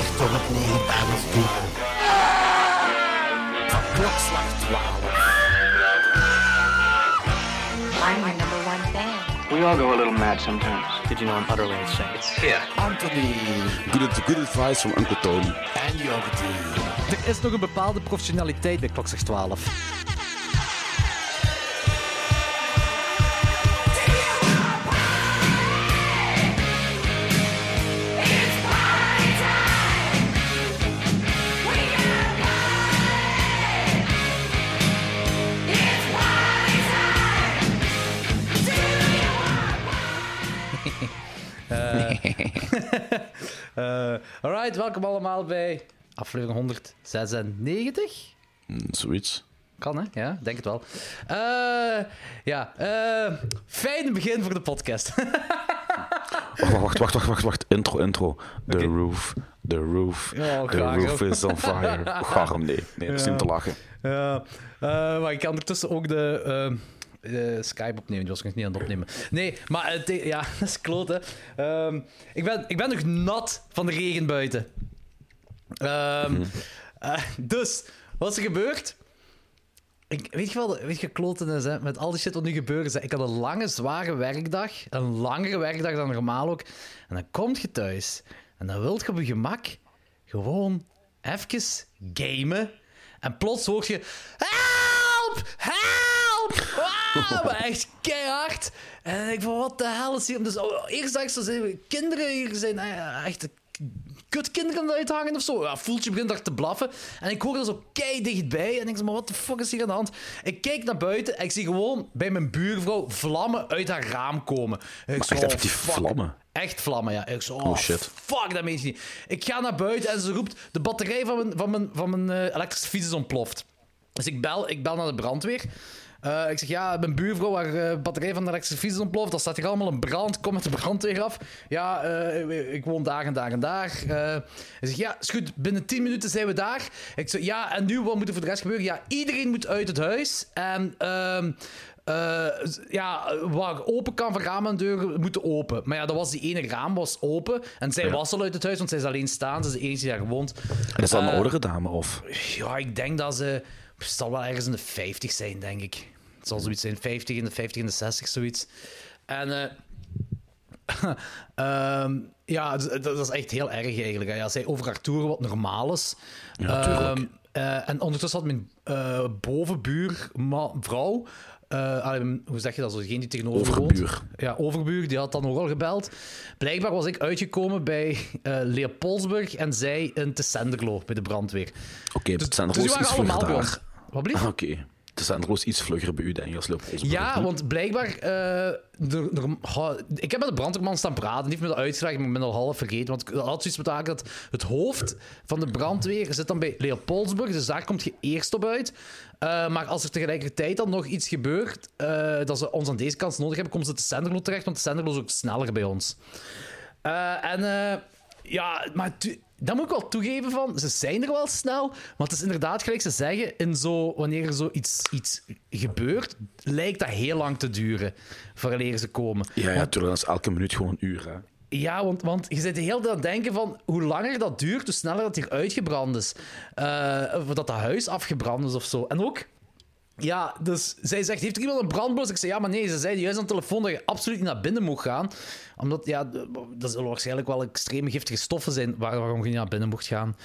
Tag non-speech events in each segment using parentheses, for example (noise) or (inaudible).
Geserveerd door het legendarische duo. Van klokslag 12. I'm your number one fan. We all go a little mad sometimes. Did you know I'm utterly insane? Yeah. Anthony Good, good advice van Uncle Tony. en Jordi. Er is nog een bepaalde professionaliteit bij klokslag 12. Alright, welkom allemaal bij aflevering 196. Mm, Zoiets. Kan hè? Ja, denk het wel. Eh, ja, eh fijn begin voor de podcast. (laughs) Oh, wacht, wacht, wacht, wacht, wacht. Intro, intro. The roof, the roof, Ja, the roof is on fire. Oh, (laughs) Garm, nee. Nee, dat is niet te lachen. Ja, eh, maar ik kan ondertussen ook de eh, eh, Skype opnemen. Die was nog niet aan het opnemen. Nee, maar het, ja, (laughs) dat is klote. Ehm ik, ben, ik ben nog nat van de regen buiten. Ehm, eh, dus, wat is er gebeurd? Ik, weet je wel, weet je, kloten is, hè? met al die shit wat nu gebeurt, is, hè, ik had een lange, zware werkdag. Een langere werkdag dan normaal ook. En dan kom je thuis. En dan wilt je op je gemak gewoon even gamen. En plots hoor je... Help! Help! (laughs) Maar echt keihard. En ik van, wat de hel is hier? Dus oh, eerst dacht ik, zo kinderen hier zijn eh, echt kutkinderen aan het uithangen of zo. Ja, voeltje begint daar te blaffen. En ik hoor dat zo kei dichtbij. En ik zeg, maar wat de fuck is hier aan de hand? Ik kijk naar buiten en ik zie gewoon bij mijn buurvrouw vlammen uit haar raam komen. Ik zo, echt fuck. vlammen? Echt vlammen, ja. Ik zo, oh, Oh, shit. Fuck, dat meent je niet. Ik ga naar buiten en ze roept, de batterij van mijn, van mijn, van mijn eh, elektrische fiets is ontploft. Dus ik bel, ik bel naar de brandweer. Eh, ik zeg, ja, mijn buurvrouw, haar eh, batterij van de elektrische fiets is ontploft. Dat staat hier allemaal in brand. Kom met de brandweer af. Ja, eh, ik woon daar en daar en daar. Hij zegt, ja, is goed. Binnen 10 minuten zijn we daar. Ik zeg, ja, en nu, wat moet er voor de rest gebeuren? Ja, iedereen moet uit het huis. En... ehm eh, ja, waar open kan van ramen en deuren moeten open. Maar ja, dat was die ene raam was open. En zij Ja. was al uit het huis, want zij is alleen staan. Ze is de enige die daar woont. En is dat een oudere dame, of? Ja, ik denk dat ze... Het zal wel ergens in de 50 zijn, denk ik. Het zal zoiets zijn, 50 in de 50 in de 60, zoiets. En... eh, (laughs) ehm, ja, dat, dat is echt heel erg eigenlijk. hè. Ja, zij over haar toeren wat normaal is. Ja. Ehm, eh, en ondertussen had mijn bovenbuurvrouw... eh, allee, hoe zeg je dat? Zo, degene die tegenover woont. Overbuur. Ja, overbuur, die had dan nogal gebeld. Blijkbaar was ik uitgekomen bij eh Leopoldsburg en zij in Tessenderlo bij de brandweer. Oké, zijn dus die waren allemaal daar. Wat? Ah, oké. Het zijn roos iets vlugger bij u, denk ik, als Leopold. Ja, want blijkbaar... eh, er- er- ha, ik heb met de brandweerman staan praten. Die heeft me dat uitgelegd, maar ik ben al half vergeten. Want ik had zoiets met maken dat het hoofd van de brandweer zit dan bij Leopoldsburg. Dus daar komt je eerst op uit. Eh, maar als er tegelijkertijd dan nog iets gebeurt, eh, dat ze ons aan deze kant nodig hebben, komen ze te Senderlo terecht. Want de Senderlo is ook sneller bij ons. Eh, en eh, ja, maar tu- dat moet ik wel toegeven van, ze zijn er wel snel, maar het is inderdaad gelijk ze zeggen, in zo, wanneer er zoiets iets gebeurt, lijkt dat heel lang te duren, vooraleer ze komen. Ja, ja. Dat is elke minuut gewoon een uur, hè. Ja, want, want je zit de hele tijd aan het denken van hoe langer dat duurt, hoe sneller dat hier uitgebrand is. Eh, of dat dat huis afgebrand is of zo. En ook, ja, dus zij zegt, heeft er iemand een brandblusser? Ik zei, ja, maar nee, ze zei juist aan de telefoon dat je absoluut niet naar binnen moet gaan. Omdat, ja, dat zullen waarschijnlijk wel extreem giftige stoffen zijn waar, waarom je niet naar binnen mocht gaan.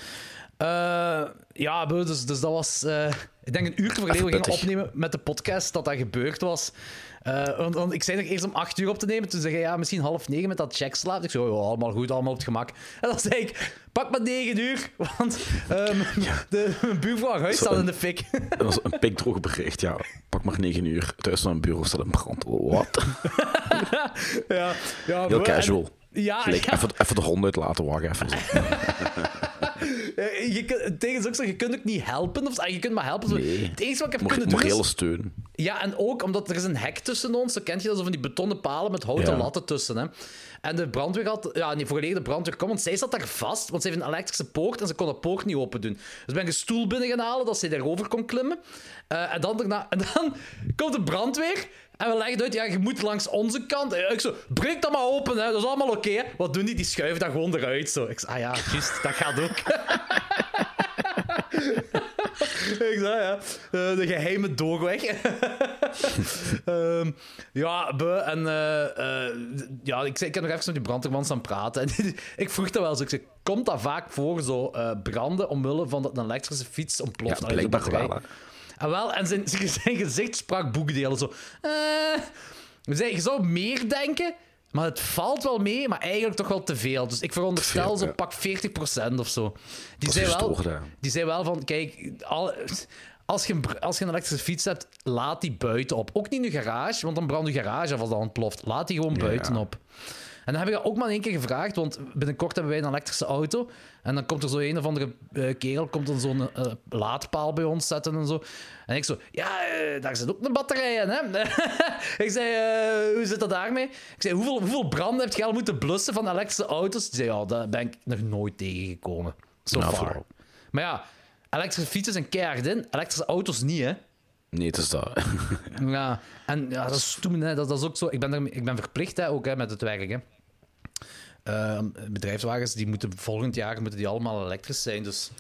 Eh, ja, dus, dus dat was, eh, ik denk een uur voordat we gingen opnemen met de podcast dat dat gebeurd was. Eh, want, want ik zei er eerst om acht uur op te nemen. Toen zei hij, ja, misschien half negen met dat checkslaap. Ik zei, oh, allemaal goed, allemaal op het gemak. En dan zei ik, pak maar negen uur, want ehm, (laughs) de mijn buurvrouw huis staat in de fik. (laughs) Dat was een pikdroog bericht, ja. Pak maar 9 uur. Thuis naar een bureau staat in brand. Wat? (laughs) ja, ja, Heel en- casual. Ja, Gelijk, ja. even, even de hond uitlaten, wacht even. zo. Eh, je, het ding is ook zo, je kunt ook niet helpen. Of, ah, je kunt maar helpen. Nee. Het enige wat ik heb kunnen doen is... Steun. Ja, en ook omdat er is een hek tussen ons. Dan kent je dat zo van die betonnen palen met houten Ja. latten tussen. Hè. En de brandweer had... Ja, voordat de brandweer kwam, want zij zat daar vast. Want ze heeft een elektrische poort en ze kon de poort niet open doen. Dus ben ik een stoel binnen gaan halen, dat ze daarover kon klimmen. Eh, en, dan en dan (laughs) komt de brandweer... En we leggen uit, ja, je moet langs onze kant. En ik zo, breek dat maar open, hè. dat is allemaal oké. Wat doen die? Die schuiven dat gewoon eruit, zo. Ik zei, ah ja, juist, dat gaat ook. (laughs) (laughs) ik zei, ja, eh, de geheime doorweg. (laughs) Ehm, ja, be, en eh, eh, ja, ik, zei, ik heb nog even met die brandweerman staan praten. En (laughs) ik vroeg dat wel zo. Ik zei, komt dat vaak voor, zo branden, omwille van dat een elektrische fiets ontploft? Ja, blijkbaar wel, hè. En wel, en zijn, zijn gezicht sprak boekdelen. Zo. Je zou meer denken, maar het valt wel mee, maar eigenlijk toch wel te veel. Dus ik veronderstel Te veel, zo ja. pak 40% of zo. Die zei, wel, die zei wel van, kijk, al, als, je, als je een elektrische fiets hebt, laat die buiten op. Ook niet in je garage, want dan brandt je garage af als dat ontploft. Laat die gewoon buiten op. En dan heb ik dat ook maar één keer gevraagd, want binnenkort hebben wij een elektrische auto. En dan komt er zo een of andere eh, kerel, komt dan zo'n eh, laadpaal bij ons zetten en zo. En ik zo, ja, eh, daar zit ook een batterij in, hè? (laughs) ik zei, hoe zit dat daarmee? Ik zei, hoeveel, hoeveel branden heb je al moeten blussen van elektrische auto's? Die zei, ja, daar ben ik nog nooit tegengekomen. So Nou, far. vooral. Maar ja, elektrische fietsen zijn keihard in, elektrische auto's niet, hè? Nee, het is dat. (laughs) Ja, en ja, dat is stoem, hè. Dat, dat is ook zo. Ik ben, er, ik ben verplicht hè, ook hè, met het werk. Hè. Eh, bedrijfswagens die moeten volgend jaar moeten die allemaal elektrisch zijn. Dus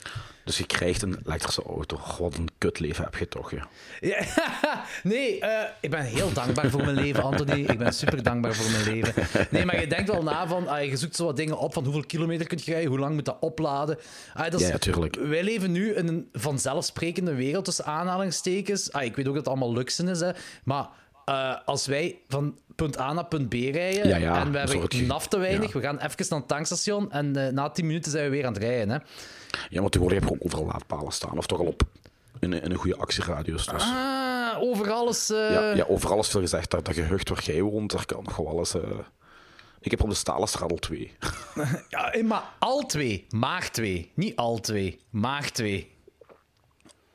Dus je krijgt een elektrische auto. God, wat een kutleven heb je toch, ja. Ja, (laughs) nee, eh, ik ben heel dankbaar voor mijn leven, Anthony. Ik ben super dankbaar voor mijn leven. Nee, maar je denkt wel na van, ah, je zoekt zo wat dingen op van hoeveel kilometer kun je rijden, hoe lang moet dat opladen. Ah, dat is- Ja, ja, tuurlijk. Wij leven nu in een vanzelfsprekende wereld tussen aanhalingstekens. Ah, ik weet ook dat het allemaal luxe is, hè, maar eh, als wij van punt A naar punt B rijden Ja, ja, en we hebben naf te weinig, ja. we gaan even naar het tankstation en eh, na 10 minuten zijn we weer aan het rijden. Hè. Ja, want tegenwoordig heb je gewoon overal laadpalen staan. Of toch al op in een, in een goede actieradius. Dus. Ah, overal is... eh, Ja, ja, overal is veel gezegd dat, dat gehucht waar jij woont, daar kan nog wel alles... eh, Ik heb op de Stalenstraat 2. (laughs) Ja, eh, maar al twee. Maar twee. Niet al twee. Maar twee.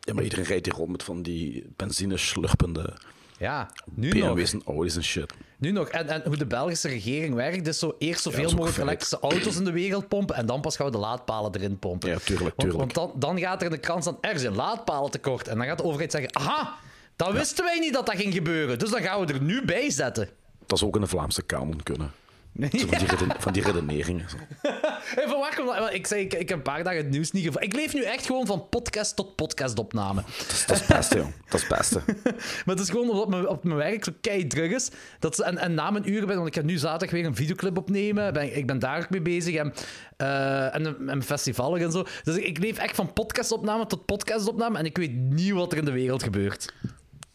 Ja, maar iedereen rijdt hier rond met van die benzine slurpende Ja, nu nog. BMW's en Audi's en shit. Nu nog. En, en hoe de Belgische regering werkt, is zo eerst zoveel dat mogelijk elektrische auto's in de wereld pompen en dan pas gaan we de laadpalen erin pompen. Ja, tuurlijk, Want, tuurlijk. want dan, dan gaat er in de krant staan, er zijn laadpalen tekort. En dan gaat de overheid zeggen, aha, dat wisten wij niet dat dat ging gebeuren. Dus dan gaan we er nu bij zetten. Dat zou ook in de Vlaamse kanon kunnen. Zo van, die reden- van die redeneringen. zo. (laughs) Hey, van waar komt dat? Want Ik, zei, ik, ik heb een paar dagen het nieuws niet gevolgd. Ik leef nu echt gewoon van podcast tot podcastopname. Dat is, dat is het beste, joh. Dat is het beste. (laughs) Maar het is gewoon omdat mijn, op mijn werk zo kei druk is. Dat ze, en, en na mijn uren ben, want ik ga nu zaterdag weer een videoclip opnemen. Ben, ik ben daar ook mee bezig. En, eh en, een- en festivalen en zo. Dus ik, ik leef echt van podcastopname tot podcastopname. En ik weet niet wat er in de wereld gebeurt.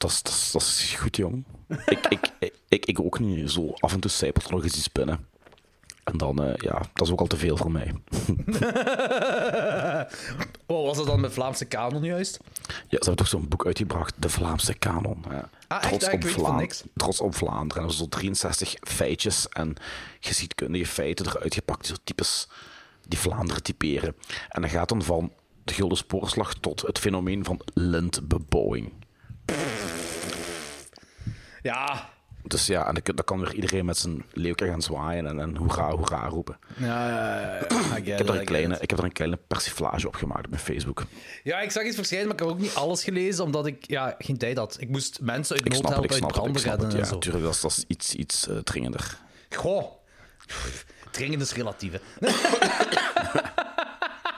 Dat is, dat is, goed, jong. Ik, ik, ik, ik, ik ook niet. Zo af en toe zijpelt er nog eens iets binnen. En dan, eh, ja, dat is ook al te veel voor mij. (laughs) Oh, was dat dan met Vlaamse kanon juist? Ja, ze hebben toch zo'n boek uitgebracht, De Vlaamse Kanon. Ja. Ah, echt? Ja, ik weet van Vlaam- niks. Trots op Vlaanderen. En er zijn zo 63 feitjes en geschiedkundige feiten eruit gepakt. Zo types die Vlaanderen typeren. En dat gaat dan van de Gulden Spoorslag tot het fenomeen van lintbebouwing. Ja. Dus ja, en dan kan weer iedereen met zijn leeuwke gaan zwaaien en, en hoera, hoera roepen. Ja, ja, ja, Ik heb, er I een kleine, ik heb er een kleine persiflage op gemaakt op mijn Facebook. Ja, ik zag iets verschijnen, maar ik heb ook niet alles gelezen, omdat ik ja, geen tijd had. Ik moest mensen uit nood helpen, uit branden redden en Ja, zo. natuurlijk, dat is, iets, iets eh, dringender. Goh. Dringend is relatief. (coughs)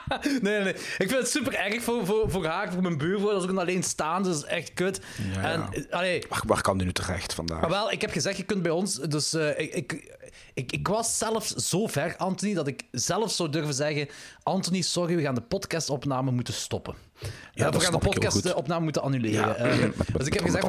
(laughs) Nee, nee. Ik vind het super erg voor, voor, voor haar, voor mijn buurvrouw. Dat is ook een alleenstaande, dat is echt kut. En, eh, allee, Waar, waar kan die nu terecht vandaag? maar wel, ik heb gezegd, je kunt bij ons... Dus eh, ik, ik, ik, ik was zelfs zo ver, Anthony, dat ik zelf zou durven zeggen... Anthony, sorry, we gaan de podcastopname moeten stoppen. Ja, Eh, we gaan de podcastopname moeten annuleren. (laughs) Dus ik heb gezegd...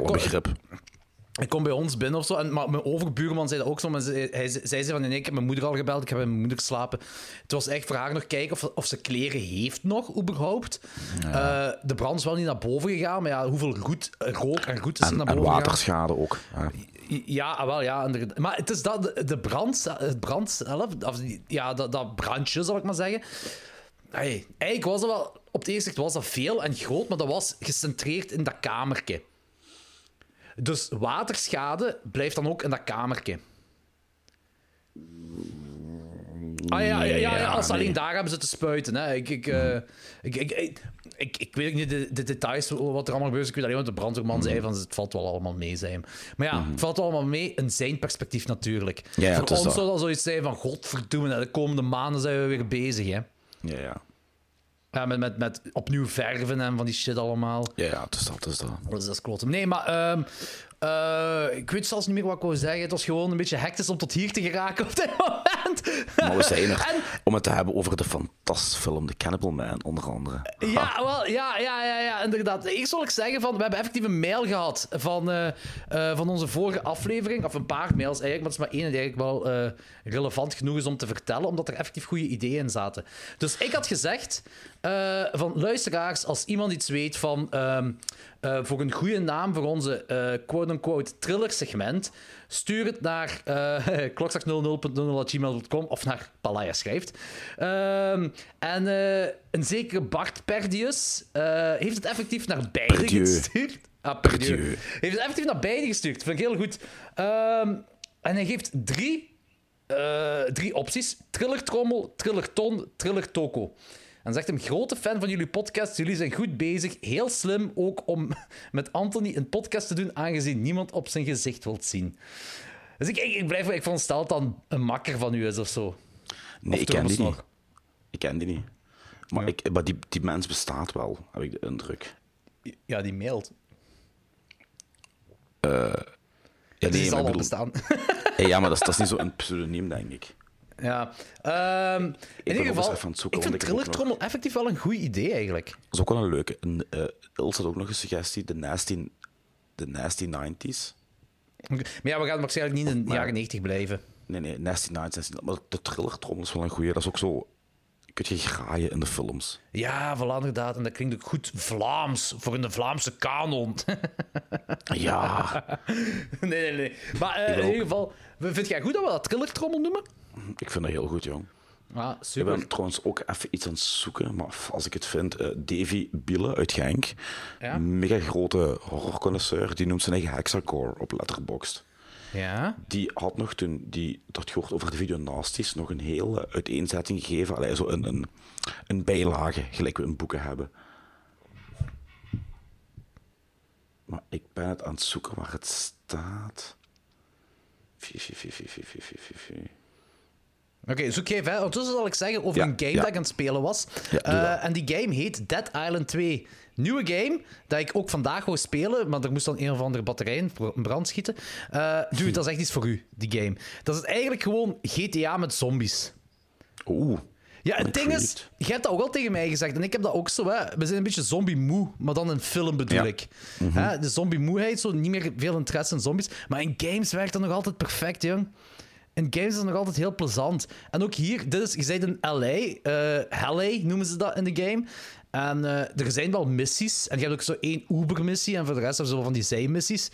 ik kom bij ons binnen of zo. En, maar mijn overbuurman zei dat ook zo. Maar ze- hij, zij zei van, nee, ik heb mijn moeder al gebeld. Ik heb mijn moeder geslapen. Het was echt voor haar nog kijken of, of ze kleren heeft nog, überhaupt. Eh, de brand is wel niet naar boven gegaan. Maar ja, hoeveel roet, rook en roet is er En, naar en boven gegaan? waterschade ook. Ja. Ja, ah, wel, ja. inderdaad. Maar het is dat, de- de brand, het brand zelf, of ja, dat, dat brandje, zal ik maar zeggen. Hey, eigenlijk was dat wel, op het eerste zicht was dat veel en groot, maar dat was gecentreerd in dat kamertje. Dus waterschade blijft dan ook in dat kamertje. Ah ja, ja, ja, als ze nee. alleen daar hebben zitten spuiten. Hè. Ik, ik, eh, ik, ik, ik, ik, ik weet ook niet de, de details wat er allemaal gebeurt. is. Ik weet alleen wat de brandweerman zei van het valt wel allemaal mee, zei hem. Maar ja, het valt wel allemaal mee in zijn perspectief natuurlijk. Ja, Voor ons zou dat zoiets zijn van godverdomme, de komende maanden zijn we weer bezig. Hè. Ja, ja. Ja, met, met, met opnieuw verven en van die shit allemaal. Ja, het is dat, het is dat. Dat is, dat is kloten. Nee, maar ehm, eh, ik weet zelfs niet meer wat ik wou zeggen. Het was gewoon een beetje hectisch om tot hier te geraken op dit (laughs) moment. Maar we zijn er (laughs) En- om het te hebben over de fantastische film The Cannibal Man, onder andere. Ja, wel, ja, ja, ja, ja, inderdaad. Eerst zal ik zeggen, van, we hebben effectief een mail gehad van, eh, eh, van onze vorige aflevering. Of een paar mails eigenlijk, maar het is maar één die eigenlijk wel eh, relevant genoeg is om te vertellen, omdat er effectief goede ideeën in zaten. Dus ik had gezegd van luisteraars, als iemand iets weet van ehm, eh, voor een goede naam voor onze quote-unquote thriller-segment, stuur het naar (laughs) uh, klokslag00.00.gmail.com of naar Palaya schrijft. Ehm, en eh, een zekere Bart Perdius eh, heeft het effectief naar beide Perdieu. gestuurd. Ah, Perdieu. Perdieu. Heeft het effectief naar beide gestuurd. Vind ik heel goed. Ehm, en hij geeft drie, eh, drie opties. Triller Trommel, Triller Ton, Triller Toko. En zegt hem, grote fan van jullie podcast. Jullie zijn goed bezig. Heel slim ook om (laughs) met Anthony een podcast te doen, aangezien niemand op zijn gezicht wilt zien. Dus ik, ik, ik blijf ik veronderstel dat dan een makker van u is of zo. Nee, Of ik ken die niet. Ik ken die niet. Maar, ik, maar die, die mens bestaat wel, heb ik de indruk. Ja, die mailt. Ja, die nee, zal wel bestaan. Hey, (laughs) ja, maar dat is, dat is niet zo'n pseudoniem, denk ik. Ja. Ehm, in ieder geval, even zoeken, ik vind want ik heb ook Triller nog- Trommel effectief wel een goed idee eigenlijk. Dat is ook wel een leuke. En, eh Els had ook nog een suggestie, de Nasty, de nasty 90s. Maar ja, we gaan waarschijnlijk niet in de jaren 90 blijven. Nee, nee, Nasty 90s. Maar de thriller-trommel is wel een goeie. Dat is ook zo... Je graaien in de films. Ja, voilà, inderdaad. En dat klinkt ook goed Vlaams, voor in de Vlaamse kanon. (laughs) Ja, nee, nee, nee. Maar eh, Ik in ieder geval, vind jij goed dat we dat trillertrommel noemen? ik vind dat heel goed, jong. Ah, Ik super. ben trouwens ook even iets aan het zoeken, maar als ik het vind, eh, Davy Biele uit Genk, Ja? mega grote horrorconnoisseur, die noemt zijn eigen hexacore op Letterboxd. Ja. Die had nog toen die dat gehoord over de video Nasties nog een hele eh, uiteenzetting gegeven. Allee, zo een, een, een bijlage, gelijk we in boeken hebben. Maar ik ben het aan het zoeken waar het staat. Oké, okay, zoek jij. Ondertussen zal ik zeggen over een game dat ik aan het spelen was. Ja, eh, en die game heet Dead Island 2. Nieuwe game, dat ik ook vandaag wou spelen, maar er moest dan een of andere batterij in brand schieten. Eh dude, dat is echt iets voor u, die game. Dat is eigenlijk gewoon GTA met zombies. Oeh. Ja, het ding is, je hebt dat ook al tegen mij gezegd. En ik heb dat ook zo. Hè. We zijn een beetje zombie-moe, maar dan in film bedoel Ja. ik. Hè, de zombie-moeheid, zo niet meer veel interesse in zombies. Maar in games werkt dat nog altijd perfect, jong. In games is het nog altijd heel plezant. En ook hier, dit is, je bent in LA. eh LA noemen ze dat in de game. En eh, er zijn wel missies. En je hebt ook zo één Uber-missie. En voor de rest hebben ze wel van die zijmissies.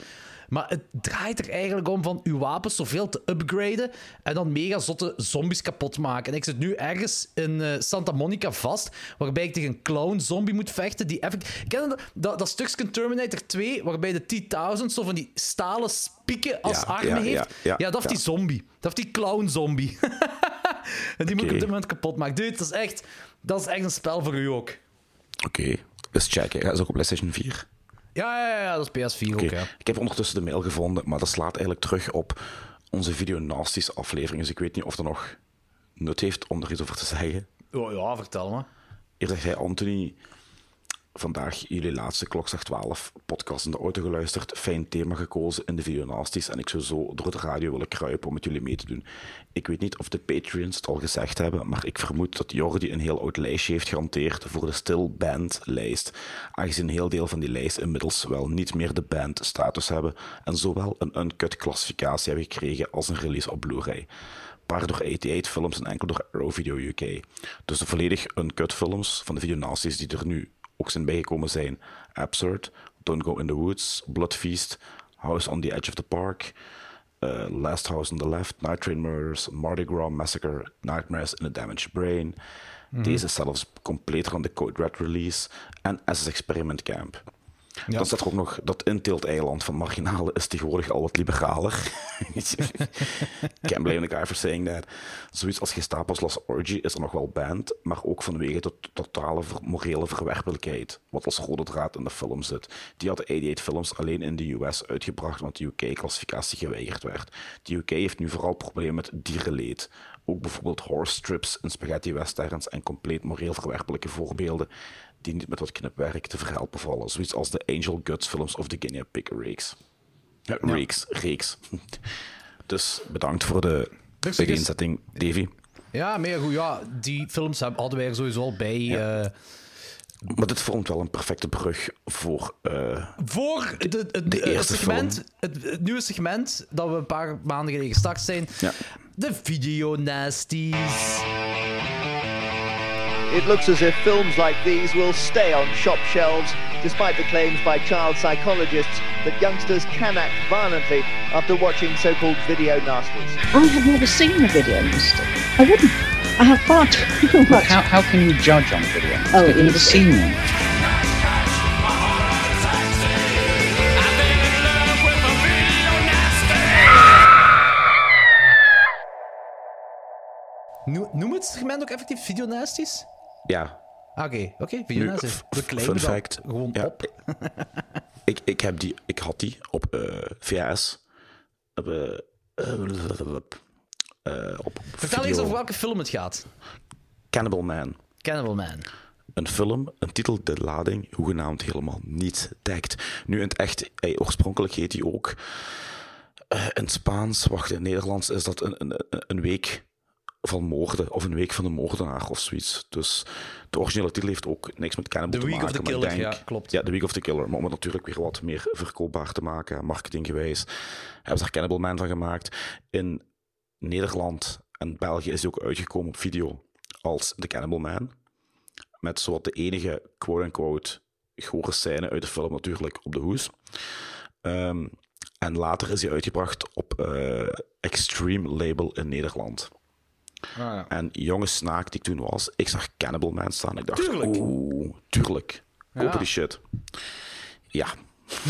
Maar het draait er eigenlijk om van uw wapens zoveel te upgraden en dan mega zotte zombies kapot maken. En ik zit nu ergens in eh, Santa Monica vast, waarbij ik tegen een clown-zombie moet vechten. Die even... Ken je dat, dat, stukje Terminator 2, waarbij de T-1000 zo van die stalen spieken als Ja, armen ja, heeft? ja, ja, dat is die zombie. Dat is die clown-zombie. (laughs) en die moet ik op dit moment kapot maken. Dude, dat is echt, dat is echt een spel voor u ook. Oké, eens checken. Hij is ook op PlayStation 4. Ja, ja, ja, dat is PS4 Oké. ook, ja. Ik heb ondertussen de mail gevonden, maar dat slaat eigenlijk terug op onze Video Nasties aflevering. Dus ik weet niet of dat nog nut heeft om er iets over te zeggen. Oh, ja, vertel me. Hier zegt hij, Anthony, vandaag jullie laatste Klokslag 12 podcast in de auto geluisterd. Fijn thema gekozen in de Video Nasties en ik zou zo door de radio willen kruipen om met jullie mee te doen. Ik weet niet of de Patreons het al gezegd hebben, maar ik vermoed dat Jordi een heel oud lijstje heeft gehanteerd voor de Still Band lijst. Aangezien een heel deel van die lijst inmiddels wel niet meer de band status hebben en zowel een uncut klassificatie hebben gekregen als een release op Blu-ray. Paar door 88 films en enkel door Arrow Video UK. Dus de volledig uncut films van de videonasties die er nu ook zijn bijgekomen zijn. Absurd, Don't Go in the Woods, Blood Feast, House on the Edge of the Park, uh, Last House on the Left, Night Train Murders, Mardi Gras Massacre, Nightmares in a Damaged Brain. Deze zelfs completer dan de Code Red release. En SS Experiment Camp. Dan staat er ook nog dat inteelt-eiland van Marginale is tegenwoordig al wat liberaler. Can't blame the guy for saying that. Zoiets als Gestapo's Lost Orgy is er nog wel banned, maar ook vanwege de totale morele verwerpelijkheid, wat als rode draad in de film zit. Die hadden 88 films alleen in de US uitgebracht, want de UK-klassificatie geweigerd werd. De UK heeft nu vooral problemen met dierenleed. Ook bijvoorbeeld horse strips in spaghetti westerns en compleet moreel verwerpelijke voorbeelden die niet met wat knipwerk te verhelpen vallen. Zoiets als de Angel Guts films of de Guinea Pig reeks. Ja, reeks, reeks. (laughs) Dus bedankt voor de bijeenzetting, Davy. Ja, meer goed. Ja, die films hebben- hadden wij er sowieso al bij. eh, Maar dit vormt wel een perfecte brug voor... eh, voor de, eerste segment, het, het nieuwe segment dat we een paar maanden geleden gestart zijn. Ja. De Video Nasties. It looks as if films like these will stay on shop shelves, despite the claims by child psychologists that youngsters can act violently after watching so-called video nasties. I have never seen a video nasty. I wouldn't. I have far too (laughs) much. How, how can you judge on video? Oh, You've never easy. seen them. No- Noem het segment ook effectief Video Nasties? Ja, Oké, oké, claimen fun fact. gewoon Ja, op. (laughs) ik, ik, heb die, ik had die op eh VHS. Op, eh, eh, op Vertel eens over welke film het gaat. Cannibal Man. Cannibal Man. Een film, een titel de lading hoegenaamd helemaal niet dekt. Nu in het echt, eh, oorspronkelijk heet die ook in het Spaans, wacht, in het Nederlands is dat een, een- een week van moorden, of een week van de moordenaar of zoiets. Dus de originele titel heeft ook niks met cannibal The te Week of maken. the maar ik Killer, denk- ja, klopt. Ja, The Week of the Killer. Maar om het natuurlijk weer wat meer verkoopbaar te maken, marketinggewijs, hebben ze daar Cannibal Man van gemaakt. In Nederland en België is die ook uitgekomen op video als The Cannibal Man. Met zowat de enige quote-unquote gore scène uit de film natuurlijk op de hoes. Ehm, en later is hij uitgebracht op eh, Extreme Label in Nederland. En jonge snaak die ik toen was, ik zag Cannibal Man staan. Ik dacht, Tuurlijk. oeh, tuurlijk. Kopen Ja. die shit. Ja,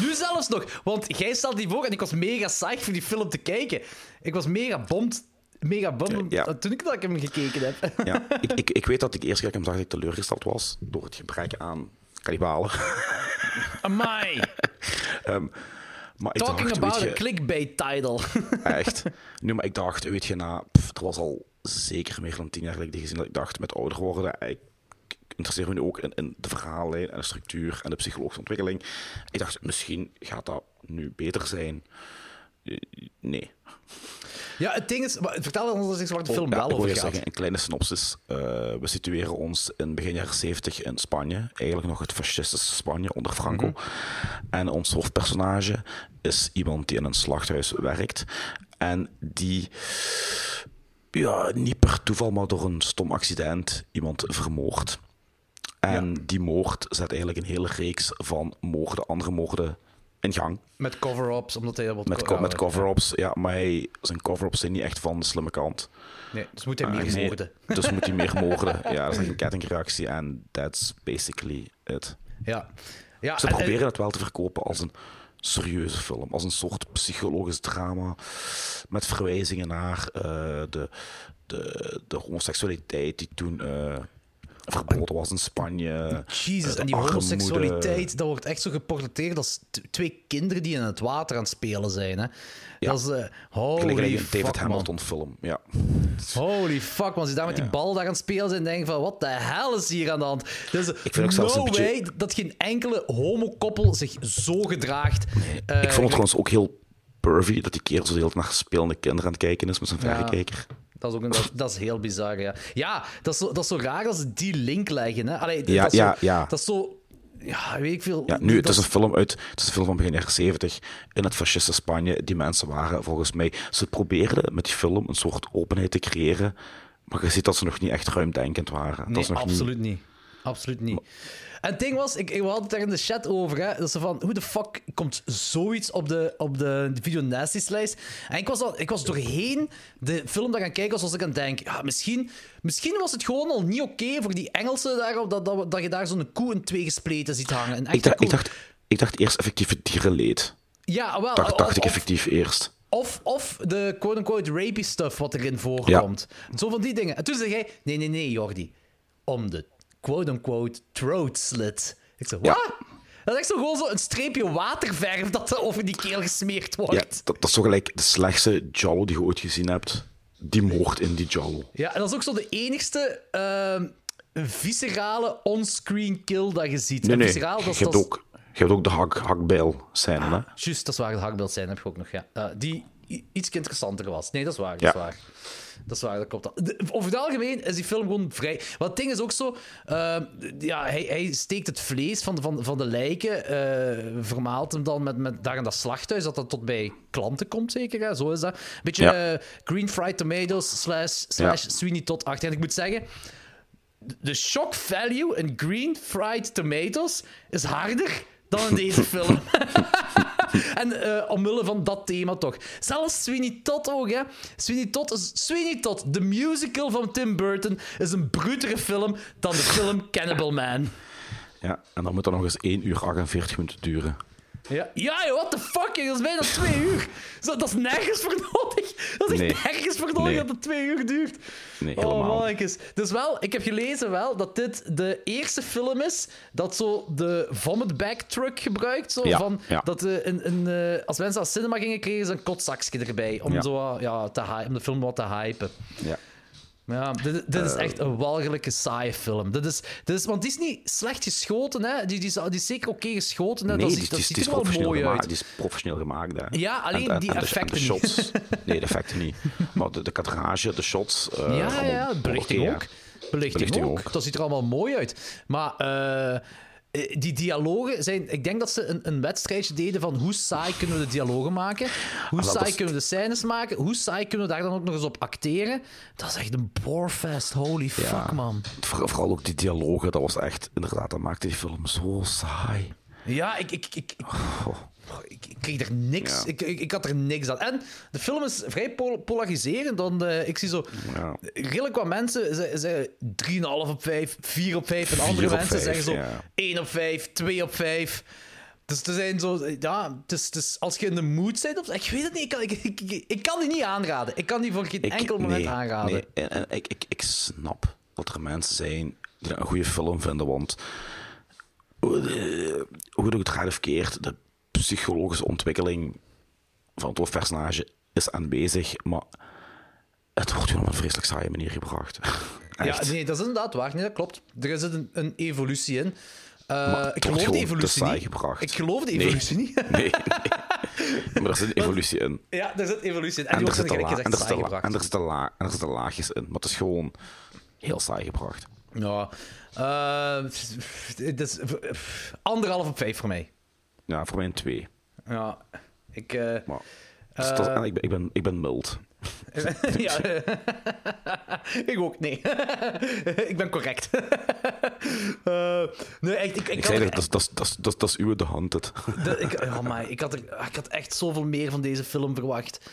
Nu zelfs nog, want jij stelde die voor en ik was mega psyched voor die film te kijken. Ik was mega bomd, mega bomd Ja. toen ik dat ik hem gekeken heb. ja. (laughs) ik, ik, ik weet dat ik eerst keer dat ik hem zag, ik teleurgesteld was door het gebrek aan kannibalen. (laughs) Amai. (laughs) Maar ik Talking dacht, about a clickbait title. Echt. Nu, maar ik dacht, weet je, na, pff, er was al zeker meer dan tien jaar geleden gezien dat ik dacht, met ouder worden, ik interesseer me nu ook in, in de verhaallijn en de structuur en de psychologische ontwikkeling. Ik dacht, misschien gaat dat nu beter zijn. Nee. ja, het ding is, vertel ons eens waar de film Oh, wel over gaat. zeggen, een kleine synopsis. Eh, we situeren ons in begin jaren 70 in Spanje. Eigenlijk nog het fascistische Spanje onder Franco. Mhm. En ons hoofdpersonage is iemand die in een slachthuis werkt. En die ja, niet per toeval, maar door een stom accident iemand vermoordt. En die moord zet eigenlijk een hele reeks van moorden, andere moorden in gang. Met cover-ups, omdat hij wat... Met, co- met cover-ups, ja, maar hij, zijn cover-ups zijn niet echt van de slimme kant. Nee, dus moet hij meer Aangezien- moorden. Dus moet hij meer (laughs) moorden. Ja, dat is echt een kettingreactie en that's basically it. Ja. ja Ze en- proberen het wel te verkopen als een serieuze film, als een soort psychologisch drama met verwijzingen naar eh, de, de, de homoseksualiteit die toen eh, verboden was in Spanje. Jezus, eh, en die armoede. homoseksualiteit, dat wordt echt zo geportretteerd als twee kinderen die in het water aan het spelen zijn. Hè? Ja. Dat is... holy Gelijk een David man. Hamilton film, ja. Holy fuck, man. Als je daar met die bal daar aan het spelen zijn en denken van, wat de hel is hier aan de hand? Dus vind ook zelfs no een beetje- way dat geen enkele homokoppel zich zo gedraagt. Eh, Ik vond het trouwens ook heel pervy dat die kerel zo de hele tijd naar spelende kinderen aan het kijken is met zijn verrekijker. Dat is, ook een, dat, dat is heel bizar, ja. Ja, dat is zo, dat is zo raar als ze die link leggen, hè. Allee, Ja, dat is ja, zo, ja. Dat is zo... Ja, weet ik veel. Ja, nu, het is een film uit, het is een film van begin jaren 70 in het fasciste Spanje. Die mensen waren volgens mij, ze probeerden met die film een soort openheid te creëren, maar je ziet dat ze nog niet echt ruimdenkend waren. Nee, dat is nog absoluut niet. niet. Absoluut niet. En het ding was, ik, ik hadden het daar in de chat over, hè, dat ze van, hoe de fuck komt zoiets op de, op de, de video nasties lijst? En ik was, al, ik was doorheen de film daar gaan kijken, zoals ik aan denk, ja, misschien, misschien was het gewoon al niet oké voor die Engelsen daarop, dat, dat, dat je daar zo'n koe in twee gespleten ziet hangen. Een Ik dacht, koe. ik dacht, ik dacht eerst effectief het dierenleed. Ja, wel. Dacht, dacht of, ik effectief eerst. Of, of de quote-unquote rapey stuff wat erin voorkomt. Zo van die dingen. En toen zei jij, nee, nee, nee, Jordi. Om de quote-unquote throat slit. Ik Ja. wat? Dat is echt zo gewoon zo een streepje waterverf dat er over die keel gesmeerd wordt. Ja, Ja, dat, dat is zo gelijk de slechtste Jallo die je ooit gezien hebt. Die moord in die Jallo. en dat is ook zo de enigste ehm, viscerale onscreen kill dat je ziet. Nee, En nee. visceraal, dat je, hebt dat ook, je hebt ook de hak, hakbijl scène, hè? Juist, dat is waar. Het hakbeeld zijn heb ik ook nog, ja. Eh, die iets interessanter was. Nee, dat is waar. Dat Ja. is waar. Dat is waar, dat klopt. De- over het algemeen is die film gewoon vrij... Want het ding is ook zo... eh, ja, hij, hij steekt het vlees van, de- van, van de lijken, eh, vermaalt hem dan met, met daar in dat slachthuis, dat dat tot bij klanten komt, zeker. Hè? Zo is dat. Beetje Ja. eh, green fried tomatoes slash, slash Sweeney Todd achter. En ik moet zeggen... De shock value in green fried tomatoes is harder dan in deze film. (laughs) (laughs) En eh, omwille van dat thema toch. Zelfs Sweeney Todd ook, hè. Sweeney Todd is... Sweeney Todd, de musical van Tim Burton, is een brutere film dan de film Cannibal Man. Ja, en dan moet dat nog eens 1 uur 48 minuten duren. Ja, ja joh, what the fuck, joh, dat is bijna twee uur. Zo, dat is nergens voor nodig. Dat is echt Nee. nergens voor nodig Nee. dat het twee uur duurt. Nee, Oh, helemaal. mannetjes. Dus wel, ik heb gelezen wel dat dit de eerste film is dat zo de vomit bag truck gebruikt. Zo, Ja, van, ja. Dat eh, een, een, eh, als mensen naar cinema gingen, kregen ze een kotzakje erbij. Om, Ja. zo, wat, ja, te om de film wat te hypen. Ja. Ja, dit, dit is echt een walgelijke, saaie film. Dit is, dit is, want die is niet slecht geschoten, hè. Die, die, is, die is zeker oké geschoten. Hè. Nee, dat die, dat ziet is er wel professioneel mooi gemaakt. uit. Die is professioneel gemaakt, hè. Ja, alleen En- en- die en de- en effecten de niet. shots. (laughs) Nee, de effecten niet. Maar de, de kadrage, de shots... eh, Ja, ja, belichting ook. Belichting, Belichting ook. ook. Dat ziet er allemaal mooi uit. Maar eh, die dialogen zijn... Ik denk dat ze een, een wedstrijdje deden van hoe saai kunnen we de dialogen maken? Hoe Ah, saai is- kunnen we de scènes maken? Hoe saai kunnen we daar dan ook nog eens op acteren? Dat is echt een borefest. Holy fuck, man. Voor- Vooral ook die dialogen, dat was echt... Inderdaad, dat maakte die film zo saai. Ja, ik, ik, ik, ik, Oh. ik, ik kreeg er niks. Ja. Ik, ik, ik had er niks aan. En de film is vrij pol- polariserend. Dan, eh, ik zie zo Ja. redelijk wat mensen ze- zeggen 3,5 op 5, 4 op 5. En andere mensen zeggen zo ja. 1 op 5, 2 op 5. Dus er zijn zo, ja, het is, als je in de mood bent, of, ik weet het niet, ik kan, ik, ik, ik, ik kan die niet aanraden. Ik kan die voor geen Ik- enkel moment nee, aanraden. Nee, en, en ik, ik, ik snap dat er mensen zijn die een goede film vinden, want hoe de- hoe het draait of keert, de psychologische ontwikkeling van het hoofdpersonage is aanwezig, maar het wordt gewoon op een vreselijk saaie manier gebracht. (laughs) Ja, nee, dat is inderdaad waar. Nee, dat klopt. Er zit een, een evolutie in. Eh, Maar het ik geloof de evolutie saai niet. gebracht. Ik geloof de Nee. evolutie niet. (laughs) Nee, nee. Maar er zit (laughs) een evolutie in. Ja, er zit evolutie in. En, En er wordt zitten gelijk la- en gezegd saai zitten la- gebracht. en zitten la- en er zitten laagjes in, maar het is gewoon heel saai gebracht. Ja. eh, het is anderhalf op vijf voor mij. Ja, voor mij een twee. Ja. Ik... eh, Maar, dus dat is- Eh. en ik, ben, ik, ben, ik ben mild. (laughs) ja. (laughs) ik ook, nee. (laughs) ik ben correct. Eh, nee, echt, ik, ik, zei er dat, dat, is- dat, dat, is- dat, dat uw The Hunted. De- ik, oh my, ik, had er, ik had echt zoveel meer van deze film verwacht.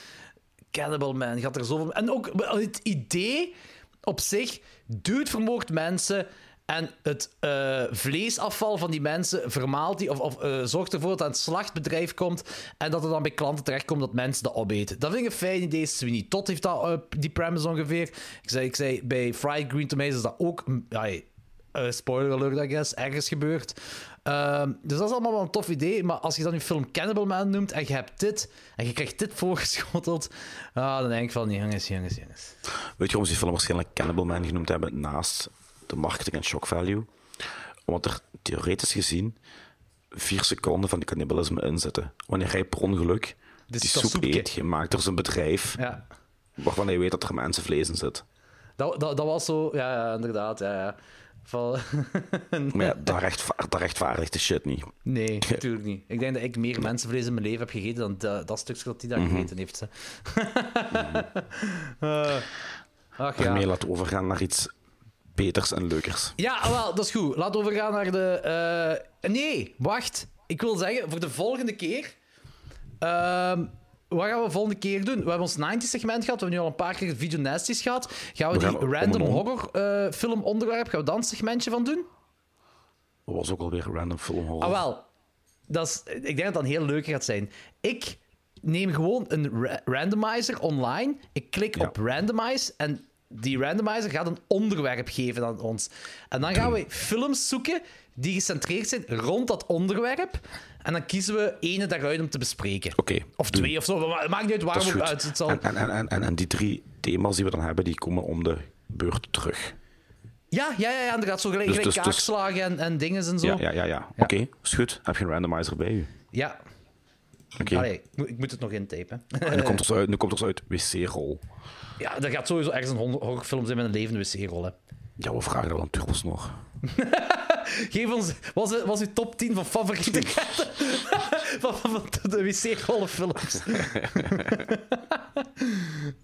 Cannibal Man, ik had er zoveel... En ook het idee op zich, dude vermoord mensen en het eh, vleesafval van die mensen vermaalt die, of, of eh, zorgt ervoor dat het aan het slachtbedrijf komt en dat het dan bij klanten terechtkomt dat mensen dat opeten. Dat vind ik een fijn idee. Sweeney Todd heeft dat, eh, die premise ongeveer. Ik zei, ik zei, bij Fried Green Tomatoes dat ook... Ja, eh, spoiler alert, I guess, ergens gebeurd. Ehm, dus dat is allemaal wel een tof idee. Maar als je dan je film Cannibal Man noemt en je hebt dit en je krijgt dit (laughs) voorgeschoteld, ah, dan denk ik van, jongens, jongens, jongens. Weet je waarom ze die film waarschijnlijk Cannibal Man genoemd hebben naast de marketing en shock value? Omdat er theoretisch gezien vier seconden van die cannibalisme in zitten. Wanneer hij per ongeluk Dus die soep soepje. eet, gemaakt door zijn bedrijf, Ja. waarvan hij weet dat er mensenvlees in zit. Dat, dat, dat was zo, ja, ja inderdaad, ja, ja. (laughs) Maar ja, dat, rechtva- dat rechtvaardigt de shit niet. nee, (laughs) natuurlijk niet. Ik denk dat ik meer mensenvlees in mijn leven heb gegeten dan dat, dat stukje dat hij daar Mhm. gegeten heeft. (laughs) Ach ja. Daarmee laten we overgaan naar iets beters en leukers. Ja, ah, wel, dat is goed. Laten we overgaan naar de. eh, Nee, wacht. Ik wil zeggen, voor de volgende keer. ehm, wat gaan we de volgende keer doen? We hebben ons 90-segment gehad. We hebben nu al een paar keer Video Nasties gehad. Gaan we, We die gaan random horror eh, film onderwerp, gaan we dan een segmentje van doen? Dat was ook alweer random film horror. Ah, wel. dat is, ik denk dat dat een heel leuke gaat zijn. Ik neem gewoon een ra- randomizer online. Ik klik Ja. op randomize en die randomizer gaat een onderwerp geven aan ons. En dan gaan we films zoeken die gecentreerd zijn rond dat onderwerp. En dan kiezen we ene daaruit om te bespreken. Oké, Of twee of zo. maar Het maakt niet uit is we uit. Het zal... En, en, en, en, en die drie thema's die we dan hebben, die komen om de beurt terug. Ja, ja, ja, ja. En er gaat zo gelijk, Dus- gelijk dus- dus- kaakslagen en, en dingen en zo. Ja, ja, ja. ja. Oké, is goed. Heb je een randomizer bij u? Ja. Oké. Allee, ik moet- het nog intypen. En nu komt er zo uit, nu komt er zo uit wc-rol. Ja, er gaat sowieso ergens een horrorfilm zijn met een levende wc-rol. Ja, we vragen dat aan Turbos nog. (laughs) Geef ons, was, het- was uw top 10 van favoriete katten? (laughs) van, van, van de wc-rollenfilms.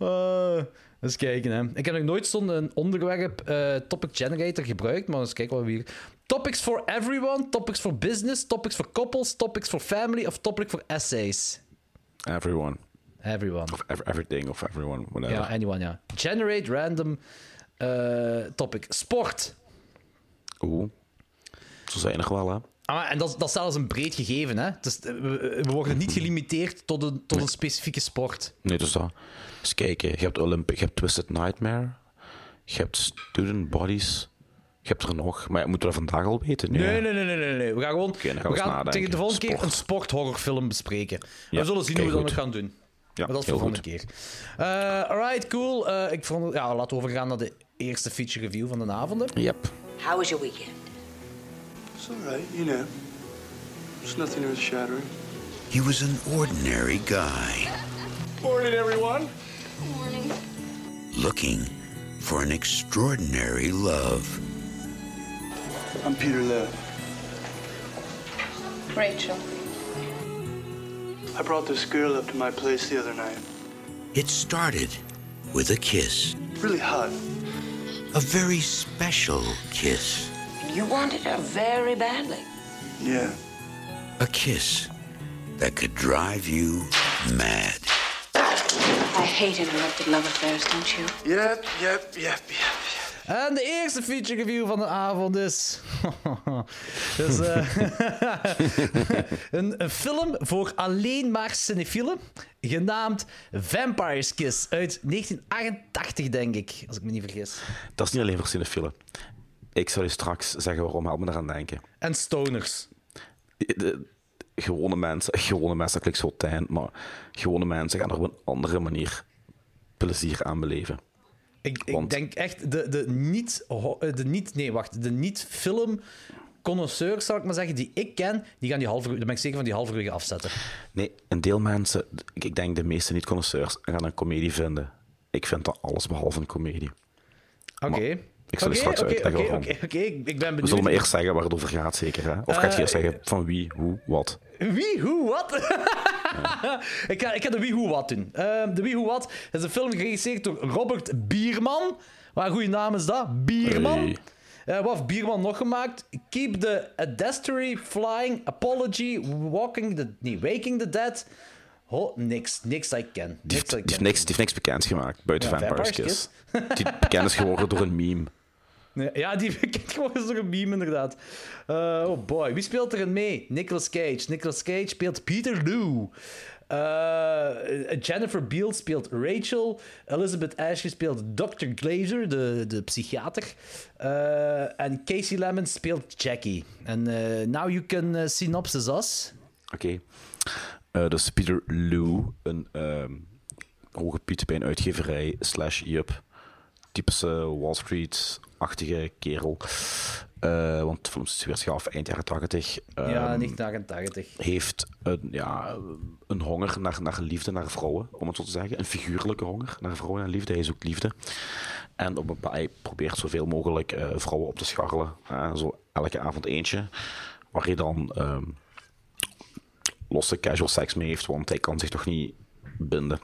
uh, (laughs) eens kijken, hè. Ik heb nog nooit zo'n onderwerp eh, topic generator gebruikt, maar eens kijken wat we hier... Topics for everyone, topics for business, topics for couples, topics for family of topic for essays. Everyone. Everyone. Of ev- everything of everyone. Whatever. Ja, anyone, ja. Generate random eh, topic. Sport. Oeh. Zo zijn er wel, hè. Ah, maar- en dat, dat is zelfs een breed gegeven, hè? Dus, eh, we, we worden niet gelimiteerd tot een, tot een specifieke sport. Nee, dus dat. Eens kijken. Je hebt Olympic, je hebt Twisted Nightmare. Je hebt Student Bodies. Je hebt er nog. Maar ja, moeten we dat vandaag al weten? Nee, nee, nee, nee, nee. nee. We gaan gewoon we gaan nadenken. tegen de volgende keer Sport. een sporthorrorfilm bespreken. Ja, we zullen zien hoe we dat nog gaan doen. Ja, maar dat is voor de volgende keer. Eh alright, cool. Eh, ik vond, ja, laten we overgaan naar de eerste feature review van de avonden. Yep. How was your weekend? It's all right, you know. It's nothing earth shattering. He was an ordinary guy Morning, everyone. Morning. Looking for an extraordinary love. I'm Peter Lev. Rachel. I brought this girl up to my place the other night. It started with a kiss, Really hot. a very special kiss, You wanted her very badly. Yeah. a kiss that could drive you mad. I hate interrupted love affairs, don't you? Yep, yep, yep, yep, yep. En de eerste feature review van de avond is. (laughs) dus, eh, een, (laughs) een film voor alleen maar cinefielen. Genaamd Vampire's Kiss uit 1988, denk ik. Als ik me niet vergis. Dat is niet alleen voor cinefielen. Ik zal je straks zeggen waarom, help me eraan denken. En stoners. De, gewone mensen, gewone mensen, dat klinkt zo tijn, maar gewone mensen gaan er op een andere manier plezier aan beleven. Ik, ik Want- denk echt, de, de niet... eh, De niet nee, wacht. De niet-film... Connoisseurs, zou ik maar zeggen, die ik ken, die gaan die halve, daar ben ik zeker van die halverwege afzetten. Nee, een deel mensen, ik, denk de meeste niet-connoisseurs, gaan een komedie vinden. Ik vind dat alles behalve een komedie. Oké. Ik zal Oké, straks uitleggen waarom. Oké, ik ik ben benieuwd. We zullen maar eerst zeggen waar het over gaat, zeker. Hè? Of gaat je eerst Eh, zeggen van wie, hoe, wat? Wie, hoe, wat? (laughs) ik, ga, ik ga de wie, hoe, wat doen. Ehm, de wie, hoe, wat is een film geregisseerd door Robert Bierman. Wat een goede naam is dat? Bierman. Hey. Eh, wat heeft Bierman nog gemaakt? Keep the Adversary Flying, Apology, Walking the... Nee, Waking the Dead. Oh, niks. Niks dat ik ken. Die Niks die ik heeft niks, die heeft niks bekend gemaakt buiten Ja, Vampire's Vampire's Kiss. Die bekend is geworden door een meme. Ja, die (laughs) bekend geworden is door een meme, inderdaad. Eh, oh boy, wie speelt erin mee? Nicolas Cage. Nicolas Cage speelt Peter Lou. Eh, Jennifer Beal speelt Rachel. Elizabeth Ashley speelt Dr. Glazer, de, de psychiater. Eh, en Casey Lemon speelt Jackie. En now you can synopsis us. Oké. Eh, dus Peter Lou, een ehm hoge piet bij uitgeverij, slash Jup. Typische Wall Street-achtige kerel. Eh, want de film is weer af eind jaren 80. ja, Ehm, 1988. heeft een, ja, een honger naar, naar liefde, naar vrouwen, om het zo te zeggen. Een figuurlijke honger naar vrouwen en liefde. Hij zoekt liefde. En op een, hij probeert zoveel mogelijk eh, vrouwen op te scharrelen. Eh, zo elke avond eentje. Waar hij dan ehm, losse casual seks mee heeft, want hij kan zich toch niet binden.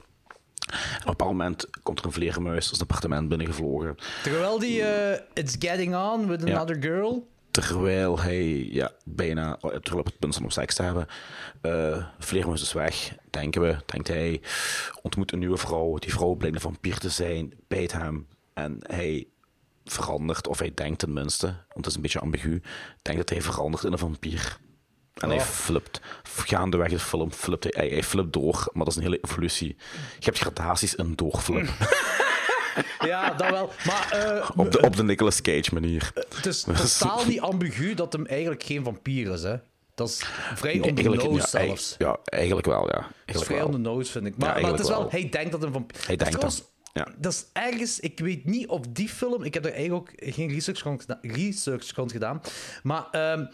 En op een bepaald moment komt er een vleermuis zijn appartement binnengevlogen. Terwijl die eh, It's Getting On with Ja. Another Girl... Terwijl hij ja, bijna terwijl op het punt stond om seks te hebben. eh Vleermuis is weg, denken we. Denkt hij, ontmoet een nieuwe vrouw. Die vrouw blijkt een vampier te zijn, bijt hem. En hij verandert, of hij denkt tenminste, want het is een beetje ambigu, denkt dat hij verandert in een vampier. En hij Oh. flipt. Gaandeweg de film flipt hij. Hij, hij flipt door, maar dat is een hele evolutie. Je hebt gradaties in doorflip. (laughs) Ja, dat wel. Maar eh, op, de, op de Nicolas Cage manier. het is (laughs) totaal niet ambigu dat hem eigenlijk geen vampier is, hè. Dat is vrij on the nose ja, zelfs. Ja, eigenlijk wel, ja. Dat is vrij wel. on the nose, vind ik. Maar, Ja, maar het is wel, hij denkt dat een vampier... Hij denkt Trouwens. Ja. Dat is ergens, ik weet niet of die film, ik heb er eigenlijk ook geen research rond research rond gedaan maar ehm,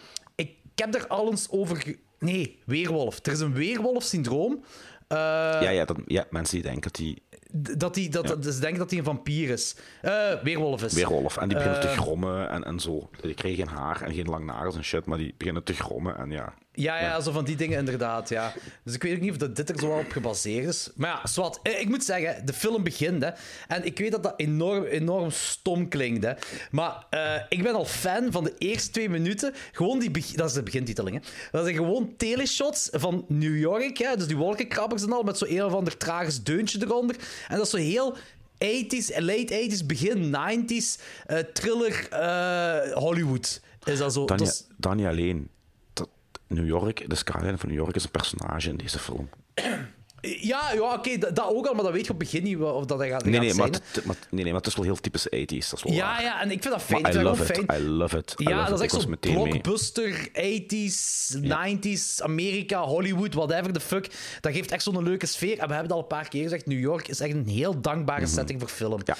ik heb er al eens over. Nee, weerwolf. Er is een weerwolf-syndroom. eh, Ja, ja, dat, ja, mensen die denken dat hij d- Dat hij dat, dat- ze denken dat hij een vampier is. Eh, weerwolf is. weerwolf en die beginnen te Eh, grommen en, en zo. Die krijgen geen haar en geen lang nagels en shit, maar die beginnen te grommen en ja. Ja, ja, zo van die dingen inderdaad, ja. Dus ik weet ook niet of dat dit er zo wel op gebaseerd is. Maar ja, zwart. Eh, Ik moet zeggen, de film begint, hè. En ik weet dat dat enorm, enorm stom klinkt, hè. Maar eh, ik ben al fan van de eerste twee minuten. Gewoon die... Dat is de begintiteling, hè. Dat zijn gewoon teleshots van New York, hè. Dus die wolkenkrabbers en al, met zo'n een of ander tragisch deuntje eronder. En dat is zo heel... 80s, late 80s, begin 90s, eh, thriller, Hollywood. Is dat zo? Dan, Dat is- dan niet alleen. Dat New York, de skyline van New York is een personage in deze film. Ja, ja oké, dat, dat ook al, maar dat weet je op het begin niet of dat hij gaat, Nee, nee, maar, het, maar, nee, nee, maar het is wel heel typisch 80s. Dat is wel ja, waar. ja, en ik vind dat fijn. Maar ik I dat love it. fijn. I love it. I ja, love dat is echt zo'n mee. blockbuster, 80s, 90s, Amerika, Hollywood, whatever the fuck. Dat geeft echt zo'n leuke sfeer. En we hebben het al een paar keer gezegd, New York is echt een heel dankbare setting voor film. Ja.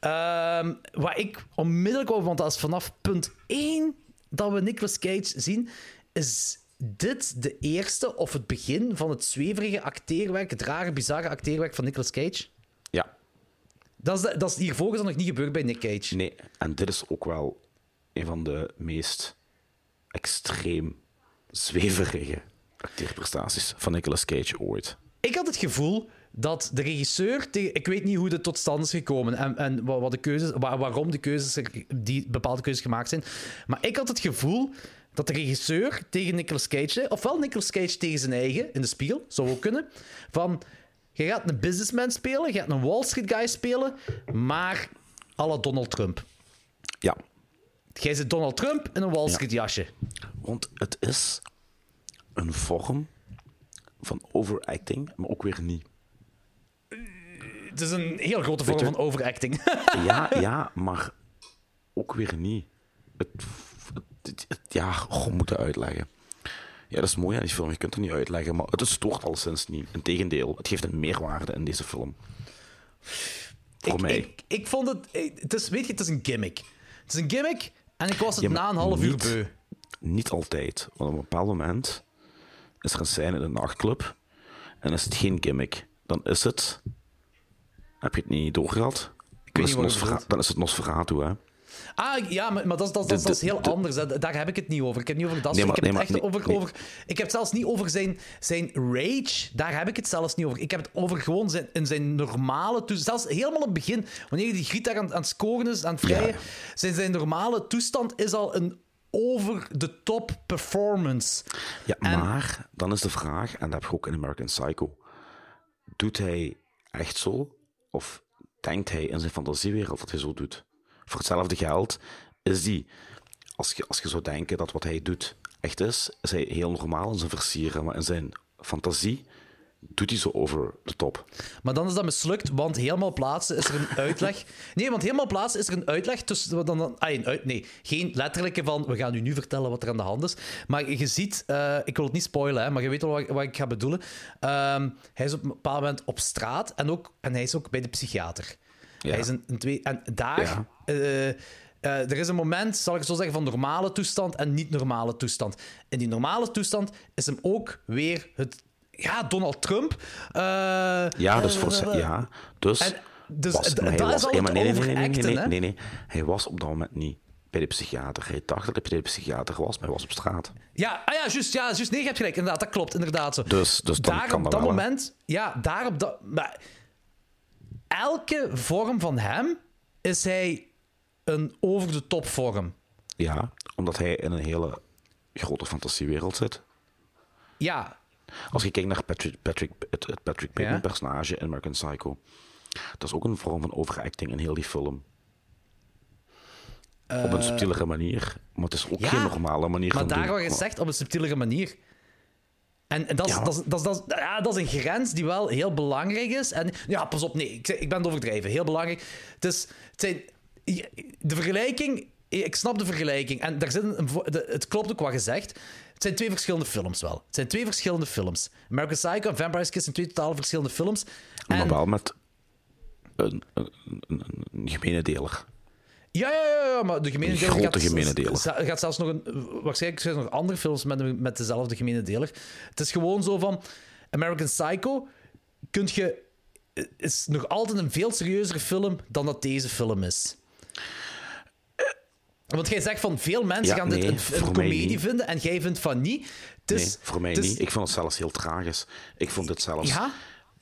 Ehm, waar ik onmiddellijk over, want dat is vanaf punt 1 dat we Nicolas Cage zien, is dit de eerste of het begin van het zweverige acteerwerk, het rare, bizarre acteerwerk van Nicolas Cage? Ja, Dat is, de- dat is hiervoor is nog niet gebeurd bij Nick Cage. nee. En dit is ook wel een van de meest extreem zweverige acteerprestaties van Nicolas Cage ooit. Ik had het gevoel dat de regisseur... Ik weet niet hoe dit tot stand is gekomen en, en wa- wat de keuzes, waar- waarom de keuzes, die bepaalde keuzes gemaakt zijn. Maar ik had het gevoel dat de regisseur tegen Nicolas Cage... zei, Ofwel Nicolas Cage tegen zijn eigen, in de spiegel, zou ook kunnen. Van, je gaat een businessman spelen, je gaat een Wall Street guy spelen, maar la Donald Trump. Ja, Jij zit Donald Trump in een Wall Street jasje. want het is een vorm van overacting, maar ook weer niet. Het is een heel grote vorm van overacting. (laughs) Ja, ja, maar ook weer niet. Het- ja, goh, hoe moet dat uitleggen? Ja, dat is mooi aan die film. Je kunt het niet uitleggen, maar het stoort alleszins niet. Integendeel, het geeft een meerwaarde in deze film. Voor ik, mij. Ik, ik vond het... ik- het is, weet je, het is een gimmick. Het is een gimmick en ik was het Ja, na een half uur niet- beu. Niet altijd. Want op een bepaald moment is er een scène in een nachtclub en is het geen gimmick. Dan is het... Heb je het niet doorgehad? Dan is, wat het dan is het Nosferatu, hè? Ah, ja, maar, maar dat, is- dat, dat, is- dat is heel de- anders. hè. Daar heb ik het niet over. Ik heb het niet over dat Nee, soort. maar- ik heb het echt over, over... Ik heb het zelfs niet over zijn, zijn rage. Daar heb ik het zelfs niet over. Ik heb het over gewoon zijn, in zijn normale toestand. Zelfs helemaal het begin, wanneer die Griet daar aan, aan het scoren is, aan het vrijen. Ja. Zijn, zijn normale toestand is al een over-the-top performance. Ja, En- maar dan is de vraag, en dat heb je ook in American Psycho. Doet hij echt zo? Of denkt hij in zijn fantasiewereld dat hij zo doet? Voor hetzelfde geld is die, als je, als je zou denken dat wat hij doet echt is, is hij heel normaal in zijn versieren, maar in zijn fantasie doet hij zo over de top. Maar dan is dat mislukt, want helemaal plaatsen is er een uitleg. (laughs) Nee, want helemaal plaatsen is er een uitleg tussen. Dan, dan, ah, uit, nee, geen letterlijke van. We gaan u nu vertellen wat er aan de hand is. Maar je ziet, eh, ik wil het niet spoilen, hè, maar je weet wel wat, wat ik ga bedoelen. Ehm, hij is op een bepaald moment op straat en, ook, en hij is ook bij de psychiater. Ja. Hij is een, een twee, en daar. Ja. eh, er is een moment, zal ik zo zeggen, van normale toestand en niet-normale toestand. In die normale toestand is hem ook weer het. Ja, Donald Trump. eh, Ja, dus voor ja, dus, en- dus was, dat is was, al het maar nee, nee, nee, nee, nee, nee, hè? nee, nee, hij was op dat moment niet bij de psychiater. Hij dacht dat hij bij de psychiater was, maar hij was op straat. Ja, ah ja, juist, ja, juist. Nee, je hebt gelijk. Inderdaad, dat klopt. Inderdaad zo. Dus- dus dan daar kan op dat dat moment, ja, daar op dat. Maar elke vorm van hem is hij een over de top vorm. Ja, omdat hij in een hele grote fantasiewereld zit. Ja, Als je kijkt naar Patrick, Patrick, het, het Patrick Bateman Ja. personage in American Psycho, dat is ook een vorm van overacting in heel die film. op een subtielere manier. Maar het is ook ja, geen normale manier Maar van daar je zegt, op een subtielere manier. En, dat, is, Ja, maar- dat, is, dat, is, dat, is, ja, dat is een grens die wel heel belangrijk is. En ja, pas op, nee, ik, ik ben het overdrijven. Heel belangrijk. Het, is, het zijn, de vergelijking, ik snap de vergelijking. En daar zit een, het klopt ook wat gezegd. Het zijn twee verschillende films wel. Het zijn twee verschillende films. American Psycho en Vampire's Kiss zijn twee totaal verschillende films. Maar En- wel met een, een, een, een gemene deler. Ja, ja, ja, ja, maar de gemene deler grote gaat, gemene deler. gaat zelfs nog een... Waarschijnlijk zijn er nog andere films met, met dezelfde gemene deler. Het is gewoon zo van... American Psycho kunt je... is nog altijd een veel serieuzere film dan dat deze film is. Want jij zegt van veel mensen Ja, gaan dit een, een comedie vinden en jij vindt van niet. Het is, nee, voor mij het niet. Ik vond het zelfs heel tragisch. Ik vond dit zelfs... Ja,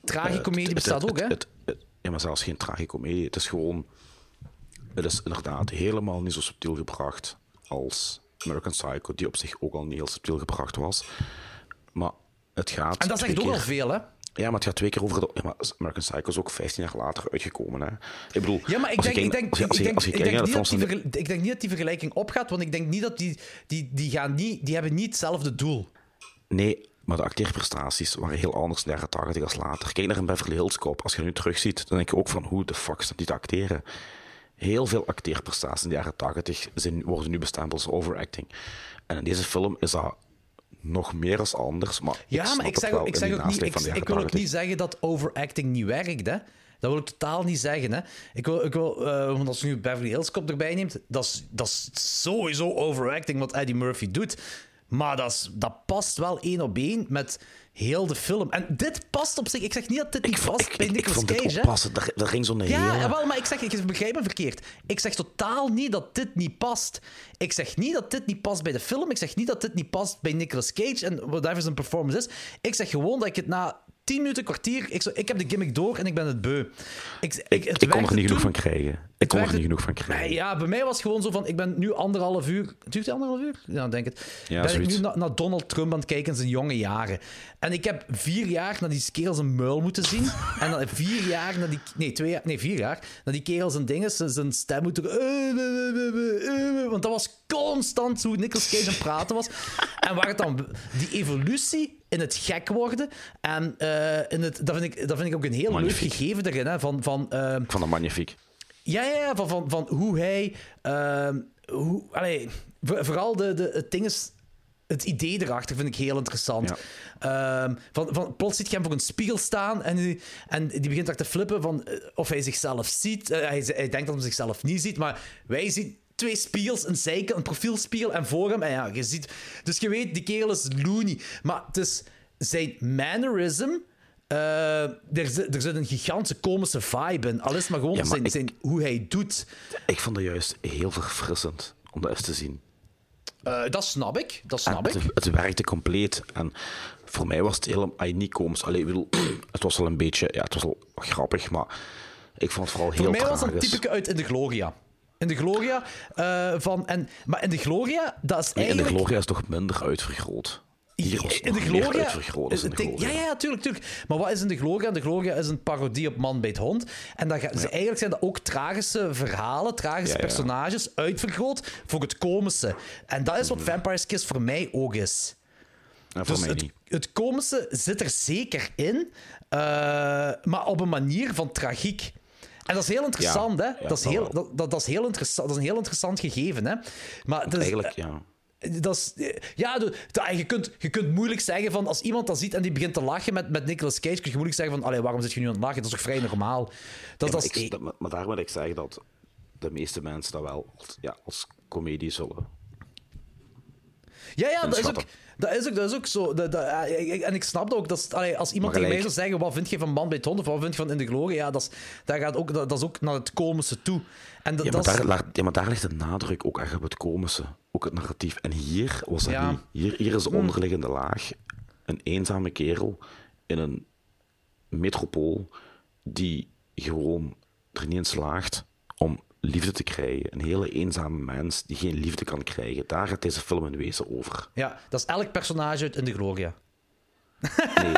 tragicomedie het- bestaat het- ook, hè? het- het- het- ja, maar zelfs geen tragicomedie. Het is gewoon... Het is inderdaad helemaal niet zo subtiel gebracht als American Psycho, die op zich ook al niet heel subtiel gebracht was. Maar het gaat... En dat zegt ook al veel, hè? Ja, maar het gaat twee keer over de... Ja, maar American Psycho is ook 15 jaar later uitgekomen, hè. Ik bedoel... Ja, maar ik denk, ik denk, ik denk, ik niet dat die vergel- ik denk niet dat die vergelijking opgaat, want ik denk niet dat die, die, die gaan niet, die hebben niet hetzelfde doel. Nee, maar de acteerprestaties waren heel anders in de jaren 80 als later. Kijk naar een Beverly Hills Cop. Als je nu terugziet, dan denk je ook van hoe de fuck staat die te acteren. Heel veel acteerprestaties in de jaren 80 zijn, worden nu bestempeld als overacting. En in deze film is dat nog meer als anders. Maar Ja, snap maar ik zeg, ook, ik, zeg ook niet, ik, ik wil ook 80. niet zeggen dat overacting niet werkt, hè. Dat wil ik totaal niet zeggen, hè. Ik wil, ik wil eh, want als je nu Beverly Hills Cop erbij neemt, dat is, dat is sowieso overacting wat Eddie Murphy doet. Maar dat, is, dat past wel één op één met heel de film. En dit past op zich. Ik zeg niet dat dit niet past Ik, bij ik, ik Nicolas vond Cage, passen. Er ging zo'n Ja, hele... wel, maar ik zeg, ik begrijp me verkeerd. Ik zeg totaal niet dat dit niet past. Ik zeg niet dat dit niet past bij de film. Ik zeg niet dat dit niet past bij Nicolas Cage en whatever zijn performance is. Ik zeg gewoon dat ik het na 10 minuten, kwartier. Ik, zo, ik heb de gimmick door en ik ben het beu. Ik, Ik, het ik kon er niet genoeg van krijgen. Ik kon er niet genoeg van krijgen. Nee, ja, bij mij was het gewoon zo van: ik ben nu anderhalf uur. Duurt het anderhalf uur? Ja, denk het. Ja, ben ik nu na- naar Donald Trump aan het kijken in zijn jonge jaren. En ik heb vier jaar naar die kerel zijn muil moeten zien. (laughs) en dan vier jaar naar die. Nee, twee jaar. Nee, vier jaar. Naar die kerel zijn dingen, zijn- zijn stem moeten. Want dat was constant hoe Nicolas Cage aan praten was. En waar het dan. Die evolutie in het gek worden. En eh, in het, dat, vind ik, dat vind ik ook een heel Magnifiek. leuk gegeven erin. Hè, van. van ehm, Ik vond dat magnifiek. ja, ja, ja van, van, van hoe hij. ehm, hoe, allee, voor- vooral de, de, het ding is. Het idee erachter vind ik heel interessant. Ehm, van, van, plots ziet je hem voor een spiegel staan en, die- en die begint daar te flippen van eh, of hij zichzelf ziet. Eh, hij, hij denkt dat hij zichzelf niet ziet, maar wij zien twee spiegels, een zijkant, een profielspiegel en voor hem. En ja, je ziet, dus je weet, die kerel is loony. Maar het is zijn mannerism. eh, er, zit, er zit een gigantische komische vibe in. Al is het maar gewoon Ja, maar zijn, ik- zijn, hoe hij doet. Ik vond dat juist heel verfrissend om dat eens te zien. Eh, dat snap ik. Dat En snap ik. het, het werkte compleet. En voor mij was het helemaal niet komisch. Allee, ik bedoel, (clears throat) het was wel een beetje... Ja, het was wel grappig, maar ik vond het vooral heel Voor mij was dat tragisch. typisch uit In de Gloria. In de Gloria eh, van... En, maar in de Gloria, dat is Nee, en de eigenlijk... Gloria is toch minder uitvergroot? Hier was het in de Gloria. uitvergroot in de ding- ja, ja, tuurlijk, tuurlijk. Maar wat is in de Gloria? De Gloria is een parodie op Man bij het Hond. En dat ze- eigenlijk zijn dat ook tragische verhalen, tragische Ja, ja. personages, uitvergroot voor het komische. En dat is wat Mhm. Vampire's Kiss voor mij ook is. Voor Dus het, het komische zit er zeker in, eh, maar op een manier van tragiek. En dat is heel interessant, Ja, hè? ja, dat, is heel, dat, dat, is heel interessant, dat is een heel interessant gegeven, hè? Maar is, Eigenlijk, ja. dat is, ja, de- de- je, kunt, je kunt moeilijk zeggen van als iemand dat ziet en die begint te lachen met, met Nicolas Cage, kun je moeilijk zeggen van allee, waarom zit je nu aan het lachen? Dat is toch vrij normaal? Dat, Ja, dat maar, is, ik, dat- maar- maar daar wil ik zeggen dat de meeste mensen dat wel ja, als comedie zullen. Ja, ja, dat is, ook, dat, is ook, dat is ook zo. Dat, ik- en ik snap dat ook. Dat is, allee, als iemand tegen mij zou zeggen, wat vind je van Man bij Hond of wat vind je van In de Gloria? Ja, dat is, dat gaat ook, dat, dat is ook naar het komische toe. En dat, Ja maar, daar, la- ja, maar daar ligt de nadruk ook echt op het komische. Ook het narratief. En hier was dat Ja. Hm. niet. Hier, hier is de onderliggende laag. Een eenzame kerel in een metropool die gewoon er niet in slaagt om liefde te krijgen. Een hele eenzame mens die geen liefde kan krijgen. Daar gaat deze film in wezen over. ja, dat is elk personage uit In de Gloria. Nee,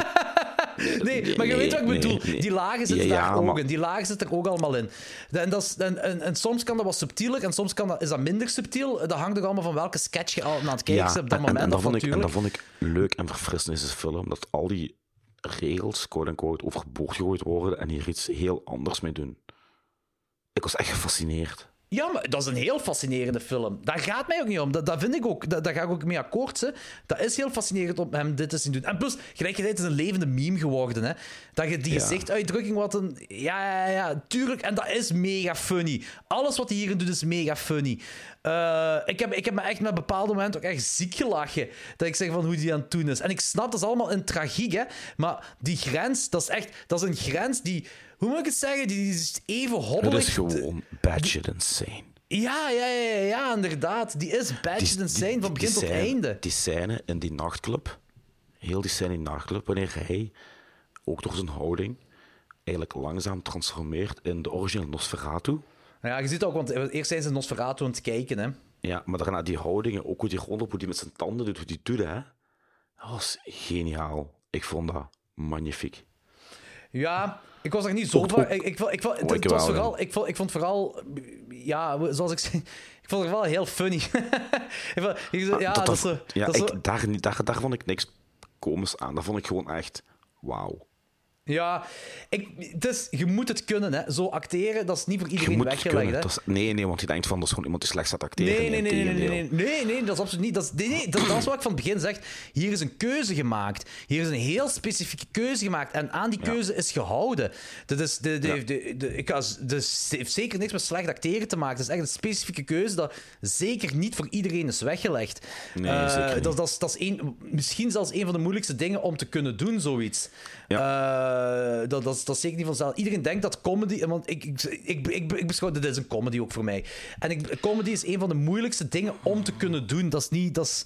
(laughs) nee, maar je weet wat ik bedoel. Die lagen zitten Ja, daar ja, ook in. Die lagen zitten er ook allemaal in. En, dat is, en, en, en soms kan dat wat subtieler en soms kan dat, is dat minder subtiel. Dat hangt er allemaal van welke sketch je al aan het kijken bent op dat en, moment. en, dat of vond ik, en dat vond ik leuk en verfrissend in deze film. Dat al die regels, quote-unquote, overboord gegooid worden en hier iets heel anders mee doen. Ik was echt gefascineerd. Ja, maar dat is een heel fascinerende film. Daar gaat mij ook niet om. Dat, dat vind ik ook. Dat, daar ga ik ook mee akkoord. Hè. Dat is heel fascinerend om hem dit te zien doen. En plus, gelijkertijd is een levende meme geworden. Hè. Dat je die Ja. gezichtsuitdrukking, wat een. Ja, ja, ja, tuurlijk. En dat is mega funny. Alles wat hij hierin doet is mega funny. Eh, ik, heb, ik heb me echt met bepaalde momenten ook echt ziek gelachen. Dat ik zeg van hoe die aan het doen is. En ik snap, dat is allemaal in tragiek, hè. Maar die grens, dat is echt. Dat is een grens die. Hoe moet ik het zeggen? Die is even hobbelig. is gewoon batshit insane. Ja, ja, ja, ja, ja, inderdaad. Die is badged insane van begin tot scène, einde. Die scène in die nachtclub, heel die scène in die nachtclub, wanneer hij ook door zijn houding eigenlijk langzaam transformeert in de originele Nosferatu. Ja, je ziet ook, want eerst zijn ze Nosferatu aan het kijken, hè. Ja, maar daarna die houdingen, ook hoe die rondop, hoe die met zijn tanden doet, hoe die doet, hè. Dat was geniaal. Ik vond dat magnifiek. Ja, ik was er niet zo van. Ik, ik, vond- ik, vond- het, Oh, het was vooral, ik, vond, ik vond vooral, ja, zoals ik zei, (laughs) ik vond het wel heel funny. (laughs) Vond- ik- ja, dat, dat, is zo- ja, dat ik, daar, daar, daar vond ik niks komisch aan. Dat vond ik gewoon echt wauw. Ja, ik, het is, je moet het kunnen, hè. Zo acteren, dat is niet voor iedereen weggelegd, hè. Is- nee, nee, want je denkt van dat is gewoon iemand die slecht staat acteren. Nee, nee, nee, nee, nee, nee, nee, dat is absoluut niet. Dat is, nee, nee, dat, dat is wat ik van het begin zeg. Hier is een keuze gemaakt. Hier is een heel specifieke keuze gemaakt. En aan die keuze is gehouden. Dat is, de, de, Ja. de, de, ik was, dus het heeft zeker niks met slecht acteren te maken. Het is echt een specifieke keuze dat zeker niet voor iedereen is weggelegd. Nee, Eh, zeker niet. Dat, dat, is, dat is een, misschien zelfs een van de moeilijkste dingen om te kunnen doen, zoiets. Eh, dat, dat, is, dat is zeker niet vanzelf. Iedereen denkt dat comedy... Want ik, ik, ik, ik, ik beschouw... Dit is een comedy ook voor mij. En ik, comedy is een van de moeilijkste dingen om te kunnen doen. Dat is niet... Dat is,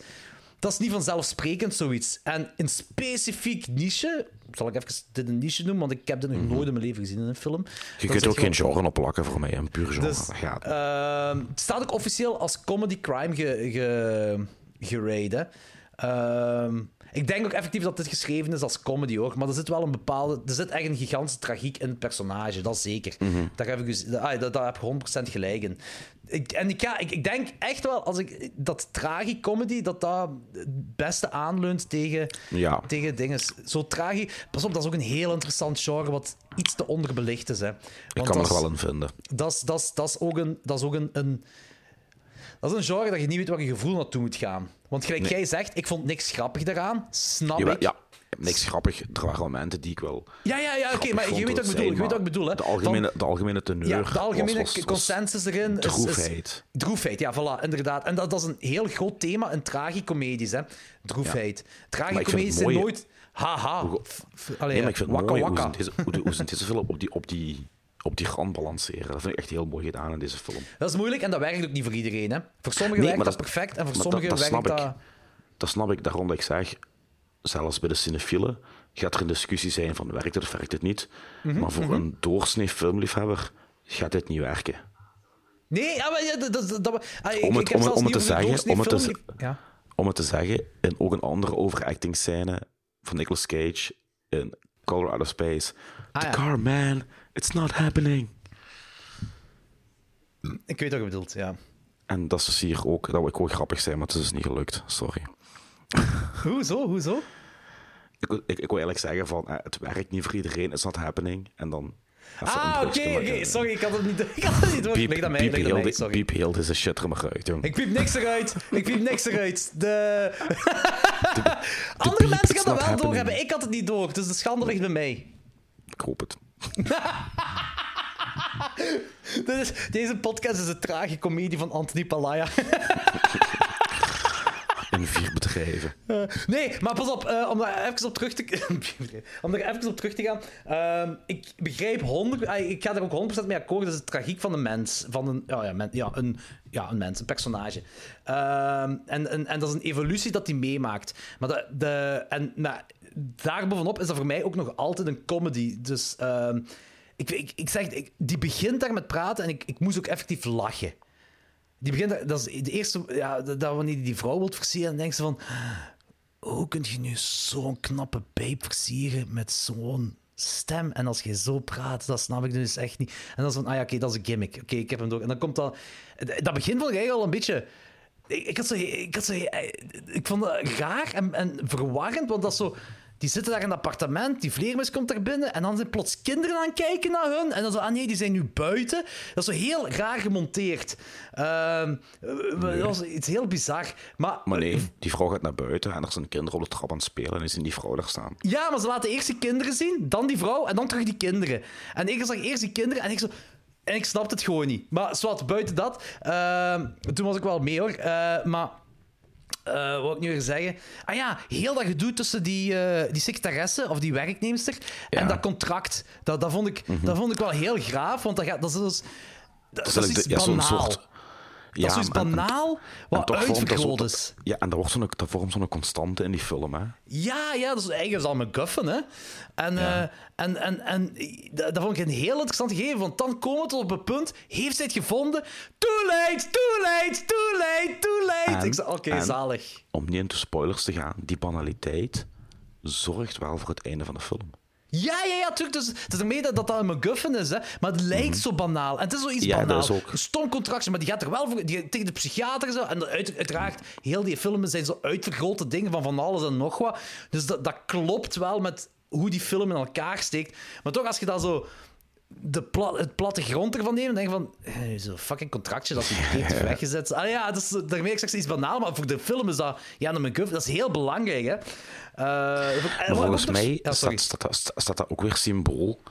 dat is niet vanzelfsprekend, zoiets. En een specifiek niche... Zal ik even dit een niche noemen? Want ik heb dit nog nooit in mijn leven gezien in een film. Mhm. Je Dat kunt ook geen genre op plakken voor mij, een puur genre. Dus, dat niet. Ehm, het staat ook officieel als comedy crime ge, ge, gerate, hè. Ik denk ook effectief dat dit geschreven is als comedy hoor, maar er zit wel een bepaalde. Er zit echt een gigantische tragiek in het personage, dat zeker. Mhm. Daar heb ik dus, ah, daar, daar heb je 100% gelijk in. Ik, en ik, ja, ik, ik denk echt wel als ik, dat tragicomedy dat dat het beste aanleunt tegen, Ja. tegen dingen. Zo tragisch. Pas op, dat is ook een heel interessant genre wat iets te onderbelicht is. Hè. Ik kan dat er wel in vinden. dat is, dat is, dat is ook, een, dat is ook een, een... Dat is een genre dat je niet weet waar je gevoel naartoe moet gaan. Want gelijk jij zegt, ik vond niks grappig daaraan. Snap Jawel, ik. ja, niks grappig. Er waren momenten die ik wel. ja, ja, ja, oké, maar je weet wat ik bedoel. Je weet wat ik maar bedoel, hè. De algemene, de algemene teneur. Ja, de algemene was, was, was consensus erin is- is... droefheid. droefheid, ja, voilà, inderdaad. En dat, dat is een heel groot thema in tragicomedies, hè. Droefheid. Tragicomedies zijn nooit... Haha. Allee, Nee, maar ik vind het wakka mooi hoe wakka. deze film op die, op, die, op die rand balanceren. Dat vind ik echt heel mooi gedaan in deze film. Dat is moeilijk en dat werkt ook niet voor iedereen, hè. Voor sommigen Nee, werkt dat, dat- perfect en voor maar dat- sommigen dat werkt snap ik. dat... Dat snap ik, daarom dat ik zeg, zelfs bij de cinefielen gaat er een discussie zijn van werkt het of werkt het niet. Mhm, maar voor een doorsnee filmliefhebber gaat dit niet werken. Nee, ja, maar ja, dat, dat, dat, ah, Om het, om, het te zeggen, om het te, film- Ja. om het te zeggen, in ook een andere overacting scène van Nicolas Cage in Colorado Space. Ah, The ja. car, man, it's not happening. Ik weet wat je bedoelt, ja. En dat is dus hier ook, dat wil ik ook grappig zijn, maar het is dus niet gelukt. Sorry. (laughs) Hoezo, hoezo? Ik, wil- ik, ik wil eigenlijk zeggen van, eh, het werkt niet voor iedereen, it's not happening. En dan... Ah, oké. Sorry, ik had het niet, (laughs) ik had het niet door. Aan mij, piep, heel mij, de- sorry. piep heel deze shit er maar uit, jong. Ik piep niks eruit. Ik piep niks eruit. De... (laughs) Andere mensen gaan dat wel happening. doorhebben. Ik had het niet door, dus de schande ligt bij mij. Ik hoop het. (laughs) Is, deze podcast is een trage comedie van Anthony Palaya. (laughs) In vier bedrijven. Nee, maar pas op, eh, om daar even op terug te, (laughs) om daar even op terug te gaan. Ehm, ik begrijp 100, ah, ik ga daar ook 100% mee akkoord. Dat is de tragiek van een mens. Van een, ja, ja, men- ja, een, ja, een mens, een personage. Ehm, en, en, en dat is een evolutie dat hij meemaakt. Maar, de, de, en, maar daarbovenop is dat voor mij ook nog altijd een comedy. Dus ehm, ik, ik, zeg, ik- die begint daar met praten en ik, ik moest ook effectief lachen. Die begint, dat is de eerste, ja, dat dat wanneer die vrouw wilt versieren, dan denkt ze van... hoe kun je nu zo'n knappe pijp versieren met zo'n stem? En als je zo praat, dat snap ik dus echt niet. En dan is van, ah ja, oké, dat is een gimmick. Oké, ik heb hem door. En dan komt dat... Dat begin vond ik eigenlijk al een beetje... Ik, ik, had ik, had zo, ik vond het raar en, en verwarrend, want dat is zo... Die zitten daar in een appartement, die vleermuis komt er binnen en dan zijn plots kinderen aan het kijken naar hun. En dan zo, ah nee, die zijn nu buiten. Dat is zo heel raar gemonteerd. Ehm, Dat was iets heel bizar. Maar, Maar nee, die vrouw gaat naar buiten en er zijn kinderen op de trap aan het spelen en is in die vrouw daar staan. Ja, maar ze laten eerst die kinderen zien, dan die vrouw en dan terug die kinderen. En ik zag eerst die kinderen en ik zo... En ik snapte het gewoon niet. Maar zwart, buiten dat... ehm, toen was ik wel mee, hoor. Eh, maar... eh, wat ik nu weer zeggen? Ah ja, heel dat gedoe tussen die, eh die secretaresse of die werknemster en dat contract. Dat, dat, vond ik, dat vond ik wel heel graaf, want dat, gaat, dat is... Dat is, dat is ja, zo'n soort- dat is en- banaal, wat uitvergroot is. Ja, en dat, wordt zo'n, dat vormt zo'n constante in die film, hè. Ja, ja, dat is eigenlijk al McGuffin, hè. En, eh, en, en, en dat, dat vond ik een heel interessant gegeven, want dan komen we tot op het punt, heeft zij het gevonden? Too late, too late, too late, too late. En- ik zei, oké, zalig. Om niet into spoilers te gaan, die banaliteit zorgt wel voor het einde van de film. Ja, ja, ja, tuurlijk. Dus, het is ermee dat dat een McGuffin is, hè. Maar het lijkt zo banaal. En het is zoiets Mhm. Ja, dat banaal. is ook. Stom contractje, maar die gaat er wel voor... Die, tegen de psychiater en zo. En uit, uiteraard, heel die filmen zijn zo uitvergrote dingen van van alles en nog wat. Dus dat, dat klopt wel met hoe die film in elkaar steekt. Maar toch, als je dat zo... De pla- het platte grond ervan neemt, denk je van... eh, Zo'n fucking contractje dat hij heeft (laughs) weggezet. Ah ja, dat is, daarmee ik zeg iets banaal, maar voor de film is dat... Ja, een McGuffin, dat is heel belangrijk, hè. Eh, en Maar volgens mij staat, staat, staat, staat dat ook weer symbool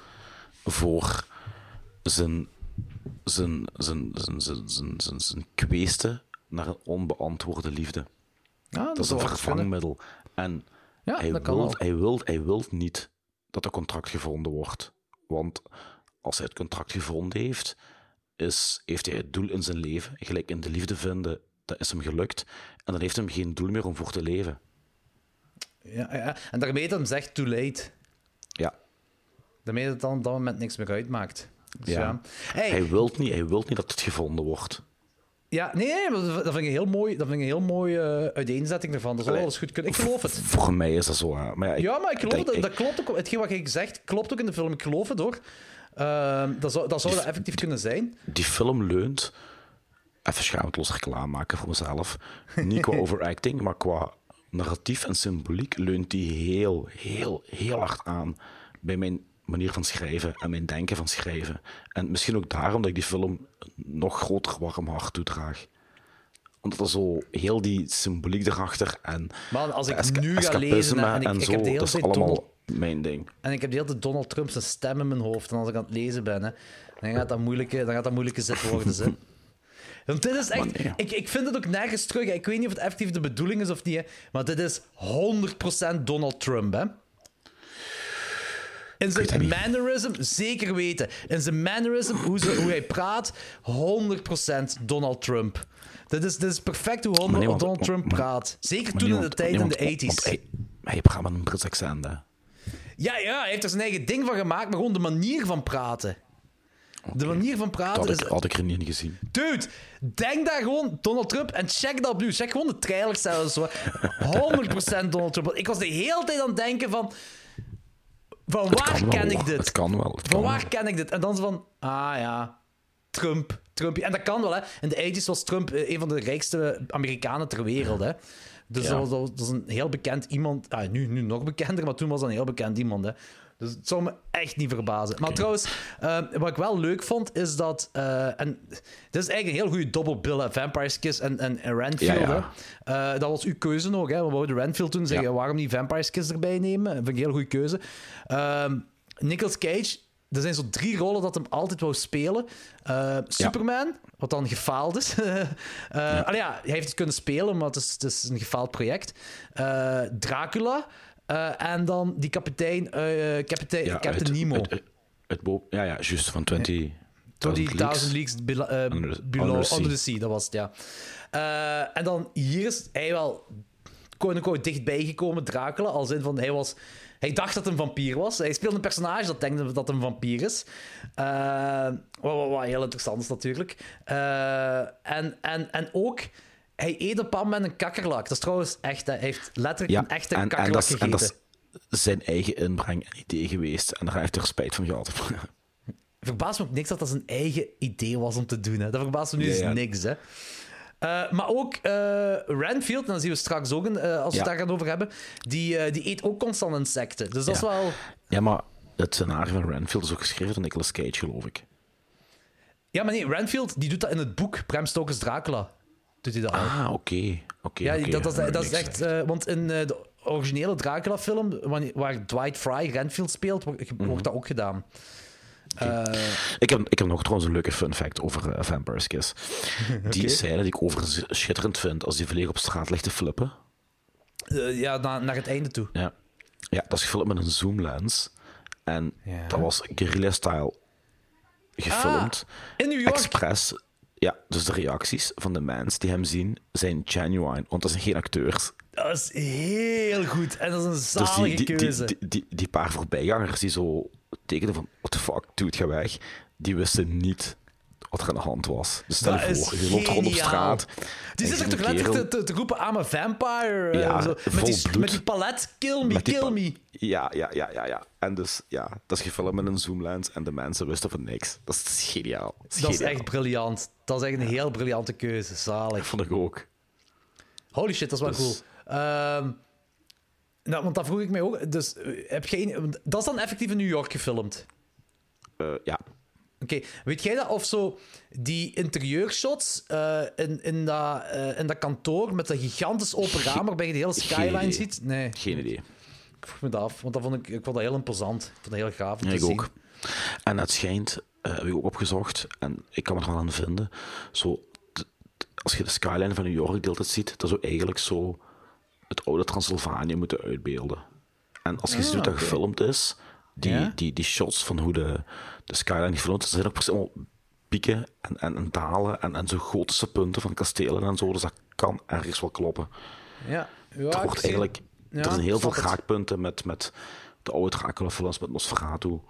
voor zijn, zijn, zijn, zijn, zijn, zijn, zijn, zijn kweeste naar een onbeantwoorde liefde. Ja, Dat is een vervangmiddel. En Ja, hij, dat kan wil, wel. hij, wil, hij wil niet dat dat contract gevonden wordt. Want als hij het contract gevonden heeft, is, heeft hij het doel in zijn leven. Gelijk in de liefde vinden, dat is hem gelukt. En dan heeft hij geen doel meer om voor te leven. Ja, ja, en daarmee dat hem zegt too late. Ja. Daarmee dat het dan op dat moment niks meer uitmaakt. Dus ja. Ja. Hey, Hij, wil niet, hij wil niet dat het gevonden wordt. ja, nee, nee, dat vind ik een heel mooi, dat vind ik een heel mooie eh, uiteenzetting ervan. Dat Allee, alles goed kunnen. Ik geloof het. Voor mij is dat zo. hè. Maar ja, ik, Ja, maar ik geloof ik- Dat klopt ook. Hetgeen wat je zegt, klopt ook in de film. Ik geloof het hoor. Ehm, dat zou dat, zou dat effectief kunnen zijn. die film leunt, even schaamteloos reclame maken voor mezelf, niet qua (laughs) overacting, maar qua narratief en symboliek leunt die heel, heel, heel hard aan bij mijn manier van schrijven en mijn denken van schrijven. En misschien ook daarom dat ik die film nog groter warm hart toedraag. Omdat er zo heel die symboliek erachter en Man, als ik esca- nu ga lezen en ik- en ik zo, heb de hele dat is allemaal Donald- mijn ding. En ik heb de hele tijd Donald Trump zijn stem in mijn hoofd. En als ik aan het lezen ben, hè, dan gaat dat moeilijke, dan gaat dat moeilijke zit worden. (laughs) Want dit is echt... Nee. Ik, ik vind het ook nergens terug. Ik weet niet of het effectief de bedoeling is of niet. Hè, maar dit is 100% Donald Trump, hè. In zijn mannerism, zeker weten. In zijn mannerism, hoe, ze, hoe hij praat, 100% Donald Trump. Dit is, dit is perfect hoe nee, want- Donald Trump maar- praat. Zeker toen nee, in de tijd nee, in de want 80s. Hij, hij praat met een Brits accent, hè. Ja, ja, hij heeft er zijn eigen ding van gemaakt, maar gewoon de manier van praten. De manier van praten had is... ik, had ik er niet in gezien. Dude, denk daar gewoon Donald Trump en check dat opnieuw. Check gewoon de trailers zelfs. Zo. 100% Donald Trump. Ik was de hele tijd aan het denken van... Van waar wel, ken ik dit? Het kan wel. Het Van kan waar wel. ken ik dit? En dan van... Ah ja, Trump. Trump. En dat kan wel, hè. In de 80s was Trump eh, een van de rijkste Amerikanen ter wereld, hè. Dus Ja. dat, was, dat een heel bekend iemand. Ah, nu, nu nog bekender, maar toen was dat een heel bekend iemand, hè. Dus het zou me echt niet verbazen. Maar trouwens, eh, wat ik wel leuk vond, is dat... eh, en dit is eigenlijk een heel goede double bill, hè. Vampire's Kiss en, en, en Renfield, Ja. Eh, dat was uw keuze ook, hè. We wouden Renfield toen zeggen, Ja. waarom niet Vampire's Kiss erbij nemen? Dat vind ik een heel goede keuze. Ehm Nicolas Cage, er zijn zo drie rollen dat hem altijd wou spelen. Eh, Superman, wat dan gefaald is. (laughs) Ja, hij heeft het kunnen spelen, maar het is, het is een gefaald project. Dracula. Eh, en dan die kapitein, eh, kapitein Ja, Captain Nemo. uit bo- ja, ja, juist van 20. Door die 1000 Thousand Leagues. Leagues Below, eh, Under the- below- Under the Sea. Under the Sea, dat was het, ja. Eh, en dan hier is hij wel quote-unquote dichtbij gekomen, Dracula, als in van hij was... Hij dacht dat hij een vampier was. Hij speelde een personage dat denkt dat hij een vampier is. Wat, wat, wat heel interessant is natuurlijk. En, en, en ook... Hij eet een pan met een kakkerlak. Dat is trouwens echt, hij heeft letterlijk Ja, een echte en, en, kakkerlak dat is, gegeten. en dat is zijn eigen inbreng en idee geweest. En daar heeft hij er spijt van gehad. (laughs) verbaast me ook niks dat dat zijn eigen idee was om te doen. Hè. Dat verbaast me nu Ja, ja. niks. Hè. Eh, maar ook eh Renfield, en dan zien we straks ook eh, als we het daar gaan over hebben, die, die eet ook constant insecten. Dus dat is wel... Ja, maar het scenario van Renfield is ook geschreven door Nicolas Cage, geloof ik. Ja, maar nee, Renfield die doet dat in het boek Bram Stoker's Dracula. Doet hij dat. Ah, oké. Oké. ja, dat, dat, dat is echt... eh, want in eh, de originele Dracula-film, waar Dwight Fry Renfield speelt, wordt, Mhm. wordt dat ook gedaan. Eh, Ik heb, ik heb nog trouwens een leuke fun fact over Vampire's Kiss. (laughs) Die scène die ik overigens schitterend vind als die volledig op straat ligt te flippen. ja, na- naar het einde toe. Ja, ja dat is gefilmd met een zoomlens. En Ja. dat was guerrilla-style gefilmd. In New York. Expres. Ja, dus de reacties van de mensen die hem zien zijn genuine, want dat zijn geen acteurs. Dat is heel goed. En dat is een Dus zalige die, die, die, keuze. die, die, die paar voorbijgangers die zo tekenen van, what the fuck, dude, ga weg. Die wisten niet wat er aan de hand was. Dus stel Dat je voor, je loopt rond op straat. Die zit je er toch letterlijk te, kerel- te, te roepen, I'm a vampire. zo. met, die, met die palet, kill me, kill me. Ja, ja, ja, ja, ja. En dus, ja, dat is gefilmd met een zoomlens en de mensen wisten van niks. Dat is geniaal. Dat is, Dat is geniaal. echt briljant. Dat is echt een heel briljante keuze. Zalig. Dat vond ik ook. Holy shit, dat is wel Dus- cool. Ehm, nou, want dat vroeg ik mij ook. Dus, eh, heb want dat is dan effectief in New York gefilmd. Eh, ja. Oké, weet jij dat of zo die interieurshots eh, in, in, dat, eh, in dat kantoor met dat gigantisch open raam waarbij je de hele skyline ziet? Nee, Geen idee. ik vroeg me dat af, want dat vond ik, ik vond dat heel imposant. Ik vond dat heel gaaf om Ja, te ik zien. ook. En het schijnt, eh, heb ik ook opgezocht, en ik kan er wel aan vinden, zo, als je de skyline van New York deelt ziet, dat zou eigenlijk zo het oude Transylvanië moeten uitbeelden. En als je ziet hoe dat gefilmd is, die, Ja? die, die shots van hoe de, de skyline er zijn ook precies allemaal pieken en, en, en dalen en, en zo gotische punten van kastelen en zo, dus dat kan ergens wel kloppen. Ja, ja er wordt eigenlijk, ja, er zijn heel veel snap het. raakpunten met, met de oude Dracula-films, met Nosferatu.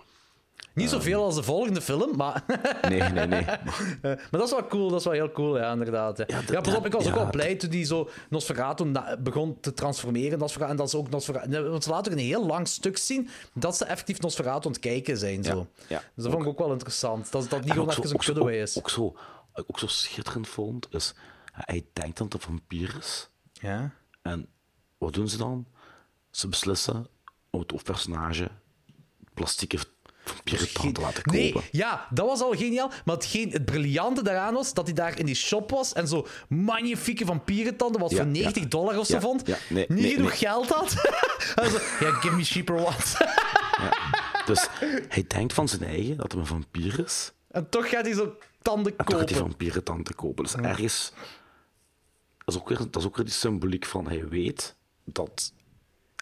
Niet zoveel als de volgende film, maar, (laughs) Nee, nee, nee. (laughs) maar dat is wel cool. Dat is wel heel cool, ja, inderdaad. Ja, Ja, ja, pas op, ik was ook wel blij toen die zo Nosferatu begon te transformeren. Nosferatu, en dat is ook Nosferatu. Want ze laten ook een heel lang stuk zien dat ze effectief Nosferatu aan het kijken zijn. Zo. ja, dus dat vond ik ook wel interessant. Dat dat niet gewoon even een cutaway is. Ook zo, ook zo schitterend vond, is hij denkt dat het een vampier is. Ja. En wat doen ze dan? Ze beslissen om het hoofdpersonage plastieke te laten kopen. Nee, ja, dat was al geniaal. Maar hetgeen, het briljante daaraan was dat hij daar in die shop was en zo magnifieke vampierentanden, wat Ja, voor 90 ja. dollar of zo Ja, vond, nee, niet nee, genoeg nee. geld had. (laughs) Hij zo, ja, give me cheaper ones. (laughs) Dus hij denkt van zijn eigen dat hij een vampier is. en toch gaat hij zo tanden En toch gaat hij kopen. vampierentanden kopen. Dus ergens... Dat is, ook weer, dat is ook weer die symboliek van hij weet dat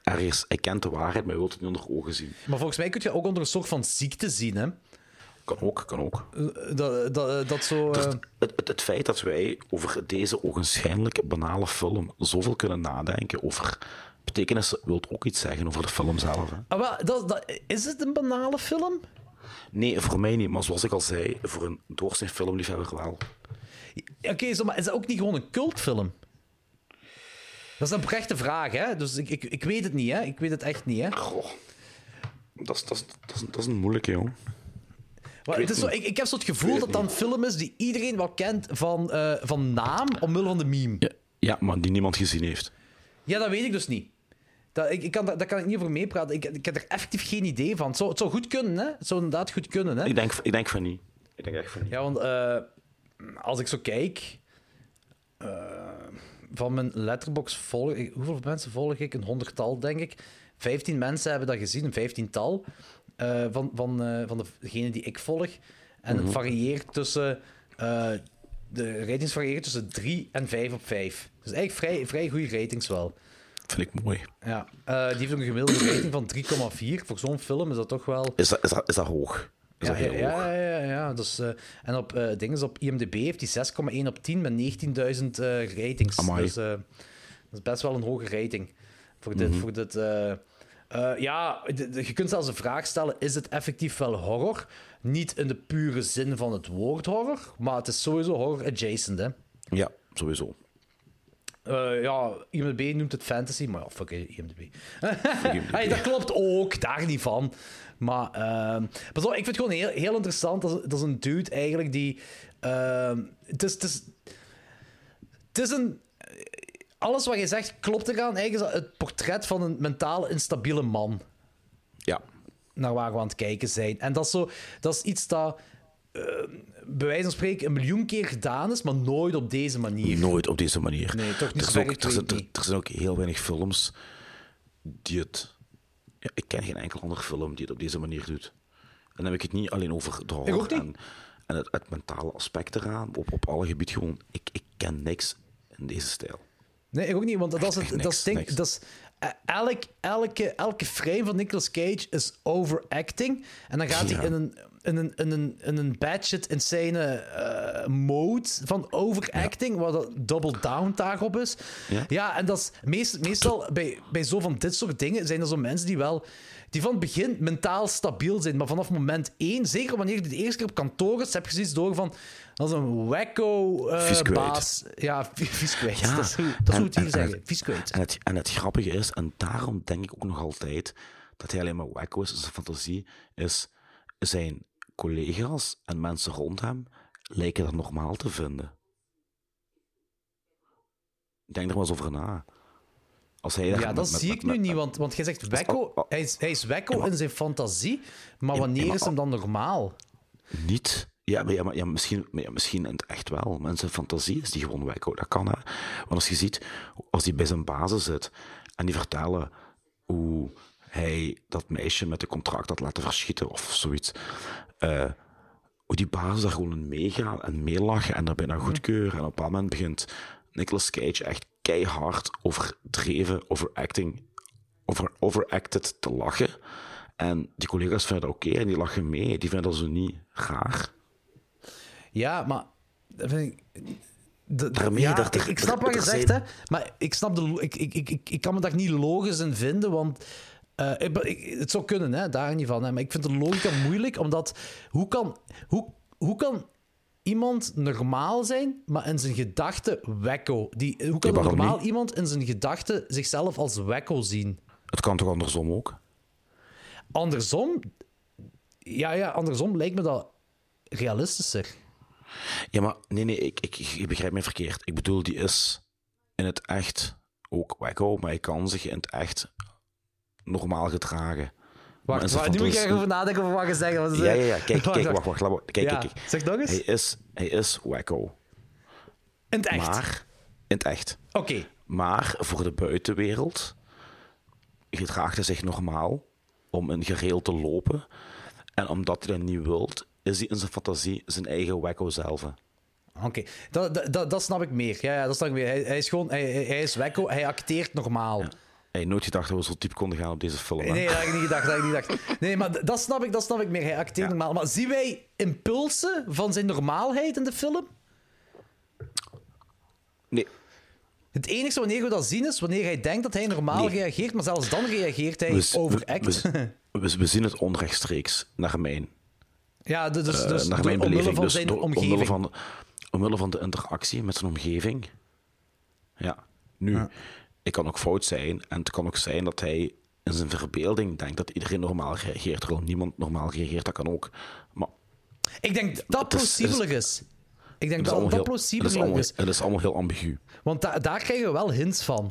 ergens... Hij kent de waarheid, maar hij wil het niet onder ogen zien. Maar volgens mij kun je ook onder een soort van ziekte zien, hè. Kan ook, kan ook. Dat, dat, dat zo... Dus eh, het, het, het feit dat wij over deze ogenschijnlijk banale film zoveel kunnen nadenken over betekenissen, wil ook iets zeggen over de film zelf. Hè? ah, wel, dat, dat, is het een banale film? Nee, voor mij niet, maar zoals ik al zei, voor een doorsnee filmliefhebber wel. Oké, zo, maar is dat ook niet gewoon een cultfilm? Dat is een oprechte vraag, hè? Dus ik, ik, ik weet het niet, hè? Ik weet het echt niet, hè? Goh, dat is, dat is, dat is, dat is een moeilijke, joh. Maar weet het is zo, ik, ik heb zo het gevoel dat dat een film is die iedereen wel kent van, eh, van naam, omwille van de meme. Ja, ja, maar die niemand gezien heeft. Ja, dat weet ik dus niet. Dat, ik, ik kan, daar daar kan ik niet over meepraten. Ik, ik heb er effectief geen idee van. Het zou, het zou goed kunnen, hè? Het zou inderdaad goed kunnen, hè? Ik denk, ik denk van niet. Ik denk echt van niet. Ja, want eh, als ik zo kijk... eh, van mijn letterbox volg ik... Hoeveel mensen volg ik? Een honderdtal, denk ik. Vijftien mensen hebben dat gezien, een vijftiental. eh van, van, eh, van degene die ik volg. En het varieert tussen... eh, de ratings variëren tussen 3 en 5 op 5. Dus eigenlijk vrij, vrij goede ratings wel. Vind ik mooi. Ja, die heeft een gemiddelde rating van 3,4. Voor zo'n film is dat toch wel... Is dat, is dat, is dat hoog? Is Ja, dat heel ja, hoog? ja, ja, ja. Dus, eh, en op, eh dingen, op IMDb heeft hij 6,1 op 10 met 19.000 eh, ratings. Amai. Dus dat is best wel een hoge rating voor dit. Mhm. Voor dit ja, je kunt zelfs de vraag stellen: is het effectief wel horror? Niet in de pure zin van het woord horror, maar het is sowieso horror adjacent. Hè? Ja, sowieso. Eh, ja, IMDb noemt het fantasy, maar ja, fuck IMDb. (laughs) hey, dat klopt ook, daar niet van. Maar ehm, pas op, ik vind het gewoon heel, heel interessant. Dat is, dat is een dude eigenlijk die... ehm, het, is, het, is, het is een... Alles wat je zegt klopt eraan. Eigenlijk is het portret van een mentaal instabiele man. Ja. Naar waar we aan het kijken zijn. En dat is, zo, dat is iets dat... eh, bij wijze van spreken een miljoen keer gedaan is, maar nooit op deze manier. Nooit op deze manier. Nee, toch niet er, zijn ook, er, zijn, weet er, er zijn ook heel weinig films die het... Ja, ik ken geen enkel andere film die het op deze manier doet. En dan heb ik het niet alleen over de horror en, en het, het mentale aspect eraan, op, op alle gebieden gewoon. Ik, ik ken niks in deze stijl. Nee, ik ook niet, want dat is het, dat is is, eh, elk, elke, elke frame van Nicolas Cage is overacting. En dan gaat Ja. hij in een, in een, in een, in een batshit insane eh, mode van overacting, waar dat double down daarop is. Ja. en dat is meest, meestal bij, bij zo van dit soort dingen zijn er zo mensen die wel. Die van het begin mentaal stabiel zijn, maar vanaf moment één, zeker wanneer je de eerste keer op kantoor is, heb je zoiets door van. Dat is een wacko eh, baas. Ja, vies kwijt. Ja, dat is hoe, dat is hoe het hier en- zeggen. en- Vies kwijt. En het, en het grappige is, en daarom denk ik ook nog altijd dat hij alleen maar wacko is zijn fantasie, is zijn collega's en mensen rond hem lijken dat normaal te vinden. Denk er maar eens over na. Als hij Ja, dat met- zie met- ik nu niet, want, want jij zegt wekko, hij is, hij is wekko Ja, maar- in zijn fantasie, maar Ja, wanneer is hem dan normaal? Niet. Ja, maar, ja, maar ja, misschien, ja, misschien in het echt wel. Zijn fantasie is die gewoon wacko. Dat kan, hè. Want als je ziet, als hij bij zijn bazen zit en die vertellen hoe hij dat meisje met de contract had laten verschieten of zoiets. Eh, hoe die bazen daar gewoon in meegaan en meelachen en dat bijna goedkeuren. En op een bepaald moment begint Nicolas Cage echt keihard overdreven, overacting, over, overacted te lachen. En die collega's vinden dat oké en die lachen mee. Die vinden dat zo niet raar. Ja, maar... dat vind ik- de- Daarmee ja, dat er- ik, snap wat je zegt, hè. Maar ik, snap de, ik, ik, ik, ik kan me daar niet logisch in vinden, want... eh, ik, ik- het zou kunnen, hè, daar niet van. Hè, maar ik vind de logica moeilijk, omdat... Hoe kan, hoe, hoe kan iemand normaal zijn, maar in zijn gedachten wekko? Die, hoe kan Ja, normaal niet? iemand in zijn gedachten zichzelf als wekko zien? Het kan toch andersom ook? Andersom... Ja, ja, andersom lijkt me dat realistischer. Ja, maar nee, nee, ik, ik, je begrijpt mij verkeerd. Ik bedoel, die is in het echt ook wacko, maar hij kan zich in het echt normaal gedragen. Wacht, wacht, nu moet ik even nadenken over wat je zegt. want, Ja, ja, ja. Kijk, (laughs) kijk, wacht, wacht. maar- Kijk, Ja, kijk, kijk. Zeg nog eens. Hij is, hij is wacko. In het echt. Maar, in het echt. Oké. Maar voor de buitenwereld gedraagt hij zich normaal om een gereel te lopen. En omdat hij dat niet wilt, is hij in zijn fantasie zijn eigen wacko zelf. Oké, dat, dat, dat, dat snap ik meer. Ja, ja dat snap ik meer. Hij, hij is gewoon, hij, hij is wekko, hij acteert normaal. Hij had nooit gedacht dat we zo diep konden gaan op deze film. hè? Nee, dat heb ik niet gedacht. Dat heb ik niet gedacht. Nee, maar dat snap ik, dat snap ik meer. Hij acteert normaal. Maar zien wij impulsen van zijn normaalheid in de film? Nee. Het enige wanneer we dat zien is wanneer hij denkt dat hij normaal Nee. reageert, maar zelfs dan reageert hij We, overact. we, we, we zien het onrechtstreeks naar mijn, ja, dus, dus, eh, dus naar door- mijn beleving. van Dus zijn door- omgeving. omwille, van, omwille van de interactie met zijn omgeving. Ja, nu, ik kan ook fout zijn. En het kan ook zijn dat hij in zijn verbeelding denkt dat iedereen normaal reageert, terwijl niemand normaal reageert. Dat kan ook. Maar Ik denk dat Het is- is-. Ik denk dat dat het is het is allemaal heel ambigu. Want da- daar krijgen we wel hints van.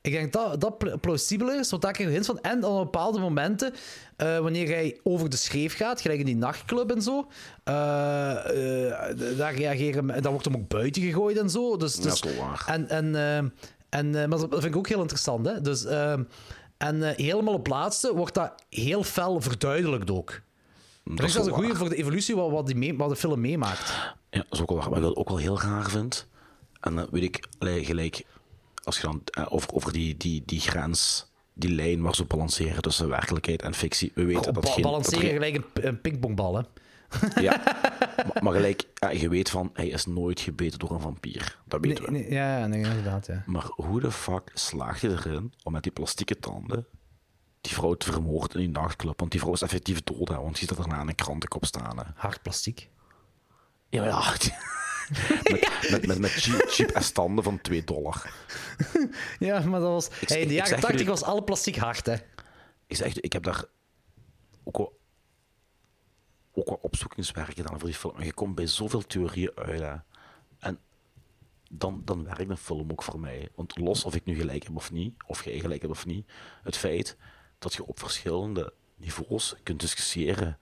Ik denk dat dat pla- plausibeler is, want daar krijgen we hints van. En op bepaalde momenten, eh, wanneer hij over de schreef gaat, gelijk in die nachtclub en zo, eh, eh, daar reageren, dan wordt hem ook buiten gegooid en zo. Dus, Ja, dus, dat is wel waar. En, en, en, eh, maar dat vind ik ook heel interessant. Hè? Dus, eh, en eh, helemaal op laatste wordt dat heel fel verduidelijkt ook. Dat is dat is wel een goede voor de evolutie wat, wat, die mee- wat de film meemaakt. Ja, dat is ook wel waar. Wat ik ook wel heel raar vind. En dan weet ik gelijk, als je dan eh, over, over die, die, die grens, die lijn waar ze balanceren tussen werkelijkheid en fictie. We weten dat geen. balanceren dat er- gelijk een, een pingpongbal, hè. Ja, (laughs) maar, maar gelijk, ja, je weet van, hij is nooit gebeten door een vampier. Dat weten Nee, we. nee, ja, nee, inderdaad, ja. Maar hoe de fuck slaag je erin om met die plastieke tanden die vrouw te vermoorden in die nachtclub? Want die vrouw is effectief dood, hè, want je ziet dat daarna in een krantenkop staan. Hè. Hard plastiek. Ja, maar ja. (laughs) (laughs) met, met, met, met cheap, cheap standen van 2 dollar. Ja, maar dat was... Hey, in ik de jaren zeg 80 jullie- was alle plastic hard, hè. Ik zeg, ik heb daar ook wel, ook wel opzoekingswerk gedaan voor die film. Je komt bij zoveel theorieën uit. Hè. En dan, dan werkt een film ook voor mij. Want los of ik nu gelijk heb of niet, of jij gelijk hebt of niet, het feit dat je op verschillende niveaus kunt discussiëren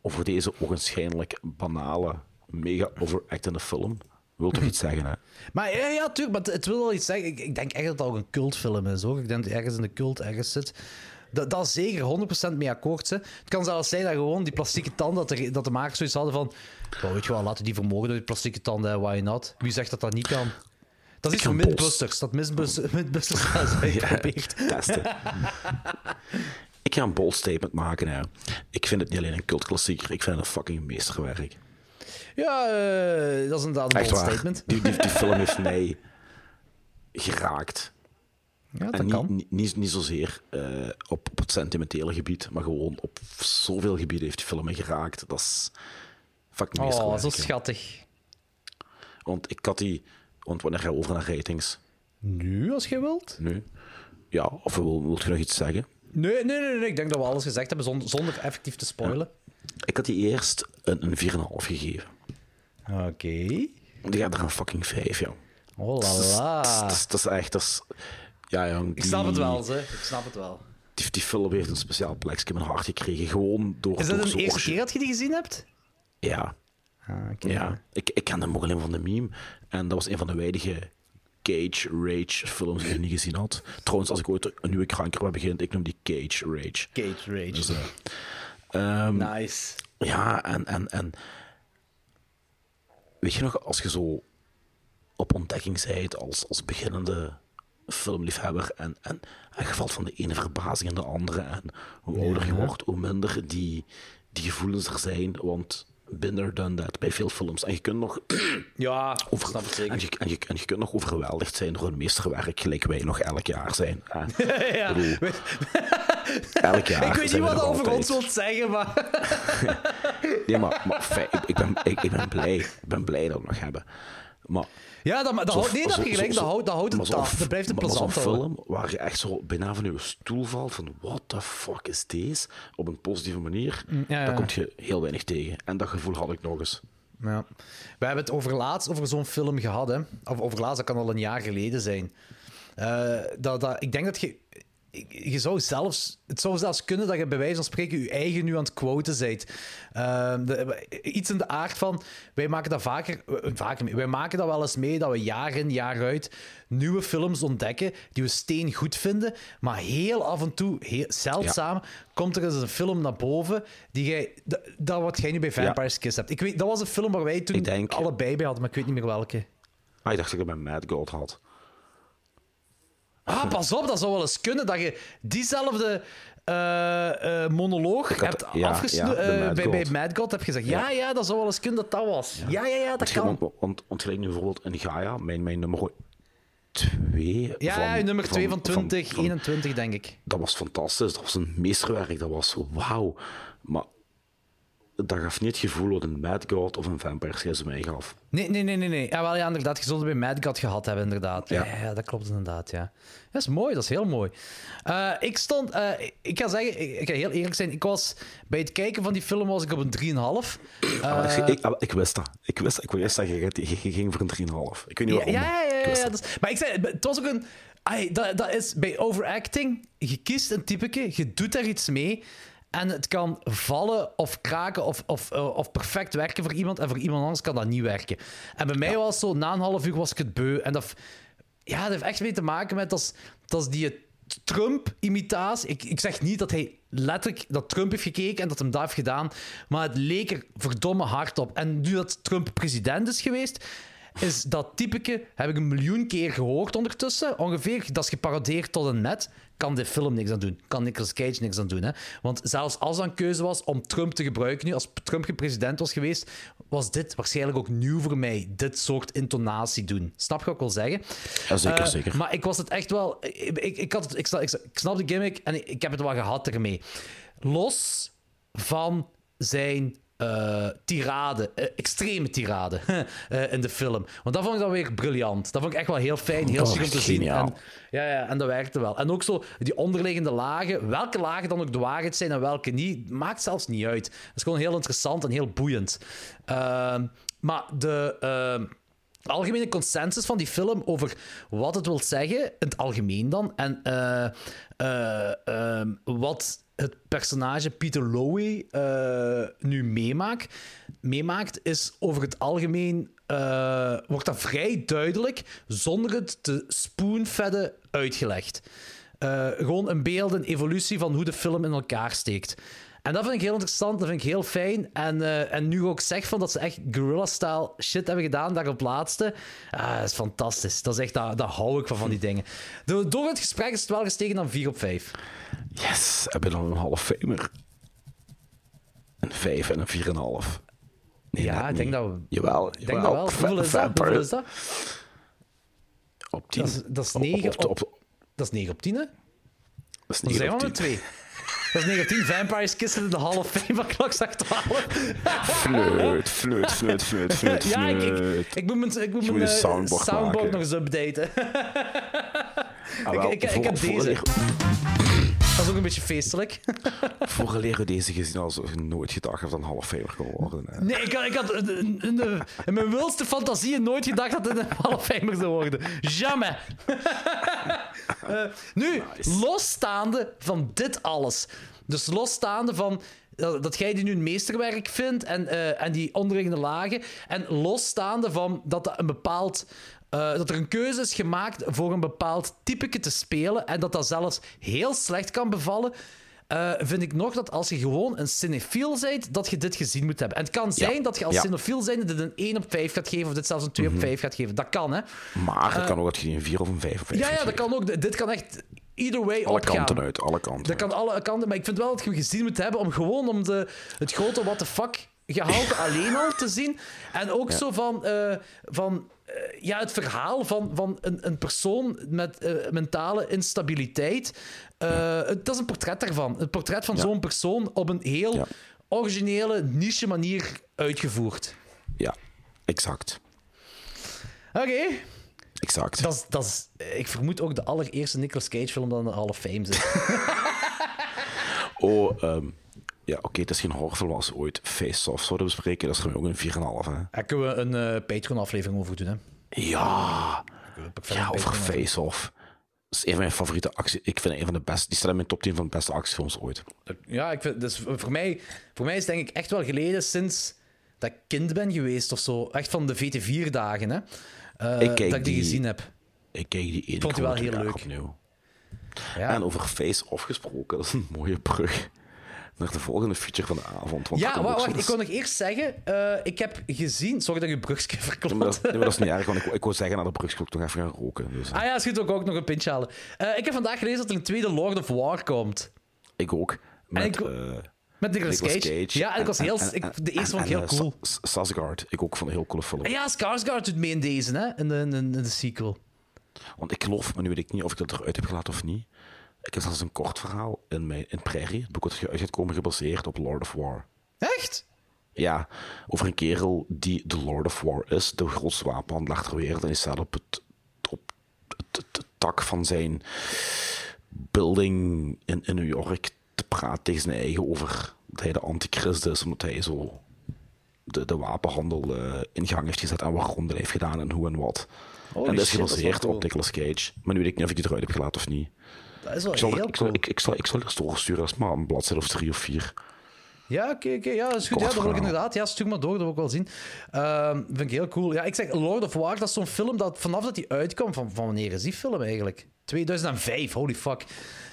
over deze ogenschijnlijk banale, mega overactende film, wil toch iets zeggen, hè? Maar ja, ja tuurlijk, maar het, wil wel iets zeggen. Ik, ik denk echt dat het ook een cultfilm is, hoor. Ik denk dat het ergens in de cult ergens zit. Dat, dat is zeker 100% mee akkoord. Hè. Het kan zelfs zijn dat gewoon die plastieke tanden, dat de, dat de makers zoiets hadden van... "Oh, weet je wel, laten die vermogen door die plastieke tanden, why not? Wie zegt dat dat niet kan? Dat is iets van. Mythbusters. Dat dat is uitgeprobeerd. testen. ik ga een bold statement maken. Hè. Ik vind het niet alleen een cultklassieker, ik vind het een fucking meesterwerk. Ja, eh, dat is inderdaad een Echt bold waar. statement. Die, die, die film (laughs) heeft mij geraakt. Ja, dat en niet, kan. niet, niet, niet zozeer eh, op, op het sentimentele gebied, maar gewoon op zoveel gebieden heeft die film mij geraakt. Dat is fucking Oh, meesterwerk. zo hè. schattig. Want ik had die... Want wanneer gaan we over naar ratings? Nu, als je wilt? Nu? Ja, of wil, wilt je nog iets zeggen? Nee, nee, nee, nee. Ik denk dat we alles gezegd hebben zonder, zonder effectief te spoilen. Ik had die eerst een, een 4,5 gegeven. Oké. Die gaat er een fucking 5, joh. Oh Dat is, la la. dat is- dat is echt... Dat is, ja, jong, Ik snap het wel, ze. Ik snap het wel. Die, die film heeft een speciaal plekje in mijn hart gekregen. Gewoon door... Is door dat zo de eerste keer dat je die gezien hebt? Ja. Ah, ja. Ik, ik kende hem ook alleen van de meme. En dat was een van de weinige Cage Rage films die ik niet gezien had. Trouwens, als ik ooit een nieuwe krankere begin, ik noem die Cage Rage. Cage Rage. Dus, eh, ehm, nice. Ja, en, en, en... Weet je nog, als je zo op ontdekking bent als, als beginnende filmliefhebber en, en, en je valt van de ene verbazing in de andere en hoe ouder je wordt, hoe minder die, die gevoelens er zijn, want binder done that bij veel films. En je kunt nog... (clears throat) Ja, over, snap het zeker. En je, en, je, en je kunt nog overweldigd zijn door een meesterwerk, gelijk wij nog elk jaar zijn. (laughs) ja. Bedoel, (laughs) elk jaar Ik weet niet wat over ons wilt zeggen, maar... (laughs) Nee, maar, ik, ben, ik, ik ben blij. Ik ben blij dat we het nog hebben. Maar Ja, dat, dat Zo- nee, dat gelijk. Dat houdt, dat houdt het zo'n af. Dat blijft het zo'n plezant houden. film waar je echt zo bijna van je stoel valt van what the fuck is deze? Op een positieve manier, Mm, ja, ja. daar komt je heel weinig tegen. En dat gevoel had ik nog eens. Ja. We hebben het over laatst over zo'n film gehad. Hè. Of over laatst, dat kan al een jaar geleden zijn. Eh, dat, dat, ik denk dat je... Je zou zelfs, het zou zelfs kunnen dat je bij wijze van spreken je eigen nu aan het quoten bent. Ehm, de- iets in de aard van, wij maken dat vaker, eh, vaker mee. Wij maken dat wel eens mee dat we jaar in, jaar uit nieuwe films ontdekken die we steen goed vinden. Maar heel af en toe, heel zeldzaam, komt er eens een film naar boven die jij, dat, dat wat jij nu bij Vampire's Kiss hebt. Ik weet, dat was een film waar wij toen denk- allebei bij hadden, maar ik weet niet meer welke. Ah, ik dacht dat ik het bij Mad God had. Ah, pas op, dat zou wel eens kunnen dat je diezelfde eh, eh, monoloog had- hebt ja, eh, bij, Mad God heb gezegd. Ja, ja, dat zou wel eens kunnen dat dat was. Ja, ja, ja, dat kan. want, want, want gelijk nu bijvoorbeeld in Gaia, mijn, mijn nummer 2 Ja, van, ja, nummer 2 van, van- 2021, denk ik. dat was fantastisch. Dat was een meesterwerk. Dat was wauw. Maar dat gaf niet het gevoel wat een Mad God of een Vampire Series mij gaf. Nee, nee, nee, nee. nee. Ja, wel, ja, inderdaad. Je zult het bij Mad God gehad hebben, inderdaad. Ja. Ja. Ja, dat klopt inderdaad, ja. Dat is mooi, dat is heel mooi. Eh, ik stond... eh, ik ga zeggen, ik, ik ga heel eerlijk zijn. Ik was... Bij het kijken van die film was ik op een 3,5. Ah, Eh, ik, ik, ik wist dat. Ik wist, ik wist dat je, ging voor een 3,5. Ik weet niet waarom. ja, ja, ja, ja, dat. dat is- maar ik zei, het was ook een. dat, dat is bij overacting. Je kiest een typeke, je doet daar iets mee. En het kan vallen of kraken of, of, eh, of perfect werken voor iemand. En voor iemand anders kan dat niet werken. En bij mij was zo, na een half uur was ik het beu. En dat, ja, dat heeft echt mee te maken met dat, dat die Trump-imitatie. Ik, ik zeg niet dat hij letterlijk dat Trump heeft gekeken en dat hem dat heeft gedaan. Maar het leek er verdomme hard op. En nu dat Trump president is geweest, is dat typeke, heb ik een miljoen keer gehoord ondertussen. Ongeveer, dat is geparodeerd tot een net. Kan dit film niks aan doen. Kan Nicolas Cage niks aan doen. Hè? Want zelfs als dat een keuze was om Trump te gebruiken nu, als Trump geen president was geweest, was dit waarschijnlijk ook nieuw voor mij. Dit soort intonatie doen. Snap je wat ik wil zeggen? Ja, zeker, Eh, zeker. Maar ik was het echt wel... Ik, ik, ik, had het, ik, snap, ik, ik snap de gimmick en ik, ik heb het wel gehad ermee. Los van zijn eh, tirade, eh, extreme tirade (laughs) eh, in de film. Want dat vond ik dan weer briljant. Dat vond ik echt wel heel fijn, heel Dat chic om te zien. En, ja, ja, en dat werkte wel. En ook zo die onderliggende lagen, welke lagen dan ook de waarheid zijn en welke niet, maakt zelfs niet uit. Dat is gewoon heel interessant en heel boeiend. Ehm, maar de. Algemene consensus van die film over wat het wil zeggen, in het algemeen dan, en eh, eh, ehm, wat het personage Peter Lowey eh, nu meemaakt, meemaakt, is over het algemeen, wordt dat vrij duidelijk, zonder het te spoonfedden uitgelegd. Gewoon een beeld, een evolutie van hoe de film in elkaar steekt. En dat vind ik heel interessant, dat vind ik heel fijn. En, eh, en nu ook zeg van dat ze echt guerrilla-style shit hebben gedaan, daar op laatste. Ah, dat is fantastisch. Dat is echt, dat, dat hou ik van, van die dingen. Door, door het gesprek is het wel gestegen dan 4 op 5. Yes, heb je dan een half famer? Een 5 en een 4,5. Nee, Ja, ik denk niet. dat we- Jawel, Ik denk dat wel. Hoeveel is dat? Hoeveel is dat? Op 10. Dat is, dat is Op- 9 op, op, op, Dat is 9 op 10, hè? dat is Dan 9 zijn op we met 10. 2. Dat is 9 op 10. Vampires Kissen in de Hall of Fame van klokslag 12. Fluit, fluit, fluit, fluit, fluit, ja, ik, ik, ik moet mijn, ik moet mijn eh, soundboard nog eens updaten. Ah, wel, ik- ik heb deze. Dat is ook een beetje feestelijk. (laughs) Vooraleer we deze gezien als nooit gedacht dat een half famer kon worden. hè. Nee, ik had, ik had in, de- mijn wildste fantasieën nooit gedacht dat het een of Famer zou worden. Jamais. (laughs) Eh, nu, losstaande van dit alles. Dus losstaande van dat, dat jij die nu een meesterwerk vindt en, eh, en die onderliggende lagen. En losstaande van dat, dat, een bepaald, eh, dat er een keuze is gemaakt voor een bepaald typeke te spelen. En dat dat zelfs heel slecht kan bevallen. eh, vind ik nog dat als je gewoon een cinefiel bent, dat je dit gezien moet hebben. En het kan zijn dat je als ja. cinefiel zijnde dit een 1 op 5 gaat geven, of dit zelfs een 2 op 5 gaat geven. Dat kan, hè? Maar het kan ook dat je een 4 of een 5 of 5 Ja, ja, dat kan ook. Dit kan echt either way Alle opgaan. kanten uit, alle kanten Dat kan alle kanten, maar ik vind wel dat je hem gezien moet hebben om gewoon om de, het grote what the fuck gehalte alleen al te zien. En ook zo van, eh, van eh, ja, het verhaal van, van een, een persoon met eh, mentale instabiliteit. Het, dat is een portret daarvan. Het portret van Ja. zo'n persoon op een heel Ja. originele, niche manier uitgevoerd. Ja, exact. Oké. Exact. Dat is, dat is, ik vermoed ook de allereerste Nicolas Cage film dat in de Hall of Fame zit. (laughs) Oh, ehm, ja, oké, het is geen horrorfilm als we ooit Face-Off zouden bespreken. Dat is er ook een 4,5, hè. Daar kunnen we een eh, Patreon-aflevering over doen, hè? Ja, ja over Face-Off. Dat is een van mijn favoriete actie. Ik vind het een van de beste. Die staat in mijn top 10 van de beste actiefilms ooit. Ja, ik vind, dus voor, mij, voor mij is het denk ik echt wel geleden sinds dat ik kind ben geweest of zo. Echt van de VT4-dagen, hè? Eh, Ik dat ik die, die- gezien heb. Ik kijk die ene Vond die wel heel leuk. opnieuw. Ja, En over Face-Off gesproken, (laughs) dat is een mooie brug naar de volgende feature van de avond. Want ja ook wacht, soms- ik wil nog eerst zeggen, eh, ik heb gezien... Sorry dat je (laughs) maar verklot. dat, nee, maar dat is niet erg, want ik, ik wou zeggen, na de brug wil ik nog even gaan roken. Dus, Ah ja, is goed, ook, ook nog een pintje halen. Eh, ik heb vandaag gelezen dat er een tweede Lord of War komt. Ik ook. Met, ik- eh, Met Nicolas, Cage. Ja, en ik was heel... en- ik, en- de eerste vond ik en, heel eh, cool. Sa- Sa- Sasgard, ik ook vond een heel coole film. En ja, Skarsgård doet mee in deze, hè? In de, in de, in de sequel. Want ik geloof, maar nu weet ik niet of ik dat eruit heb gelaten of niet. Ik heb zelfs een kort verhaal in, mijn, in Prairie, het boek dat uit gaat komen, gebaseerd op Lord of War. Echt? Ja, over een kerel die de Lord of War is, de grootste wapenhandelaar ter wereld. En die staat op het, op het, het- het tak van zijn building in, in New York te praten tegen zijn eigen over dat hij de antichrist is, omdat hij zo de, de wapenhandel eh, in gang heeft gezet en waarom dat heeft gedaan en hoe en wat. Holy en dat is gebaseerd cool. op Nicolas Cage. Maar nu weet ik niet of ik die eruit heb gelaten of niet. Dat is wel Ik zal, heel ik, cool. ik, ik, zal, ik zal er eens doorsturen, dat is maar een bladzijde of drie of vier. Ja, oké. Ja, dat is goed. Kort Ja, dat wil ik inderdaad. Ja, stuur maar door, dat wil ik wel zien. Ehm, vind ik heel cool. Ja, ik zeg, Lord of War, dat is zo'n film dat vanaf dat die uitkwam, van, van wanneer is die film eigenlijk? 2005, holy fuck.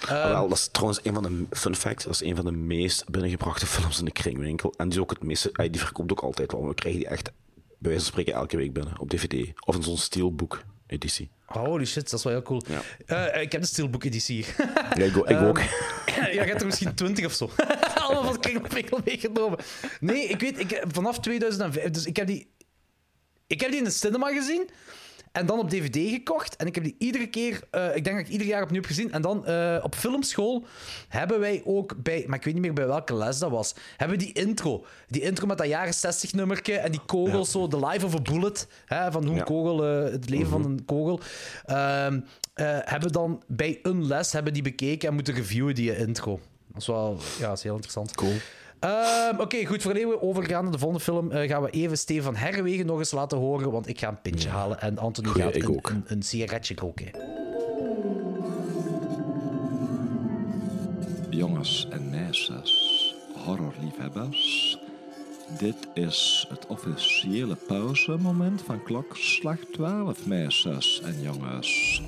Ehm, Wel, dat is trouwens een van de fun facts. Dat is een van de meest binnengebrachte (laughs) films in de kringwinkel. En die, is ook het meeste, die verkoopt ook altijd wel. We krijgen die echt, bij wijze van spreken, elke week binnen op DVD. Of in zo'n steelbook editie. Holy shit, dat is wel heel cool. Ja. Eh, ik heb de Steelbook-editie hier. Ja, ik, ook- ik ook. (laughs) ja, je hebt er misschien 20 of zo. (laughs) Allemaal van Kringwinkel meegenomen. Nee, ik weet, ik, vanaf 2005... Dus ik heb die... Ik heb die in de cinema gezien. En dan op DVD gekocht. En ik heb die iedere keer, eh, ik denk dat ik ieder jaar opnieuw heb gezien. En dan eh, op filmschool hebben wij ook bij, maar ik weet niet meer bij welke les dat was, hebben we die intro. Die intro met dat jaren 60 nummertje en die kogels, zo, The Life of a Bullet. Hè, van hoe een Ja. kogel, eh, het leven van een kogel. Ehm, eh, hebben dan bij een les hebben die bekeken en moeten reviewen die intro. Dat is wel, ja, dat is heel interessant. Cool. Ehm, Oké, goed. Voor we overgaan naar de volgende film, eh, gaan we even Stefan Herwegen nog eens laten horen, want ik ga een pintje halen en Anthony Goeie, gaat ik een, ook. een, een sigaretje roken. Jongens en meisjes, horrorliefhebbers. Dit is het officiële pauzemoment van klokslag 12, meisjes en jongens.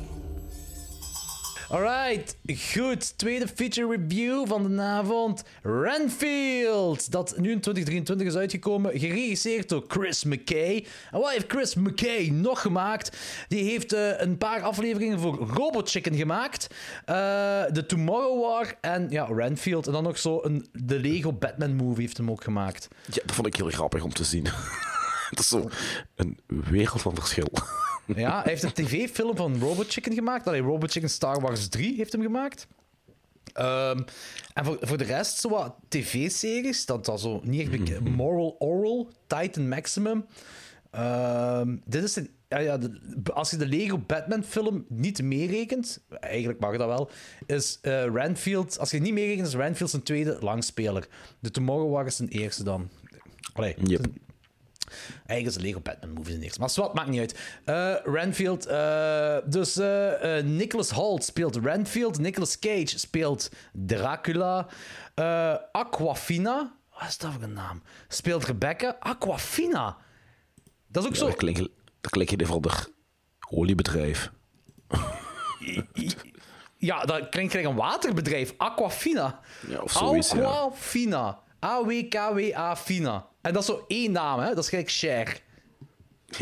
Alright, goed. Tweede feature review van de avond. Renfield, dat nu in 2023 is uitgekomen, geregisseerd door Chris McKay. En wat heeft Chris McKay nog gemaakt? Die heeft eh, een paar afleveringen voor Robot Chicken gemaakt, eh The Tomorrow War en ja, Renfield. En dan nog zo een, de Lego Batman movie heeft hem ook gemaakt. Ja, dat vond ik heel grappig om te zien. (laughs) dat is zo een wereld van verschil. Ja, hij heeft een tv-film van Robot Chicken gemaakt. Allee, Robot Chicken Star Wars 3 heeft hem gemaakt. Ehm, en voor, voor de rest, zo wat tv-series, dat dat zo niet echt bekend. Moral Oral, Titan Maximum. Ehm, dit is een, ja, ja, de- als je de Lego Batman-film niet meerekent, eigenlijk mag dat wel, is eh, Renfield, als je het niet meerekent, is Renfield zijn tweede langspeler. De Tomorrow War is zijn eerste dan. Allee, Yep. Eigenlijk is Lego Batman movie zijn eerste. Maar zwart, maakt niet uit. Eh, Renfield. eh, dus eh, Nicholas Holt speelt Renfield. Nicolas Cage speelt Dracula. Aquafina. Wat is dat voor een naam? Speelt Rebecca. Aquafina. Dat is ook zo. Dat klinkt, dat klinkt in ieder oliebedrijf. (laughs) Ja, dat klinkt gelijk een waterbedrijf. Aquafina. Ja, of zoiets. Aquafina. A-W-K-W-A Fina. En dat is zo één naam, hè? Dat is gelijk Cher.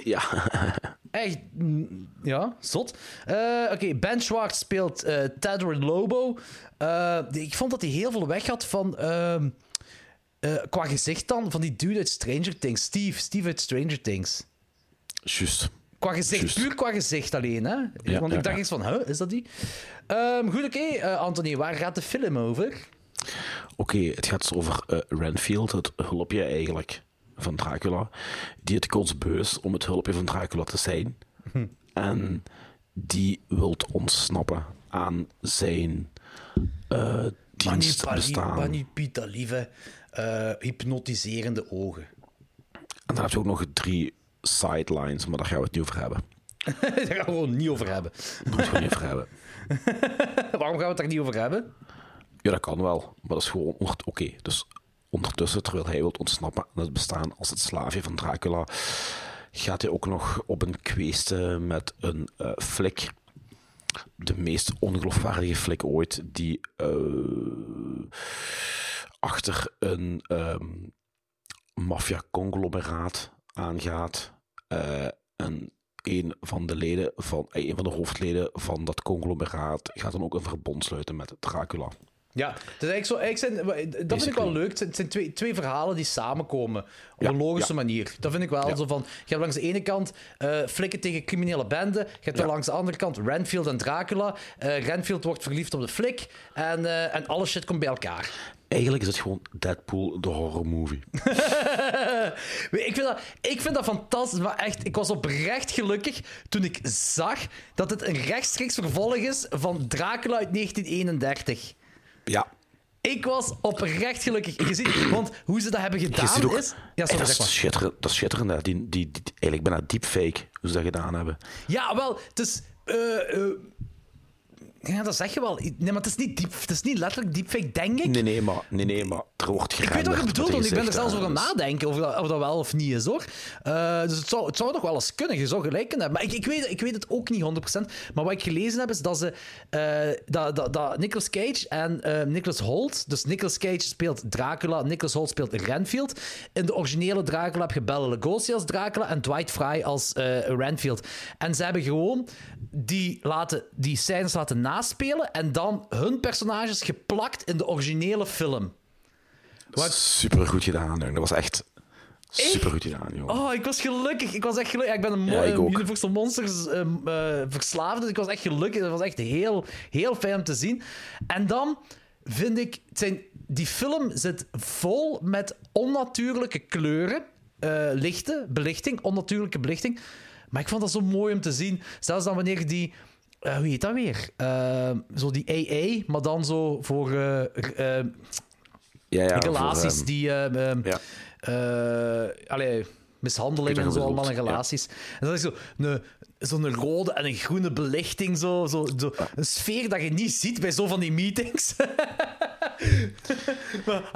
Ja. Echt, mm, ja, zot. Eh, Oké, Ben Schwartz speelt eh Tedward Lobo. Eh, ik vond dat hij heel veel weg had van... ehm, eh, qua gezicht dan, van die dude uit Stranger Things. Steve, Steve uit Stranger Things. Juist. Qua gezicht, Juist. puur qua gezicht alleen, hè? Ja, Want ja, ik dacht ja. eens van, huh, is dat die? Ehm, goed, oké, eh, Anthony, waar gaat de film over? Oké, het gaat dus over eh, Renfield, het hulpje eigenlijk van Dracula, die het kotsbeu is om het hulpje van Dracula te zijn. En die wilt ontsnappen aan zijn eh dienstbestaan. Manipita, lieve, eh, hypnotiserende ogen. En dan heb je ook nog drie sidelines, maar daar gaan we het niet over hebben. (laughs) Daar gaan we het gewoon niet over hebben. Daar moeten we het niet over hebben. (laughs) Waarom gaan we het daar niet over hebben? Ja, dat kan wel, maar dat is gewoon... Oké, dus ondertussen, terwijl hij wil ontsnappen aan het bestaan als het slaafje van Dracula, gaat hij ook nog op een kweeste met een eh, flik. De meest ongeloofwaardige flik ooit, die eh, achter een ehm maffia-conglomeraat aangaat. Eh, en een van de leden van, een van de hoofdleden van dat conglomeraat gaat dan ook een verbond sluiten met Dracula. Ja, dus eigenlijk zo, eigenlijk zijn, dat vind ik wel leuk. Het zijn, het zijn twee, twee verhalen die samenkomen op Ja, een logische ja. manier. Dat vind ik wel Ja. zo van. Je hebt langs de ene kant eh, flikken tegen criminele benden. Je hebt langs de andere kant Renfield en Dracula. Eh, Renfield wordt verliefd op de flik. En, eh, en alle shit komt bij elkaar. Eigenlijk is het gewoon Deadpool, de horror movie. (laughs) Ik vind, dat, ik vind dat fantastisch, maar echt, ik was oprecht gelukkig toen ik zag dat het een rechtstreeks vervolg is van Dracula uit 1931. Ja. Ik was oprecht gelukkig. Je ziet, want hoe ze dat hebben gedaan ook, is... Ja, sorry, dat, zeg maar. is schitterend, dat is schitterend. hè. Die, die, die, eigenlijk bijna deepfake, hoe ze dat gedaan hebben. Ja, wel, het is... eh, ja, dat zeg je wel. Nee, maar het is niet, diep, het is niet letterlijk deepfake, denk ik. Nee, nee, maar, nee, nee, maar er wordt Ik weet wat je bedoelt, want ik ben er zelfs over aan het nadenken of dat, of dat wel of niet is, hoor. Eh, dus het zou, het zou nog wel eens kunnen, je zou gelijk kunnen hebben. Maar ik, ik, weet, ik weet het ook niet 100%. Maar wat ik gelezen heb, is dat ze... eh, dat, dat, dat Nicolas Cage en eh Nicholas Holt... Dus Nicolas Cage speelt Dracula, Nicholas Holt speelt Renfield. In de originele Dracula heb je Bela Lugosi als Dracula en Dwight Fry als Renfield. En ze hebben gewoon die, laten, die scènes laten naspelen en dan hun personages geplakt in de originele film. Super goed gedaan. hè. Dat was echt Super goed gedaan, joh. Oh, ik was gelukkig. Ik was echt gelukkig. Ik ben een Ja, ik. Universal Monsters ehm, eh, verslaafd, dus ik was echt gelukkig. Het was echt heel, heel fijn om te zien. En dan vind ik... Zijn, die film zit vol met onnatuurlijke kleuren. eh, lichten, belichting, onnatuurlijke belichting. Maar ik vond dat zo mooi om te zien. Zelfs dan wanneer die... eh, hoe heet dat weer? Eh, zo die AA, maar dan zo voor eh, r- eh, Ja, ja, relaties voor, ehm, die... ehm, ja. eh, allee, mishandeling en zo allemaal in ja. relaties. En dan is zo een, zo'n rode en een groene belichting, zo, zo, zo, een sfeer dat je niet ziet bij zo van die meetings. (laughs)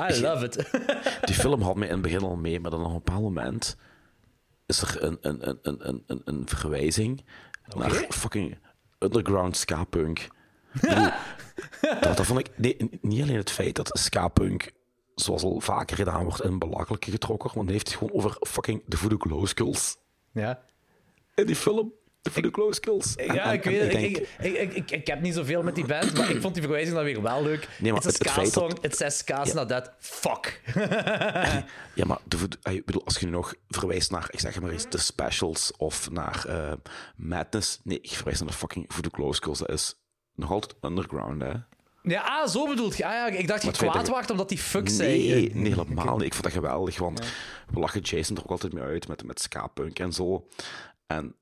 I love it. (laughs) Die film had mij in het begin al mee, maar dan op een bepaald moment is er een, een, een, een, een- een, een verwijzing naar fucking underground ska-punk. Bedoel, (laughs) dat, dat vond ik... Nee, niet alleen het feit dat ska-punk, zoals al vaker gedaan wordt, in belachelijke getrokken, want hij heeft het gewoon over fucking de Voodoo Glow Skulls. Ja. In die film, de Voodoo Glow Skulls. En- Ja, en- ik en weet het. Ik, denk- ik, ik, ik, ik heb niet zoveel met die band, maar ik vond die verwijzing dan weer wel leuk. Nee, maar het- het feit ska-song, dat- it says ska's not that. Fuck. Ja, maar de, ik bedoel, als je nu nog verwijst naar, ik zeg maar eens, de specials of naar eh, Madness. Nee, je verwijst naar de fucking Voodoo Glow Skulls. Dat is nog altijd underground, hè? Ja, ah, zo bedoelt je. Ah, ja, ik dacht je het kwaad dat waart omdat die fuck zei. Nee, Eh, nee, helemaal niet. Ik vond dat geweldig, want we lachen Jason er ook altijd mee uit met, met ska-punk en zo. En,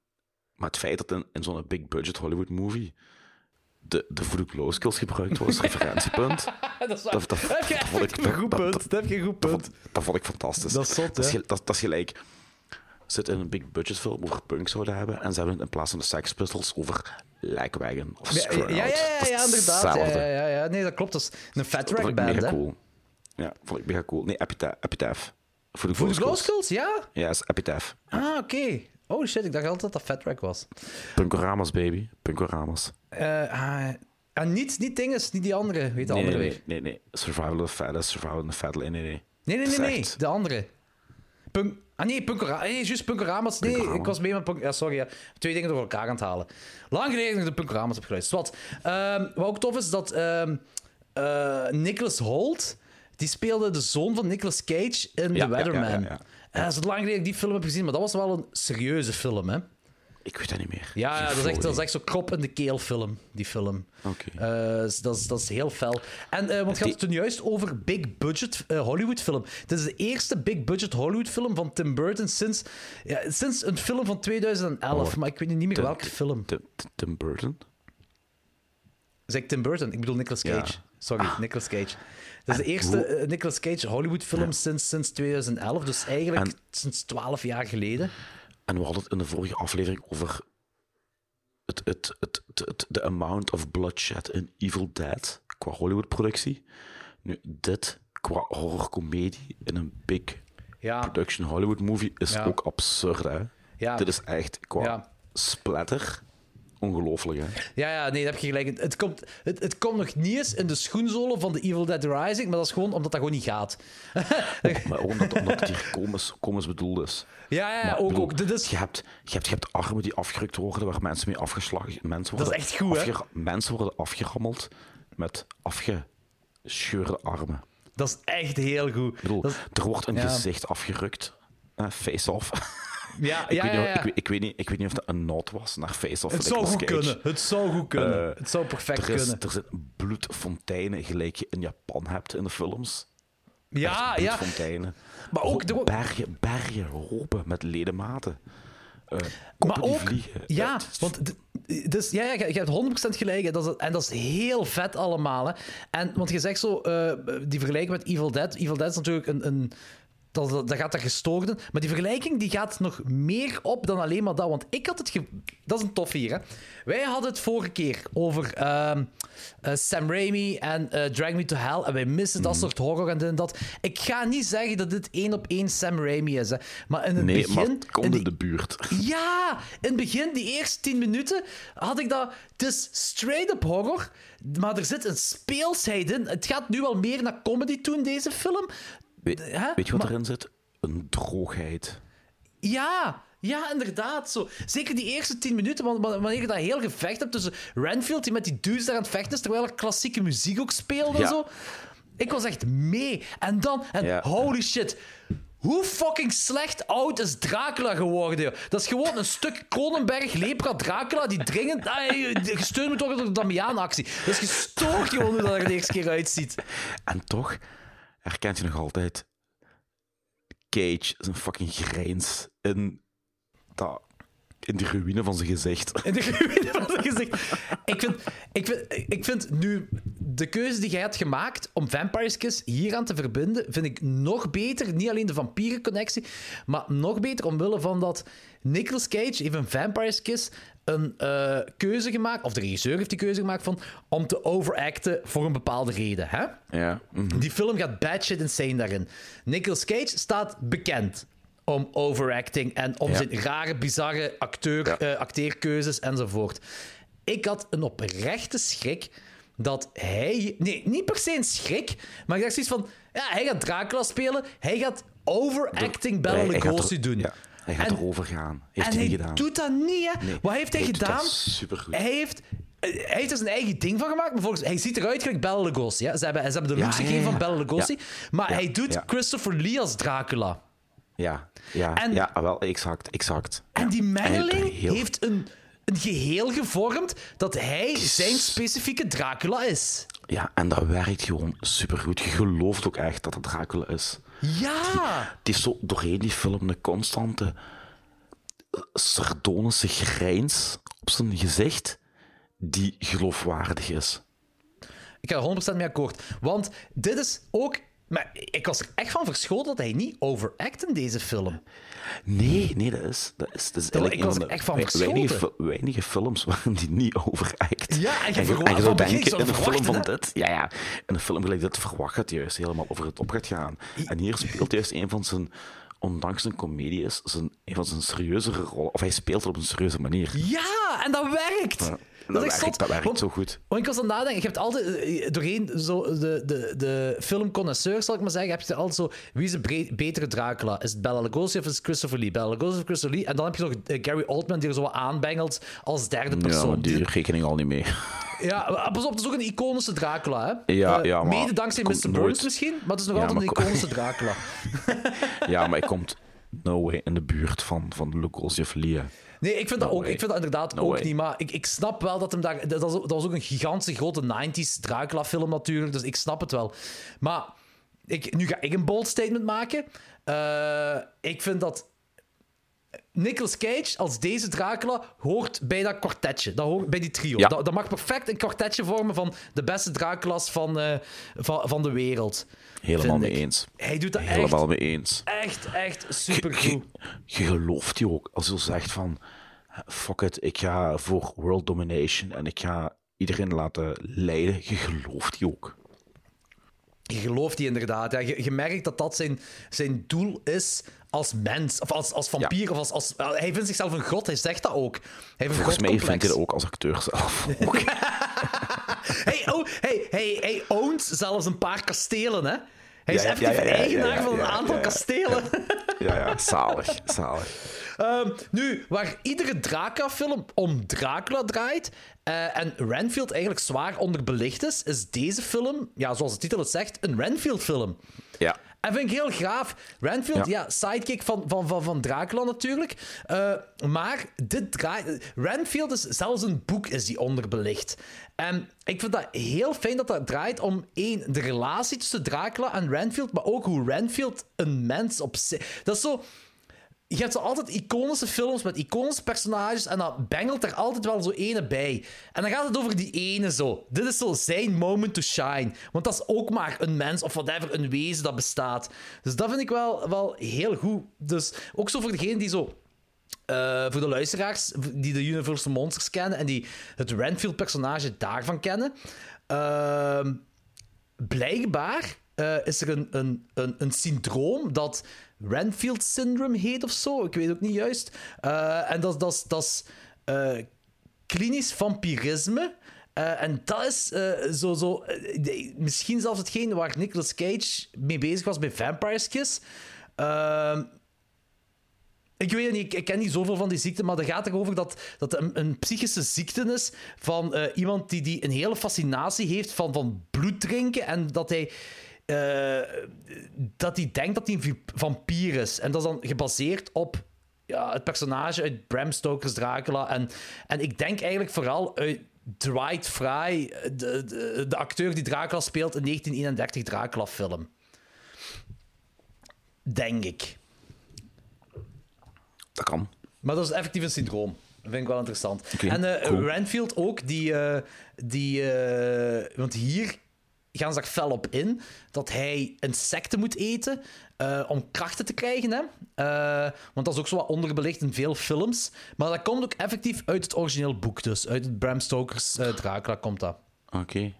maar het feit dat in, in zo'n big-budget Hollywood-movie de, de Voodoo Glow Skulls gebruikt was, referentiepunt, (laughs) dat is waar. dat, dat, Dat heb je dat vond ik... een goed punt. dat- Dat heb je een goed dat punt. vond, dat vond ik fantastisch. Dat is zot, dat, is, hè? gel- dat, dat is gelijk. Zit in een big budget film over punk zouden hebben en ze hebben het in plaats van de Sex Pistols over Lagwagon of Ja, ja, ja, ja, ja, inderdaad. Ja, ja, ja, ja. Nee, dat klopt. Dat is een Fat Track band, mega hè? cool. Ja, vond ik mega cool. Nee, Epitaph. Epitaph. Voor de Glow. Skulls, ja? Ja, is Epitaph. Ah, oké. Oh shit, ik dacht altijd dat dat Fat was. Punkoramas, baby. Punkoramas. Eh ah, ah, niet, niet dinges, niet die andere. Weet de Nee, andere nee, weer. nee, nee. Survival of the Fattest, Survival of the Fat. Nee, nee, nee. Nee, nee, nee, nee. De andere. Punk... Ah nee, Punkorama. Nee, juist Punkoramas. Nee, Punkorama. ik was mee met Punk... Ja, sorry. Ja. Twee dingen door elkaar aan het halen. Lang geleden dat ik de Punkoramas heb geluisterd. Wat, ehm, wat ook tof is, dat ehm eh, Nicholas Holt... Die speelde de zoon van Nicolas Cage in Ja, The ja, Weatherman. ja. En dat is lang geleden dat ik die film heb gezien, maar dat was wel een serieuze film, hè? Ik weet dat niet meer. Ja, dat, is echt, dat is echt zo'n krop in de keel film, die film. Oké. Eh, dat, is, dat is heel fel. En, eh, want je had het toen juist over big budget eh, Hollywood film. Dit is de eerste big budget Hollywood film van Tim Burton sinds, ja, sinds een film van 2011. Oh, maar ik weet niet meer Tim- welke film. Tim, Tim Burton? Zeg ik Tim Burton? Ik bedoel Nicolas Cage. Ja. Sorry, Nicolas Cage. Is de eerste hoe- eh, Nicolas Cage Hollywood film sinds, sinds 2011. Dus eigenlijk En- sinds 12 jaar geleden. En we hadden het in de vorige aflevering over het, het, het, het, de amount of bloodshed in Evil Dead qua Hollywood-productie. Nu, dit qua horrorcomedie in een big Ja, production Hollywood-movie is Ja. ook absurd, hè? Ja. Dit is echt qua splatter ongelooflijk, hè? Ja, ja, nee, heb je gelijk. Het komt, het, het komt nog niet eens in de schoenzolen van de Evil Dead Rising, maar dat is gewoon omdat dat gewoon niet gaat. (laughs) Maar ook omdat, omdat het hier komisch, bedoeld is. Ja, ja, Maar, ook, bedoel, ook. Dit is... Je hebt, je, hebt, je hebt armen die afgerukt worden, waar mensen mee afgeslagen mensen Dat worden is echt goed, hè? Mensen worden afgerammeld met afgescheurde armen. Dat is echt heel goed. Ik bedoel, Dat is- er wordt een ja. gezicht afgerukt. Face-off. (laughs) Ja, ik, ja, weet ja, niet, of- ja. ik, weet, ik, weet niet, ik weet niet of dat een nod was naar face-off. Het van zou goed Cage. kunnen. Het zou goed kunnen. Eh, het zou perfect er, is, kunnen. er zitten bloedfonteinen gelijk je in Japan hebt in de films. Ja, ja. bloedfonteinen. Maar ook... Ho- er bergen, bergen, hopen met ledematen. Eh, koppen Maar ook, vliegen. ja, Het- want dus, ja, ja, je je hebt 100% gelijk. Dat is, en dat is heel vet allemaal. Hè. En, want je zegt zo, eh, die vergelijking met Evil Dead. Evil Dead is natuurlijk een... een dat, dat dat gaat daar gestoord in. Maar die vergelijking die gaat nog meer op dan alleen maar dat. Want ik had het... ge- Dat is een tof hier, hè. Wij hadden het vorige keer over ehm, eh, Sam Raimi en eh, Drag Me to Hell. En wij missen Mhm. dat soort horror en dit en dat. Ik ga niet zeggen dat dit één op één Sam Raimi is, hè. Maar in het nee, begin... maar het komt in in die- de buurt. ja, in het begin, die eerste 10 minuten, had ik dat. Het is straight-up horror, maar er zit een speelsheid in. Het gaat nu wel meer naar comedy toe in deze film. Weet, je wat Maar- erin zit? Een droogheid. Ja, ja, inderdaad. Zo. Zeker die eerste 10 minuten, wanneer je dat heel gevecht hebt tussen Renfield, die met die dudes daar aan het vechten is, terwijl er klassieke muziek ook speelde en zo. Ik was echt mee. En dan, en Ja. holy shit. Hoe fucking slecht oud is Dracula geworden? joh? Dat is gewoon een stuk Kronenberg, lepra, Dracula die dringend gesteund moet worden door de Damian-actie. Dat is gestoord gewoon hoe dat er de eerste keer uitziet. En toch herkent je nog altijd Cage zijn fucking grijns in, dat, in de ruïne van zijn gezicht. In de ruïne van zijn gezicht. Ik vind, ik, vind, ik vind nu de keuze die jij had gemaakt om Vampire's Kiss hieraan te verbinden, vind ik nog beter. Niet alleen de vampierenconnectie, maar nog beter omwille van dat Nicolas Cage heeft een Vampire's Kiss een eh, keuze gemaakt, of de regisseur heeft die keuze gemaakt van, om te overacten voor een bepaalde reden. Hè? Ja. mhm. Die film gaat bad shit insane daarin. Nicolas Cage staat bekend om overacting en om Ja. zijn rare, bizarre acteur, Ja. eh, acteerkeuzes enzovoort. Ik had een oprechte schrik dat hij... Nee, niet per se een schrik, maar ik dacht zoiets van... Ja, hij gaat Dracula spelen, hij gaat overacting gaat Lugosi doen. Ja, hij gaat En- erover gaan. Heeft en hij hij niet gedaan. doet dat niet, hè. Nee, Wat heeft hij, hij doet dat gedaan? supergoed. Hij heeft... eh, Hij heeft er zijn eigen ding van gemaakt, maar volgens, hij ziet eruit gelijk Bela Lugosi. Ja? Ze, hebben, ze hebben de Ja, ja, gegeven ja. van Bela Lugosi, maar hij doet. Christopher Lee als Dracula. Ja, ja, En- ja, wel, exact, exact. En die mengeling heel- heeft een, een geheel gevormd dat hij zijn specifieke Dracula is. Ja, en dat werkt gewoon supergoed. Je gelooft ook echt dat het Dracula is. Ja! Het is zo doorheen die film een constante eh, sardonische grijns op zijn gezicht die geloofwaardig is. Ik ga er 100% mee akkoord. Want dit is ook... Maar ik was er echt van verschoten dat hij niet overact in deze film. Nee, nee, dat is, dat is, dat is Dat- eigenlijk ik was er echt van verschoten. weinige, fi- weinige films (laughs) waarin die niet overact. Ja, en je je, verwa- en je zou denken, in je een film van dit... Ja, ja, in een film gelijk dit verwacht het juist helemaal over het op gaat gaan. En hier speelt juist een van zijn... Ondanks zijn comedie is zijn, een van zijn serieuzere rollen... Of hij speelt het op een serieuze manier. Ja, en dat werkt! Ja, dat dat is echt werkt, dat werkt Want- zo goed. Want ik was aan het nadenken, je hebt altijd eh, doorheen zo de, de, de filmconnoisseur, zal ik maar zeggen, heb je altijd zo, wie is de betere Dracula? Is het Bela Lugosi of is het Christopher Lee? Bela Lugosi of Christopher Lee? En dan heb je nog eh, Gary Oldman die er zo wat aanbengelt als derde Ja, persoon. maar die rekening al niet mee. (laughs) Ja, maar pas op, het is ook een iconische Dracula, hè? Ja, Eh, ja, maar Mede dankzij Mr. Burns nooit- misschien, maar het is nog Ja, altijd een iconische Dracula. (laughs) Ja, maar hij komt no way in de buurt van, van Lugosi of Lee. Nee, ik vind, dat, ook, way. ik vind dat inderdaad No ook way. niet. Maar ik, ik snap wel dat hem daar. Dat was, dat was ook een gigantische grote 90s Dracula-film natuurlijk. Dus ik snap het wel. Maar ik, nu ga ik een bold statement maken. Eh, ik vind dat. Nicolas Cage als deze Dracula hoort bij dat kwartetje. Dat hoort bij die trio. Ja. Dat, dat mag perfect een kwartetje vormen van de beste Dracula's van, eh, van, van de wereld. Helemaal mee eens. Hij doet dat Helemaal echt, mee eens. echt, echt Je, supergoed. je, je gelooft die ook als je zegt van fuck it, ik ga voor world domination en ik ga iedereen laten leiden. Je gelooft die ook. Je gelooft die inderdaad. Ja. Je, je merkt dat dat zijn, zijn doel is als mens. Of als, als vampier. Of als, als, hij vindt zichzelf een god. Hij zegt dat ook. Hij Volgens mij vindt hij dat ook als acteur zelf. Ook. (laughs) (laughs) Hij, oh, hij, hij, hij ownt zelfs een paar kastelen, hè? Hij is Ja, effectief eigenaar van een aantal kastelen. Ja, ja, zalig, zalig. Ehm, nu, waar iedere Dracula-film om Dracula draait eh, en Renfield eigenlijk zwaar onderbelicht is, is deze film, ja, zoals de titel het zegt, een Renfield-film. Ja. En vind ik heel gaaf. Renfield, ja, Ja. sidekick van, van, van, van Dracula natuurlijk. Eh, maar dit draait... Renfield is zelfs een boek is die onderbelicht. En ik vind dat heel fijn dat dat draait om één, de relatie tussen Dracula en Renfield, maar ook hoe Renfield een mens op zich... Dat is zo... Je hebt zo altijd iconische films met iconische personages en dan bengelt er altijd wel zo ene bij. En dan gaat het over die ene zo. Dit is zo zijn moment to shine. Want dat is ook maar een mens of whatever, een wezen dat bestaat. Dus dat vind ik wel, wel heel goed. Dus ook zo voor degene die zo... eh, voor de luisteraars die de Universal Monsters kennen en die het Renfield-personage daarvan kennen. Ehm blijkbaar eh, is er een, een, een, een syndroom dat Renfield syndrome heet of zo. Ik weet ook niet juist. Eh, en dat, dat, is- dat is eh, klinisch vampirisme. Eh, en dat is zo, zo misschien zelfs hetgeen waar Nicolas Cage mee bezig was bij Vampire's Kiss. Ehm, ik weet niet, ik, ken niet zoveel van die ziekte, maar dat gaat erover dat dat een, een psychische ziekte is van iemand die, die een hele fascinatie heeft van, van bloed drinken en dat hij eh, dat hij denkt dat hij een vampier is. En dat is dan gebaseerd op ja, het personage uit Bram Stoker's Dracula. En, en ik denk eigenlijk vooral uit Dwight Fry, de, de, de acteur die Dracula speelt in 1931 Dracula-film. Denk ik. Dat kan. Maar dat is effectief een syndroom. Dat vind ik wel interessant. En eh, cool. Renfield ook, die. eh, die eh, want hier gaan ze er fel op in dat hij insecten moet eten eh, om krachten te krijgen. Hè? Eh, want dat is ook zo wat onderbelicht in veel films. Maar dat komt ook effectief uit het origineel boek, dus. Uit het Bram Stoker's eh, Dracula komt dat. Oké.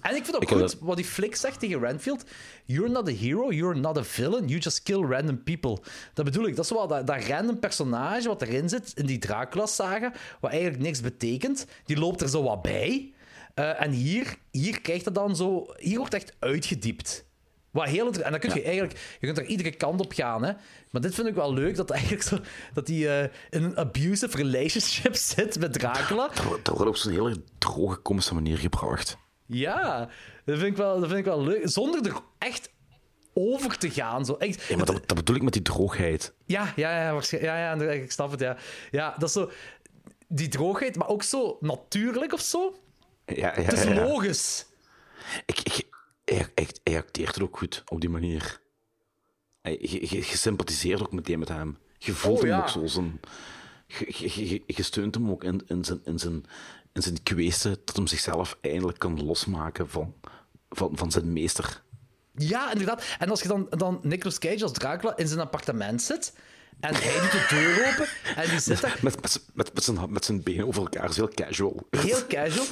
En ik vind ook Ik goed dat- wat die flik zegt tegen Renfield. You're not a hero, you're not a villain, you just kill random people. Dat bedoel ik, dat is wel dat, dat random personage wat erin zit in die Dracula-saga, wat eigenlijk niks betekent. Die loopt er zo wat bij. Eh, en hier, hier krijgt dat dan zo... Hier wordt echt uitgediept. Wat heel en dan kun je eigenlijk... Je kunt er iedere kant op gaan, hè. Maar dit vind ik wel leuk, dat eigenlijk zo... Dat hij eh, in een abusive relationship (laughs) zit met Dracula. Dat, wordt- dat wordt op zo'n hele droge, komische manier gebracht. Ja, dat vind ik wel, dat vind ik wel leuk. Zonder er echt over te gaan. Zo. Echt, Ja, maar dat, dat bedoel ik met die droogheid. ja, ja, ja, waarschijnlijk- ja, ja, ik snap het, ja. Ja, dat is zo... Die droogheid, maar ook zo natuurlijk of zo. Ja, ja, Het is logisch. Ik, ik, hij, hij, hij acteert er ook goed op die manier. Je, sympathiseert ook meteen met hem. Je voelt Oh, hem ja. ook zo. Zijn, je, steunt hem ook in, in, zijn, in, zijn, in zijn dat hem zichzelf eindelijk kan losmaken van, van, van zijn meester. Ja, inderdaad. En als je dan, dan Nicolas Cage als Dracula in zijn appartement zit... En hij doet de deur open en die zit daar Met, met, met, met, zijn, met zijn benen over elkaar, is heel casual. heel casual.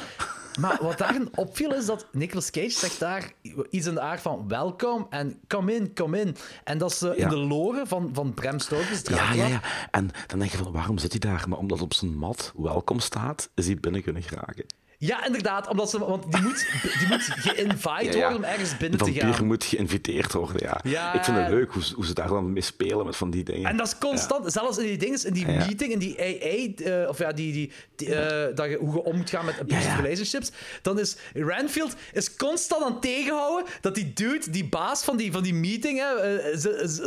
Maar wat daarin opviel is dat Nicolas Cage zegt daar iets in de aard van welkom en come in, come in. En dat is eh, in Ja. de lore van, van Bram Stoker's Ja, ja, ja. En dan denk je van, waarom zit hij daar? Maar omdat op zijn mat welkom staat, is hij binnen kunnen geraken. Ja, inderdaad, omdat ze, want die moet, die moet geïnvite worden om ergens binnen De te gaan. moet geïnviteerd worden, ja. Ja. Ik vind het leuk hoe, ze- hoe ze daar dan mee spelen met van die dingen. En dat is constant, zelfs in die dingen, in die meeting, in die AA, eh, of ja, die, die, die, eh, dat je, hoe je om moet gaan met abusive relationships, dan is Renfield is constant aan het tegenhouden dat die dude, die baas van die, van die meeting, hè, eh,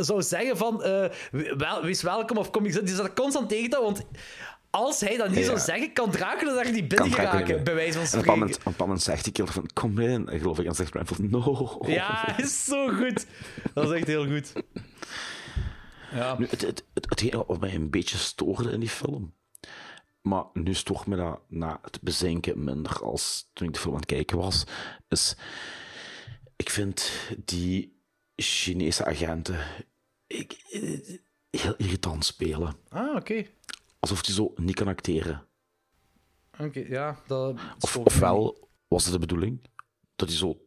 zou zeggen van, wel, wees welkom of kom je zitten. Die staat constant tegen te houden, want als hij dat niet Ja. zou zeggen, kan Dracula daar niet binnen Kan geraken, bij wijze van En spreken. moment, op een bepaald moment zegt die killer van, kom in. En geloof ik, en zegt Renfield, no. Ja, is zo goed. Dat is echt heel goed. Ja. Nu, het, het, het, hetgeen wat mij een beetje stoorde in die film, maar nu stoort me dat na het bezinken minder als toen ik de film aan het kijken was, is, ik vind die Chinese agenten ik, heel irritant spelen. Ah, oké. Alsof die zo niet kan acteren. Oké, ja, dat... Of, ofwel was het de bedoeling dat hij zo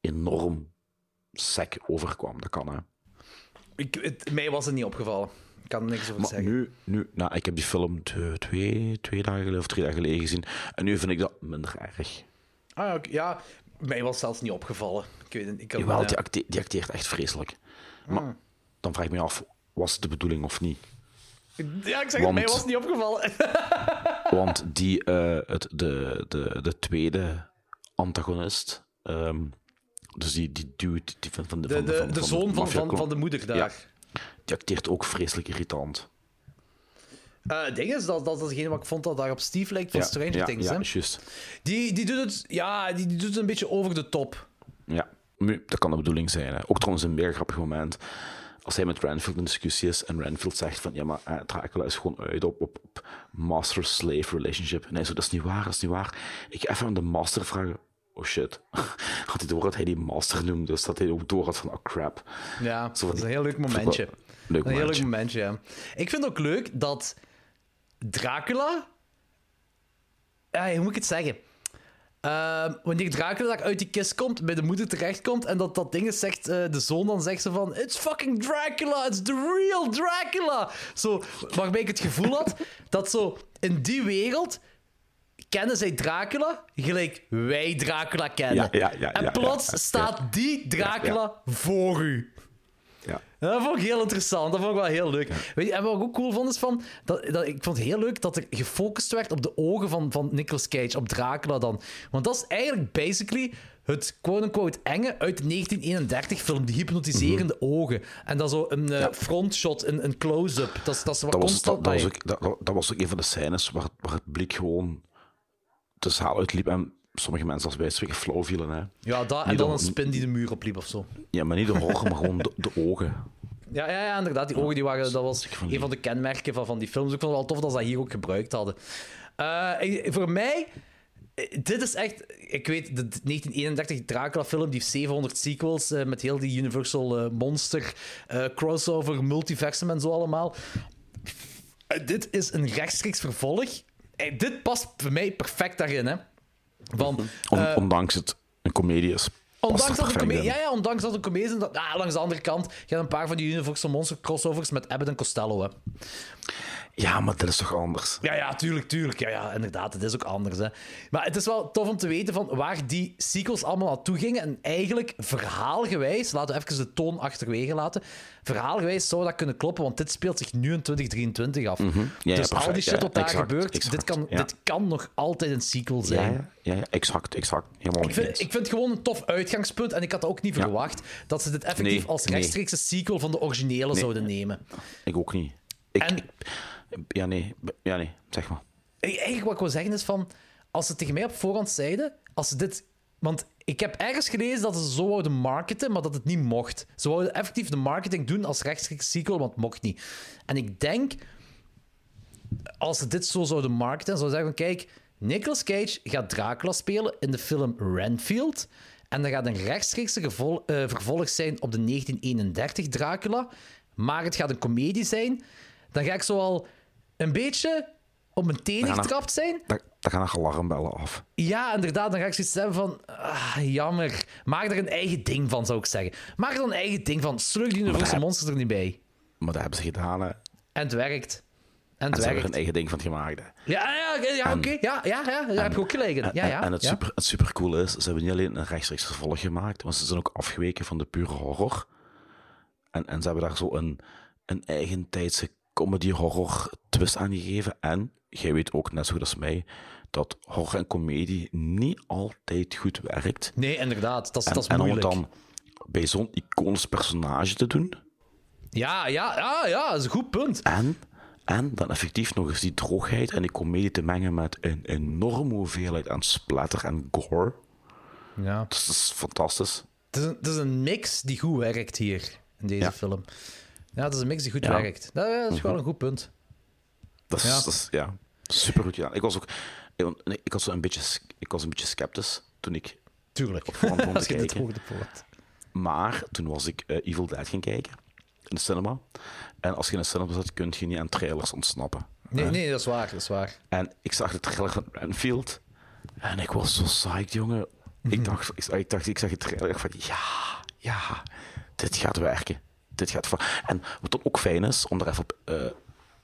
enorm sec overkwam. Dat kan, hè. Ik, het, mij was het niet opgevallen. Ik kan er niks over Maar zeggen. nu, nu nou, ik heb die film twee, twee dagen geleden of drie dagen geleden gezien. En nu vind ik dat minder erg. Ah, oké, ja, mij was zelfs niet opgevallen. Ik weet het, ik kan Jawel, ja. die, acte- die acteert echt vreselijk. Maar Ah. dan vraag ik me af, was het de bedoeling of niet? Ja, ik zeg het, mij was het niet opgevallen. (laughs) Want die, eh, het, de, de, de tweede antagonist, ehm, dus die, die dude die van, van de, van, de, van, de zoon van, van, van de moeder daar. Ja. die acteert ook vreselijk irritant. Eh, het ding is, dat, dat is degene wat ik vond dat daar op Steve lijkt van ja, Stranger ja, Things. Ja, hè? juist. Die, die doet het, ja, die, die doet het een beetje over de top. Ja, dat kan de bedoeling zijn. Hè. Ook trouwens een meer grappig moment. Als hij met Renfield in discussie is en Renfield zegt van ja, maar eh, Dracula is gewoon uit op, op, op master-slave relationship. En hij zo, dat is niet waar, dat is niet waar. Ik ga even aan de master vragen. Oh shit. (laughs) Had hij door dat hij die master noemde, dus dat hij ook door had van oh crap. Ja, Zo dat is een heel leuk momentje. Leuk Een heel leuk momentje. momentje, ja. Ik vind ook leuk dat Dracula... Ja, hoe moet ik het zeggen? Ehm, wanneer Dracula uit die kist komt, bij de moeder terechtkomt, en dat dat ding zegt, eh, de zoon dan zegt ze van It's fucking Dracula, it's the real Dracula! Zo, waarbij ik het gevoel had (laughs) dat zo in die wereld kennen zij Dracula gelijk wij Dracula kennen. Ja, ja, ja, en plots staat die Dracula voor u. Ja. Dat vond ik heel interessant. Dat vond ik wel heel leuk. Weet je, en wat ik ook cool vond is van... Dat, dat, ik vond het heel leuk dat er gefocust werd op de ogen van, van Nicolas Cage, op Dracula dan. Want dat is eigenlijk basically het quote-unquote enge uit de 1931 film, die hypnotiserende ogen. En dan zo een eh, frontshot, een, een close-up. Dat, dat is wat Dat was, dat, dat, was ook, dat, dat was ook een van de scènes waar, waar het blik gewoon de zaal uitliep en sommige mensen als wij spreken flauw vielen. Hè. Ja, dat, en Niet dan de- een spin die de muur opliep of zo. Ja, maar niet de horror, maar gewoon de, de ogen. Ja, ja, ja, inderdaad. Die ogen die waren, dat was van een van de kenmerken van, van die films. Ik vond het wel tof dat ze dat hier ook gebruikt hadden. Eh, voor mij, eh, dit is echt... Ik weet, de 1931 Dracula-film, die heeft 700 sequels eh, met heel die Universal Monster crossover, multiversum en zo allemaal. Dit is een rechtstreeks vervolg. Dit past voor mij perfect daarin, hè. Van, On- eh, ondanks het een comedie is. Ondanks dat, een ja, ja, ondanks dat het een comedie is. en Dat, ah, langs de andere kant, je hebt een paar van die Universal Monster crossovers met Abbott en Costello. Hè. Ja, maar dat is toch anders? Ja, ja, tuurlijk, tuurlijk. Ja, ja, inderdaad, het is ook anders. Hè. Maar het is wel tof om te weten van waar die sequels allemaal naartoe gingen. En eigenlijk, verhaalgewijs, laten we even de toon achterwege laten. Verhaalgewijs zou dat kunnen kloppen, want dit speelt zich nu in 2023 af. Mhm. Ja, ja, dus al die shit wat daar exact, gebeurt, dit, kan, ja. dit kan nog altijd een sequel zijn. ja, ja, exact, exact. Helemaal Ik vind, ik vind het gewoon een tof uitgangspunt. En ik had ook niet verwacht dat ze dit effectief Nee, als nee. rechtstreekse sequel van de originele zouden nemen. Ik ook niet. Ik, En- ik- ja, nee, ja, nee, zeg maar. Eigenlijk wat ik wil zeggen is van... Als ze tegen mij op voorhand zeiden... Als ze dit... Want ik heb ergens gelezen dat ze zo wouden marketen, maar dat het niet mocht. Ze wouden effectief de marketing doen als rechtstreeks sequel, want het mocht niet. En ik denk... Als ze dit zo zouden marketen, zouden ze zeggen van... Kijk, Nicolas Cage gaat Dracula spelen in de film Renfield. En dat gaat een rechtstreekse eh, vervolg zijn op de 1931 Dracula. Maar het gaat een komedie zijn. Dan ga ik zo al een beetje op mijn tenen getrapt zijn. Daar, daar gaan er alarmbellen af. Ja, inderdaad. Dan ga ik zoiets hebben van... Ah, jammer. Maak er een eigen ding van, zou ik zeggen. Maak er dan een eigen ding van. Slug die Universal Monsters er niet bij. Maar dat hebben ze gedaan, hè. En het werkt. En En het ze hebben er een eigen ding van gemaakt. hè. Ja, ja, oké, ja, En- oké. Ja, ja, ja, daar heb je ook gelijk in. En, Ja, ja. en het, ja. super, het supercoole is, ze hebben niet alleen een rechtstreeks vervolg gemaakt, maar ze zijn ook afgeweken van de pure horror. En, en ze hebben daar zo een, een eigen tijdse comedy-horror twist aan gegeven. En jij weet ook, net zo goed als mij, dat horror en comedie niet altijd goed werkt. Nee, inderdaad. Dat is, En, dat is en om het moeilijk. dan bij zo'n iconisch personage te doen, Ja, ja, ja, ja. Dat is een goed punt. En, en dan effectief nog eens die droogheid en die comedie te mengen met een enorme hoeveelheid aan splatter en gore. Ja. Dat is, dat is fantastisch. Het is, een, het is een mix die goed werkt hier, in deze Ja. film. Ja, het is een mix die goed Ja. werkt. Dat, dat is wel een goed punt. Dat is, Ja. dat is ja, super goed gedaan. Ik was ook, ik, was een beetje, ik was een beetje sceptisch toen ik Tuurlijk. op (laughs) Als je kijken. Maar toen was ik eh, Evil Dead gaan kijken in de cinema. En als je in de cinema zit, kun je niet aan trailers ontsnappen. Nee, nee, dat is waar. Dat is waar. En ik zag de trailer van Renfield. En ik was zo psyched, jongen. Mhm. Ik dacht, ik, ik dacht, ik zag de trailer van, ja, ja, dit gaat werken. Dit gaat voor. En wat dan ook fijn is, om daar even op eh,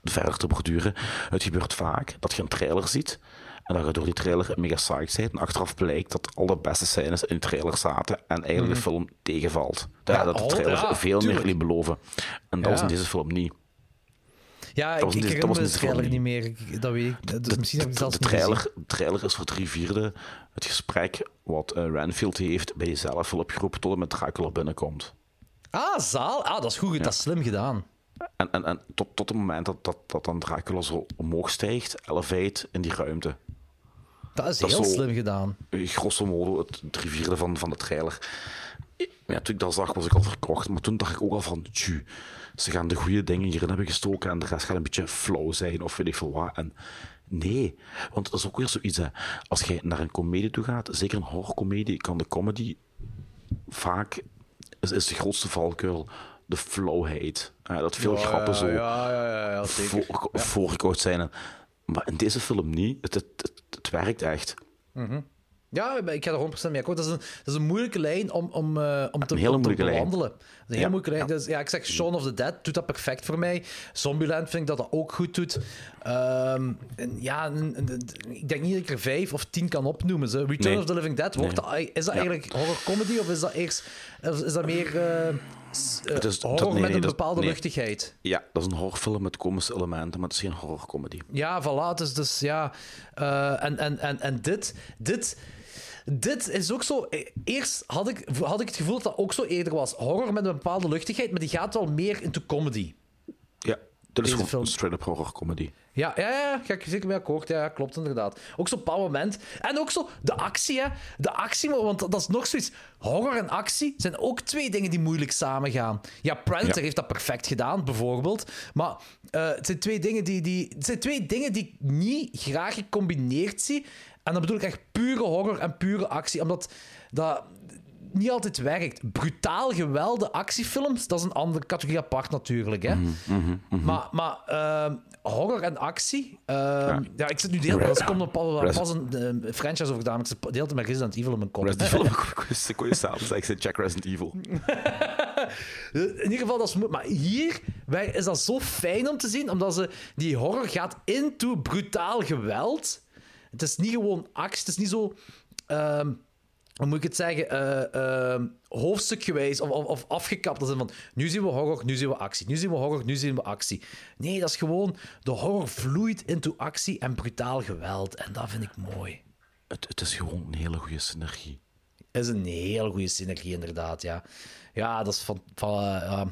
verder te borduren. Het gebeurt vaak dat je een trailer ziet. En dat je door die trailer mega psyched bent. En achteraf blijkt dat al de beste scènes in de trailer zaten. En eigenlijk de film tegenvalt. Ja, Mhm. Ja, dat de ja, veel tuurlijk. meer liet beloven. En dat was in deze film niet. Ja, Dat ik, was ik niet- dat herinner de de trailer niet meer. Ik- Dat weet ik. Misschien heb ik de, zelfs de gezien. trailer, de trailer is voor drie vierde het gesprek wat eh, Renfield heeft bij jezelf wil opgeroepen tot en met Dracula binnenkomt. Ah, zaal. Ah, dat is goed. Dat is slim gedaan. En, en, en tot, tot het moment dat, dat, dat dan Dracula zo omhoog stijgt, elevate in die ruimte. Dat is Dat is heel zo- slim gedaan. Grosso modo het drie vierde van, van de trailer. Ja, toen ik dat zag, was ik al verkocht. Maar toen dacht ik ook al van, tju, ze gaan de goede dingen hierin hebben gestoken en de rest gaat een beetje flow zijn of weet ik veel wat. En nee, want dat is ook weer zoiets. Hè. Als je naar een comedie toe gaat, zeker een horrorcomedie, kan de comedy vaak, is, is de grootste valkuil, de flowheid. Eh, dat veel grappen zo Ja, ja, ja, ja voor, voorgekocht zijn. Maar in deze film niet. Het, het, het, het werkt echt. Ja, ik ga er 100% mee akkoord. Dat is een, dat is een moeilijke lijn om, om, eh, om te, om te bewandelen. Dat is een heel moeilijke lijn. ja. Dus, ja, ik zeg Shaun of the Dead doet dat perfect voor mij. Zombieland vind ik dat dat ook goed doet. Ehm, en ja, ik denk niet dat ik er vijf of tien kan opnoemen. Zo. Return Nee. of the Living Dead, wordt Nee. dat, is dat Ja. eigenlijk horror comedy of is dat, eerst, is dat meer Het is- dat- horror nee, met een dat- bepaalde luchtigheid? Ja, dat is een horrorfilm met komische elementen, maar het is geen horrorcomedy. Ja, voilà. Dus, dus ja. en, en, en, en dit, dit. Dit is ook zo... eh, Eerst had ik, had ik het gevoel dat dat ook zo eerder was. Horror met een bepaalde luchtigheid, maar die gaat wel meer into comedy. Ja, dit is gewoon film. straight-up horror comedy. Ja, ja, ja, ga ik zeker mee akkoord. Ja, klopt inderdaad. Ook zo'n bepaald moment. En ook zo de actie, hè. De actie, want dat is nog zoiets. Horror en actie zijn ook twee dingen die moeilijk samengaan. Ja, Predator Ja. heeft dat perfect gedaan, bijvoorbeeld. Maar eh, het, zijn twee dingen die, die, het zijn twee dingen die ik niet graag gecombineerd zie. En dan bedoel ik echt pure horror en pure actie. Omdat dat niet altijd werkt. Brutaal geweld, actiefilms, dat is een andere categorie apart natuurlijk. Hè? Maar, maar ehm, horror en actie. ehm, ja. ik zit nu de hele tijd. Er komt pas, pas een eh, franchise over gedaan. Ik zit de hele tijd met Resident Evil in mijn kop. Resident Evil, ik kon je ik zei Jack Resident Evil. (laughs) In ieder geval, dat is Maar hier is dat zo fijn om te zien, omdat ze die horror gaat into brutaal geweld. Het is niet gewoon actie, het is niet zo. ehm, hoe moet ik het zeggen? ehm, hoofdstukgewijs of, of, of afgekapt. Dat is van nu zien we horror, nu zien we actie. Nu zien we horror, nu zien we actie. Nee, dat is gewoon. De horror vloeit into actie en brutaal geweld. En dat vind ik mooi. Het, het is gewoon een hele goede synergie. is een hele goede synergie, inderdaad. Ja, ja, dat, is van, van, eh, ja.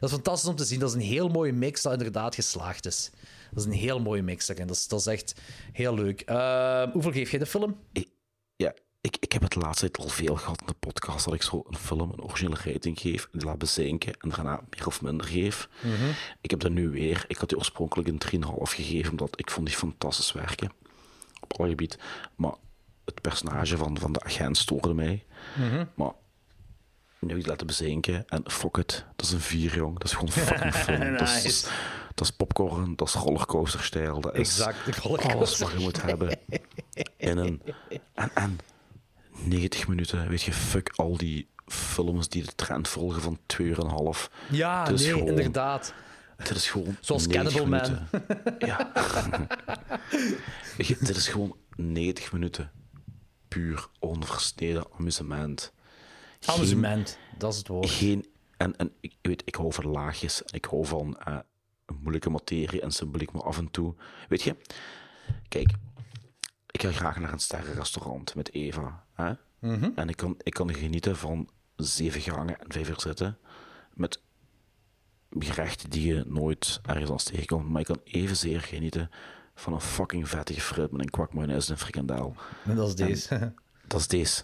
dat is fantastisch om te zien. Dat is een heel mooie mix dat inderdaad geslaagd is. Dat is een heel mooie mix. Dat is, dat is echt heel leuk. Eh, hoeveel geef jij de film? Ik, ja, ik, ik heb het laatste tijd al veel gehad in de podcast dat ik zo een film een originele rating geef en die laat bezinken en daarna meer of minder geef. Ik heb dat nu weer. Ik had die oorspronkelijk een 3,5 gegeven, omdat ik vond die fantastisch werken. Op alle gebied. Maar het personage van, van de agent stoorde mij. Maar nu ik die laten bezinken en fuck it, dat is een 4, jong. Dat is gewoon fucking film. is, dat, is, dat is popcorn, dat is rollercoaster-stijl. Dat is Exact, rollercoaster. alles wat je moet hebben in een... En, en 90 minuten, weet je, fuck al die films die de trend volgen van 2,5 uur. en half. Ja, nee, gewoon- inderdaad. Dit is gewoon. Zoals 90 Cannibal Man. Ja. Je, dit is gewoon 90 minuten puur onversneden amusement. Amusement, dat is het woord. Geen, en, en ik weet, ik hou van laagjes en ik hou van eh, een moeilijke materie en symboliek, maar af en toe. Weet je, kijk, ik ga graag naar een sterrenrestaurant met Eva. Hè? En ik kan, ik kan genieten van zeven gangen en vijf uur zitten. Met gerechten die je nooit ergens anders tegenkomt. Maar ik kan evenzeer genieten van een fucking vettige frit met een kwak mayonaise en een frikandel. En dat is deze. (laughs) Dat is deze.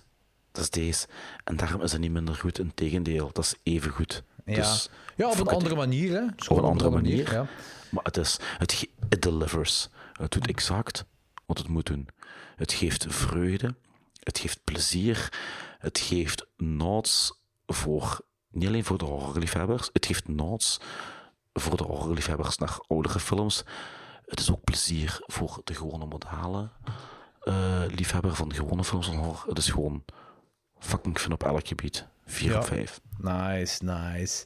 Dat is deze. En daarom is het niet minder goed. Integendeel, dat is even goed. Ja, Dus, ja op een andere manier, hè? Op gewoon een andere manier. ja. Maar het is, het, delivers. Het doet exact wat het moet doen. Het geeft vreugde. Het geeft plezier. Het geeft nods voor, niet alleen voor de horrorliefhebbers, het geeft nods voor de horrorliefhebbers naar oudere films. Het is ook plezier voor de gewone modale eh, liefhebber van gewone films van horror. Het is gewoon fucking fun op elk gebied. 4 Ja. op 5. Nice, nice.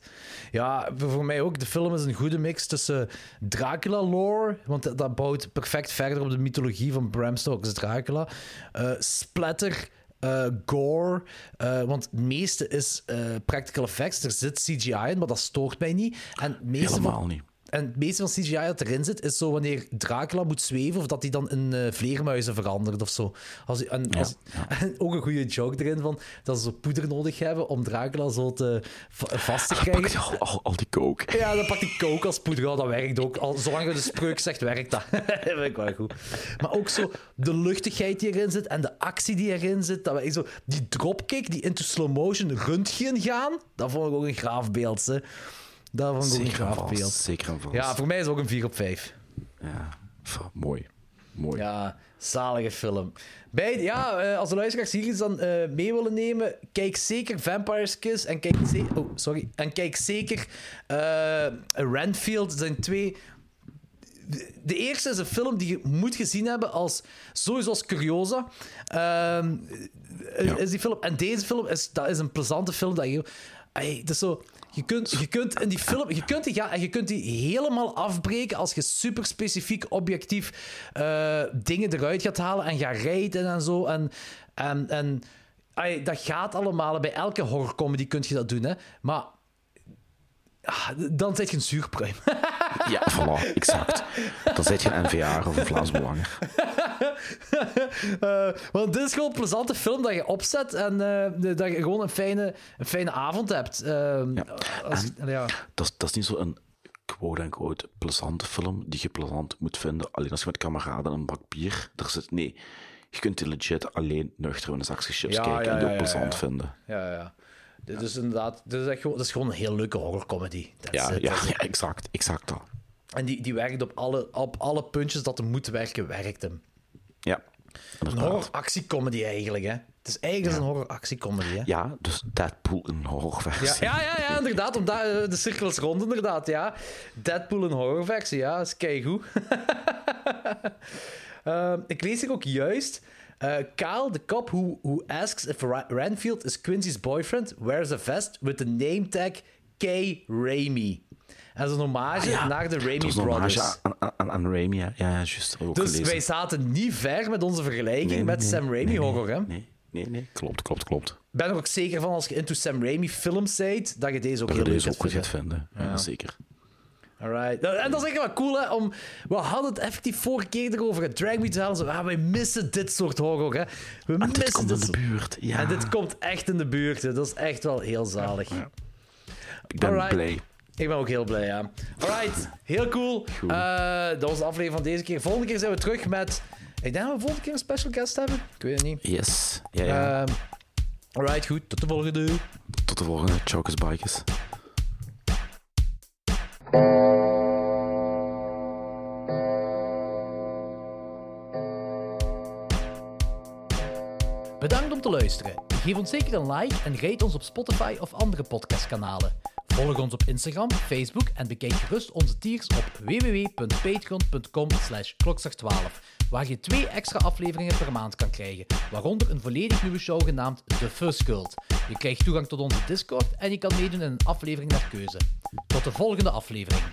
Ja, voor mij ook. De film is een goede mix tussen Dracula-lore, want dat- dat bouwt perfect verder op de mythologie van Bram Stoker's Dracula. eh, splatter, eh, gore, eh, want het meeste is practical effects. Er zit CGI in, maar dat stoort mij niet. En meeste van- Helemaal niet. En het meeste van CGI dat erin zit, is zo wanneer Dracula moet zweven of dat hij dan in eh, vleermuizen verandert of zo. Als, en, als, (laughs) en ook een goede joke erin van dat ze poeder nodig hebben om Dracula zo te, va- vast te pakt krijgen. al, al, al die coke. Ja, dan pakt hij coke als poeder. Ja, dat werkt ook. Al, zolang je de spreuk zegt, werkt dat. (laughs) dat vind ik wel goed. Maar ook zo de luchtigheid die erin zit en de actie die erin zit. Dat we, zo, die dropkick die into slow motion röntgen gaan, dat vond ik ook een graaf beeld. Hè. Dat vond ik ook een Zeker en graaf vast. beeld. Zeker vast. Ja, voor mij is het ook een 4 op 5. Ja, mooi. Mooi. Ja, zalige film. Bij, ja, eh, als de luisteraars hier iets dan eh, mee willen nemen, kijk zeker Vampire's Kiss en kijk, ze- oh, sorry, en kijk zeker eh Renfield. Dat zijn twee... De, eerste is een film die je moet gezien hebben als... Sowieso als curiosa. Ehm, Is die film... En deze film is, dat is een plezante film dat je... Ey, het is zo... Je kunt, je kunt in die film, je kunt die, ja, je kunt die helemaal afbreken als je super specifiek, objectief eh, dingen eruit gaat halen en gaat rijden en zo. En, en, en dat gaat allemaal. Bij elke horrorcomedy kun je dat doen, hè. Maar dan zit je een zuurpruim. (laughs) Ja, voilà, exact. Dan zit je een NVA of een Vlaams Belanger. (laughs) Eh, want dit is gewoon een plezante film dat je opzet en eh, dat je gewoon een fijne, een fijne avond hebt. Ehm, Ja. als- ja. Dat, is- dat is niet zo een quote-unquote plezante film die je plezant moet vinden alleen als je met kameraden een bak bier er zit. Nee, je kunt die legit alleen nuchter in een zakje chips Ja, kijken en die ook ja, plezant vinden. Ja, ja. Dit is inderdaad, dit is, echt gewoon, dit is gewoon een heel leuke horrorcomedy. Ja, it. ja, ja, exact, exact dat. En die, die werkt op alle, op alle puntjes dat er moet werken, werkt hem. Ja, Een inderdaad. horror-actiecomedy eigenlijk, hè. Het is eigenlijk een horror-actiecomedy, hè. Ja, dus Deadpool een Ja, horrorversie. ja, ja, ja, inderdaad. Omdat, eh, de cirkel is rond, inderdaad, ja. Deadpool een horrorversie, ja. Dat is keigoed. (laughs) Ehm, ik lees hier ook juist... eh, Kyle, the cop who, who asks if Ra- Renfield is Quincy's boyfriend, wears a vest with the name tag K. Raimi. En dat een hommage Ah, ja. naar de Raimi Dat Brothers. hommage aan, aan, aan, Raimi, ja. Juist. dat ook Dus gelezen. wij zaten niet ver met onze vergelijking Nee, met nee, Sam Raimi nee, nee, horror, hè? Nee, nee, nee. Klopt, klopt, klopt. Ik ben er ook zeker van als je into Sam Raimi films bent, dat je deze ook Dat heel leuk deze ook gaat goed vinden. gaat vinden. Ja, zeker. Alright. En dat is echt wel cool, hè? Om, we hadden het effectief vorige keer erover. Het Drag Me to Hell. Zo, ah, wij missen dit soort horror, hè? We En dit missen komt in de buurt. Ja, En dit komt echt in de buurt. Hè. Dat is echt wel heel zalig. ik ben Alright. blij. Ik ben ook heel blij, ja. Alright, heel cool. Eh, dat was de aflevering van deze keer. Volgende keer zijn we terug met... Ik denk dat we volgende keer een special guest hebben. Ik weet het niet. Yes. Ja, ja. Ehm, alright, goed. Tot de volgende. Tot de volgende. Chokers Bikers. Bedankt om te luisteren. Geef ons zeker een like en rate ons op Spotify of andere podcastkanalen. Volg ons op Instagram, Facebook en bekijk gerust onze tiers op www.patreon.com slash klokslag12, waar je twee extra afleveringen per maand kan krijgen, waaronder een volledig nieuwe show genaamd The First Cult. Je krijgt toegang tot onze Discord en je kan meedoen in een aflevering naar keuze. Tot de volgende aflevering.